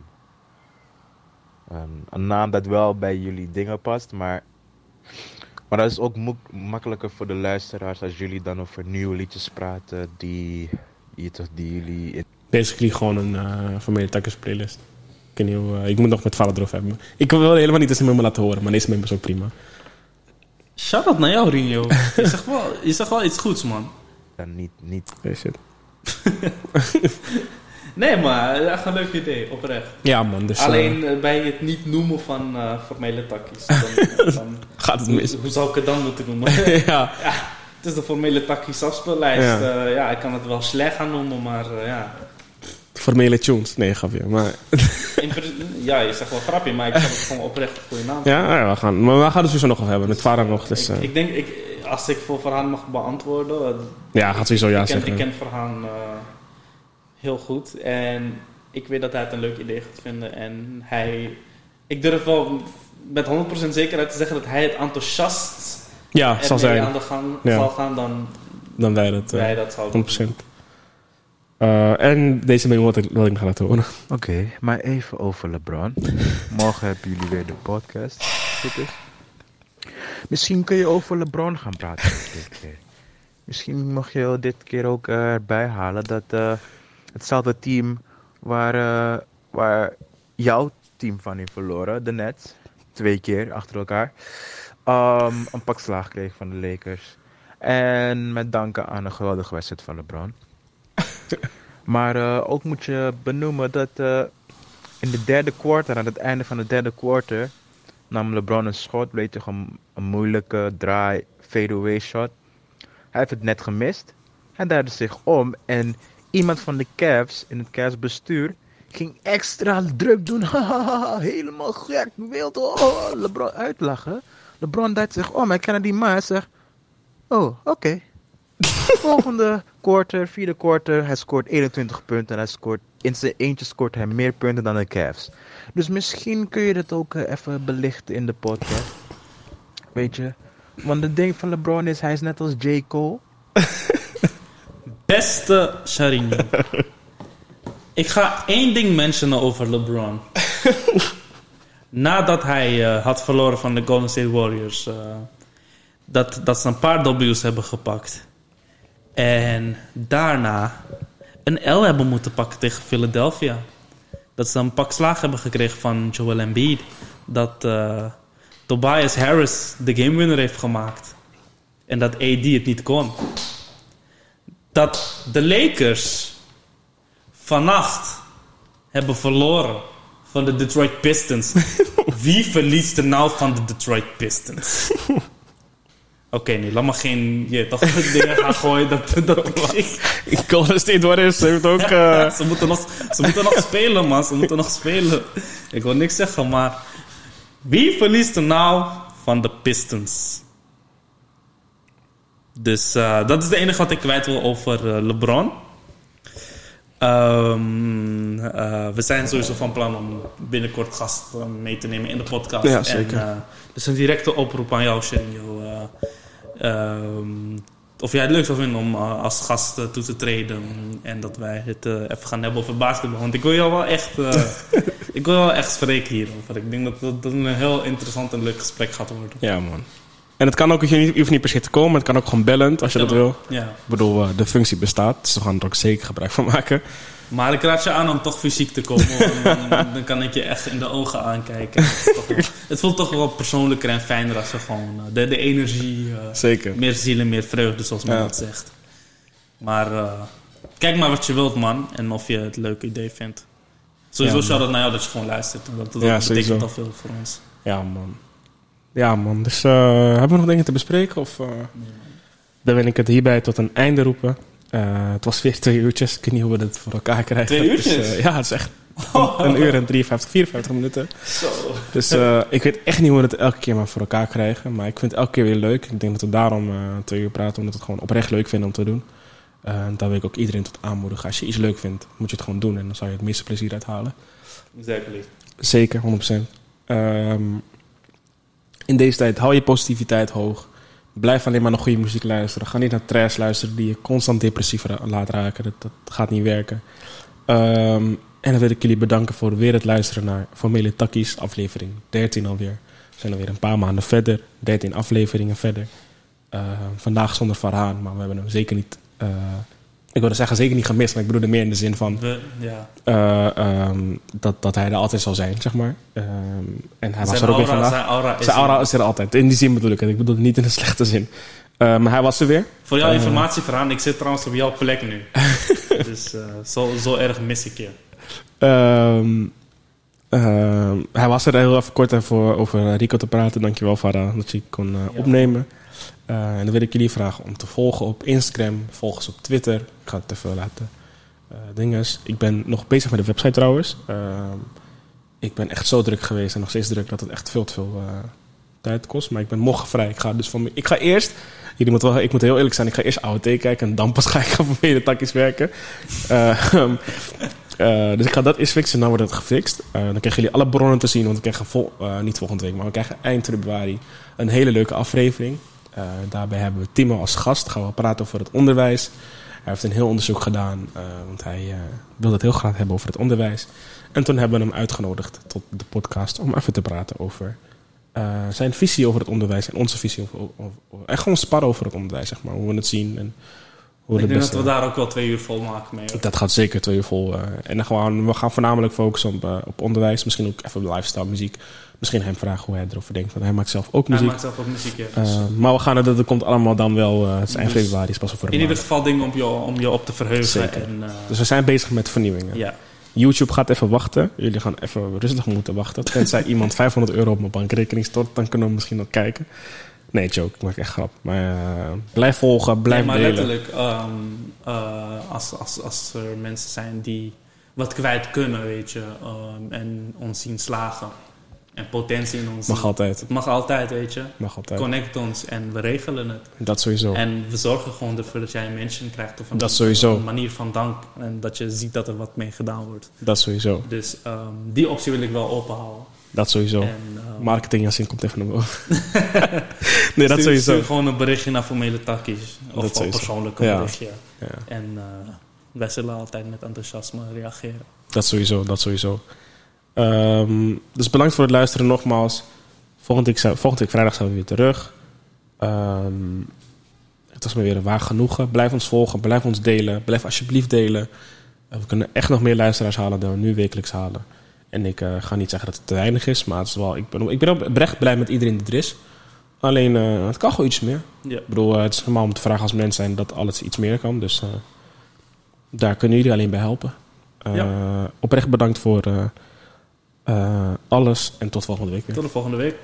een, een naam dat wel bij jullie dingen past. Maar, maar dat is ook makkelijker voor de luisteraars als jullie dan over nieuwe liedjes praten die, toch, die jullie Basically gewoon een uh, familie takkers playlist. Ik, weet niet hoe, eh, ik moet nog met vader erover hebben. Ik wil helemaal niet eens een memo laten horen, maar deze memo is ook prima. Shout-out naar jou, Rinjo. je, zegt wel, je zegt wel iets goeds, man. Dan niet, niet. Nee, shit. Nee, maar echt een leuk idee, oprecht. Ja, man. Dus, eh, Alleen eh, bij het niet noemen van eh, formele takkies. Dan, dan, gaat het mis. hoe zou ik het dan moeten noemen? ja. ja, het is de formele takkies afspeellijst. Ja. Ja. ja, ik kan het wel slecht gaan noemen, maar eh, ja. Formele tunes. Nee, grapje. Maar ja, je zegt wel grapje, maar ik zou het gewoon oprecht een goede naam ja, ja, we gaan, maar we gaan het sowieso nog over hebben. Met Farah nog. Dus, ik, eh, ik denk, ik, als ik voor Farhan mag beantwoorden... eh, ja, gaat sowieso ja ik, ken, zeggen. ik ken Farhan eh, heel goed. En ik weet dat hij het een leuk idee gaat vinden. En hij... Ik durf wel met 100% zekerheid te zeggen dat hij het enthousiast Ja, zal zijn. aan de gang Ja. zal gaan dan Dan wij dat. wij dat zouden 100%. Eh, en deze memo wat ik, wat ik nog laten horen. Oké, maar even over LeBron. Morgen hebben jullie weer de podcast. Misschien kun je over LeBron gaan praten dit keer. Misschien mag je dit keer ook eh, erbij halen dat eh, hetzelfde team waar, waar jouw team van heeft verloren, de Nets, twee keer achter elkaar, ehm, een pak slaag kreeg van de Lakers. En met danken aan een geweldige wedstrijd van LeBron. Maar eh, ook moet je benoemen dat eh, in de derde quarter, aan het einde van de derde quarter, nam LeBron een schot, bleef toch een, een moeilijke draai, fadeaway shot. Hij heeft het net gemist. Hij draaide zich om en iemand van de Cavs in het Cavs bestuur ging extra druk doen. Helemaal gek, wild. Oh, LeBron uitlachen. LeBron draait zich om. Hij kende die maar. Hij zegt: Oh, oké. Volgende quarter, vierde quarter, hij scoort 21 punten. En hij scoort, in zijn eentje scoort hij meer punten dan de Cavs. Dus misschien kun je dat ook eh, even belichten in de podcast. Weet je? Want het ding van LeBron is, hij is net als J. Cole. Beste Sharini. ik ga één ding mentionen over LeBron. Nadat hij eh, had verloren van de Golden State Warriors. eh, dat, dat ze een paar W's hebben gepakt. En daarna een L hebben moeten pakken tegen Philadelphia. Dat ze een pak slaag hebben gekregen van Joel Embiid. Dat eh, Tobias Harris de gamewinner heeft gemaakt. En dat AD het niet kon dat de Lakers vannacht hebben verloren van de Detroit Pistons. Wie verliest er nou van de Detroit Pistons? Oké, nee, laat maar geen je, toch dingen gaan gooien. Dat, dat, Golden State Warriors heeft ook... eh, ze, moeten nog, ze moeten nog spelen, man. Ze moeten nog spelen. Ik wil niks zeggen, maar... Wie verliest er nou van de Pistons? Dus eh, dat is het enige wat ik kwijt wil over eh, LeBron. Ehm, eh, we zijn sowieso van plan om binnenkort gasten mee te nemen in de podcast. Ja, zeker. En, dus een directe oproep aan jou, Shenjo. Eh, ehm, of jij het leuk zou vinden om eh, als gast eh, toe te treden. En dat wij het eh, even gaan hebben over basketbal. Want ik wil jou wel echt, ik wil wel echt spreken hierover. Ik denk dat dat, dat een heel interessant en leuk gesprek gaat worden. ja, man. En het kan ook, je hoeft- je hoeft niet per se te komen. Het kan ook gewoon bellend als je dat wil. Ja. Ik bedoel, de functie bestaat. Dus we gaan er ook zeker gebruik van maken. Maar ik raad je aan om toch fysiek te komen. dan, kan ik je echt in de ogen aankijken. Het, het voelt toch wel persoonlijker en fijner als je gewoon eh, de, de energie, eh, Zeker. meer ziel en meer vreugde, zoals men Ja. dat zegt. Maar eh, kijk maar wat je wilt, man. En of je het een leuk idee vindt. Sowieso Ja, shout out naar jou dat je gewoon luistert. Dat, dat Ja, betekent al veel voor ons. Ja, man. Ja, man. Dus hebben we nog dingen te bespreken? Of, dan wil ik het hierbij tot een einde roepen. Eh, het was weer twee uurtjes. Ik weet niet hoe we dit voor elkaar krijgen. Twee is, uurtjes? eh, ja, het is echt een, een uur en 53, 54 minuten. Zo. Dus eh, ik weet echt niet hoe we het elke keer maar voor elkaar krijgen. Maar ik vind het elke keer weer leuk. Ik denk dat we daarom twee uur praten. Omdat we het gewoon oprecht leuk vinden om te doen. En daar wil ik ook iedereen tot aanmoedigen. Als je iets leuk vindt, moet je het gewoon doen. En dan zou je het meeste plezier uithalen. Exactly. Zeker, 100%. Ehm, in deze tijd hou je positiviteit hoog. Blijf alleen maar naar goede muziek luisteren. Ga niet naar trash luisteren die je constant depressief laat raken. Dat, dat gaat niet werken. Ehm, en dan wil ik jullie bedanken voor weer het luisteren naar Formele Takkies, aflevering 13 alweer. We zijn alweer een paar maanden verder, 13 afleveringen verder. Ehm, vandaag zonder Farhaan, maar we hebben hem zeker niet eh, Ik wilde zeggen zeker niet gemist, maar ik bedoelde meer in de zin van... We, ja. eh, ehm, dat, dat hij er altijd zal zijn, zeg maar. Ehm, en hij was er ook weer aura, vandaag. zijn aura is Zijn aura is er altijd. In die zin bedoel ik het. Ik bedoel het niet in een slechte zin. Eh, maar hij was er weer. Voor jouw Eh. informatie, Verhaan, ik zit trouwens op jouw plek nu. dus zo, zo erg mis ik je. Ehm, hij was er heel even kort even over Rico te praten. Dankjewel, Farah, dat je kon Ja. opnemen. En dan wil ik jullie vragen om te volgen op Instagram. Volg ons op Twitter. Ga het even laten. eh dinges. Ik ben nog bezig met de website trouwens. Ehm, ik ben echt zo druk geweest en nog steeds druk dat het echt veel te veel eh, tijd kost. Maar ik ben morgen vrij. Ik ga dus van ik ga eerst. Jullie moeten wel, ik moet heel eerlijk zijn. Ik ga eerst AOT kijken en dan pas ga ik van de takjes werken. Eh, ehm, eh, dus ik ga dat eerst fixen en dan wordt het gefixt. Dan krijgen jullie alle bronnen te zien. Want we krijgen vol, niet volgende week, maar we krijgen eind februari een hele leuke aflevering. Daarbij hebben we Timo als gast. Gaan we praten over het onderwijs. Hij heeft een heel onderzoek gedaan, eh, want hij eh, wil het heel graag hebben over het onderwijs. En toen hebben we hem uitgenodigd tot de podcast om even te praten over eh, zijn visie over het onderwijs en onze visie over, over, over- gewoon sparren over het onderwijs, zeg maar. Hoe we het zien en Ik denk dat we daar ook wel twee uur vol maken mee. hoor. Dat gaat zeker twee uur vol. eh, en dan gewoon, we gaan voornamelijk focussen op, eh, op onderwijs. Misschien ook even op lifestyle, muziek. Misschien hem vragen hoe hij erover denkt. Want hij maakt zelf ook Hij muziek. maakt zelf ook muziek, ja. Dus, Eh, maar we gaan er, dat komt allemaal dan wel. het is eind Dus februari, is pas een in ieder geval dingen om je, om je op te verheugen. Zeker. En, Dus we zijn bezig met vernieuwingen. ja. YouTube gaat even wachten. Jullie gaan even rustig moeten wachten. Tenzij iemand 500 euro op mijn bankrekening stort, dan kunnen we misschien nog kijken. Nee, joke, ik maak echt grap. Maar eh, blijf volgen, blijf Nee, maar delen. letterlijk, ehm, eh, als, als, als er mensen zijn die wat kwijt kunnen, weet je, ehm, en ons zien slagen en potentie in ons Mag zien. altijd. Het mag altijd, weet je. Mag altijd. Connect ons en we regelen het. Dat sowieso. En we zorgen gewoon ervoor dat jij een mention krijgt of een, Dat sowieso. een manier van dank en dat je ziet dat er wat mee gedaan wordt. Dat sowieso. Dus ehm, die optie wil ik wel openhouden. Dat sowieso. En, ehm, Marketing Jassin komt even naar boven. nee, dat stuur- sowieso. stuur gewoon een berichtje naar formele takjes. Of Dat een Ja. berichtje. Ja, En eh, wij zullen altijd met enthousiasme reageren. dat sowieso, dat sowieso. Ehm, dus bedankt voor het luisteren nogmaals. Volgende week, volgende week vrijdag zijn we weer terug. Ehm, het was me weer een waar genoegen. Blijf ons volgen, blijf ons delen. Blijf alsjeblieft delen. We kunnen echt nog meer luisteraars halen dan we nu wekelijks halen. En ik eh, ga niet zeggen dat het te weinig is, maar het is wel, ik ben, ik ben oprecht blij met iedereen die er is. Alleen, eh, het kan gewoon iets meer. Ja. Ik bedoel, eh, het is normaal om te vragen als mens zijn dat alles iets meer kan. Dus daar kunnen jullie alleen bij helpen. Oprecht bedankt voor alles en tot volgende week weer. Tot de volgende week.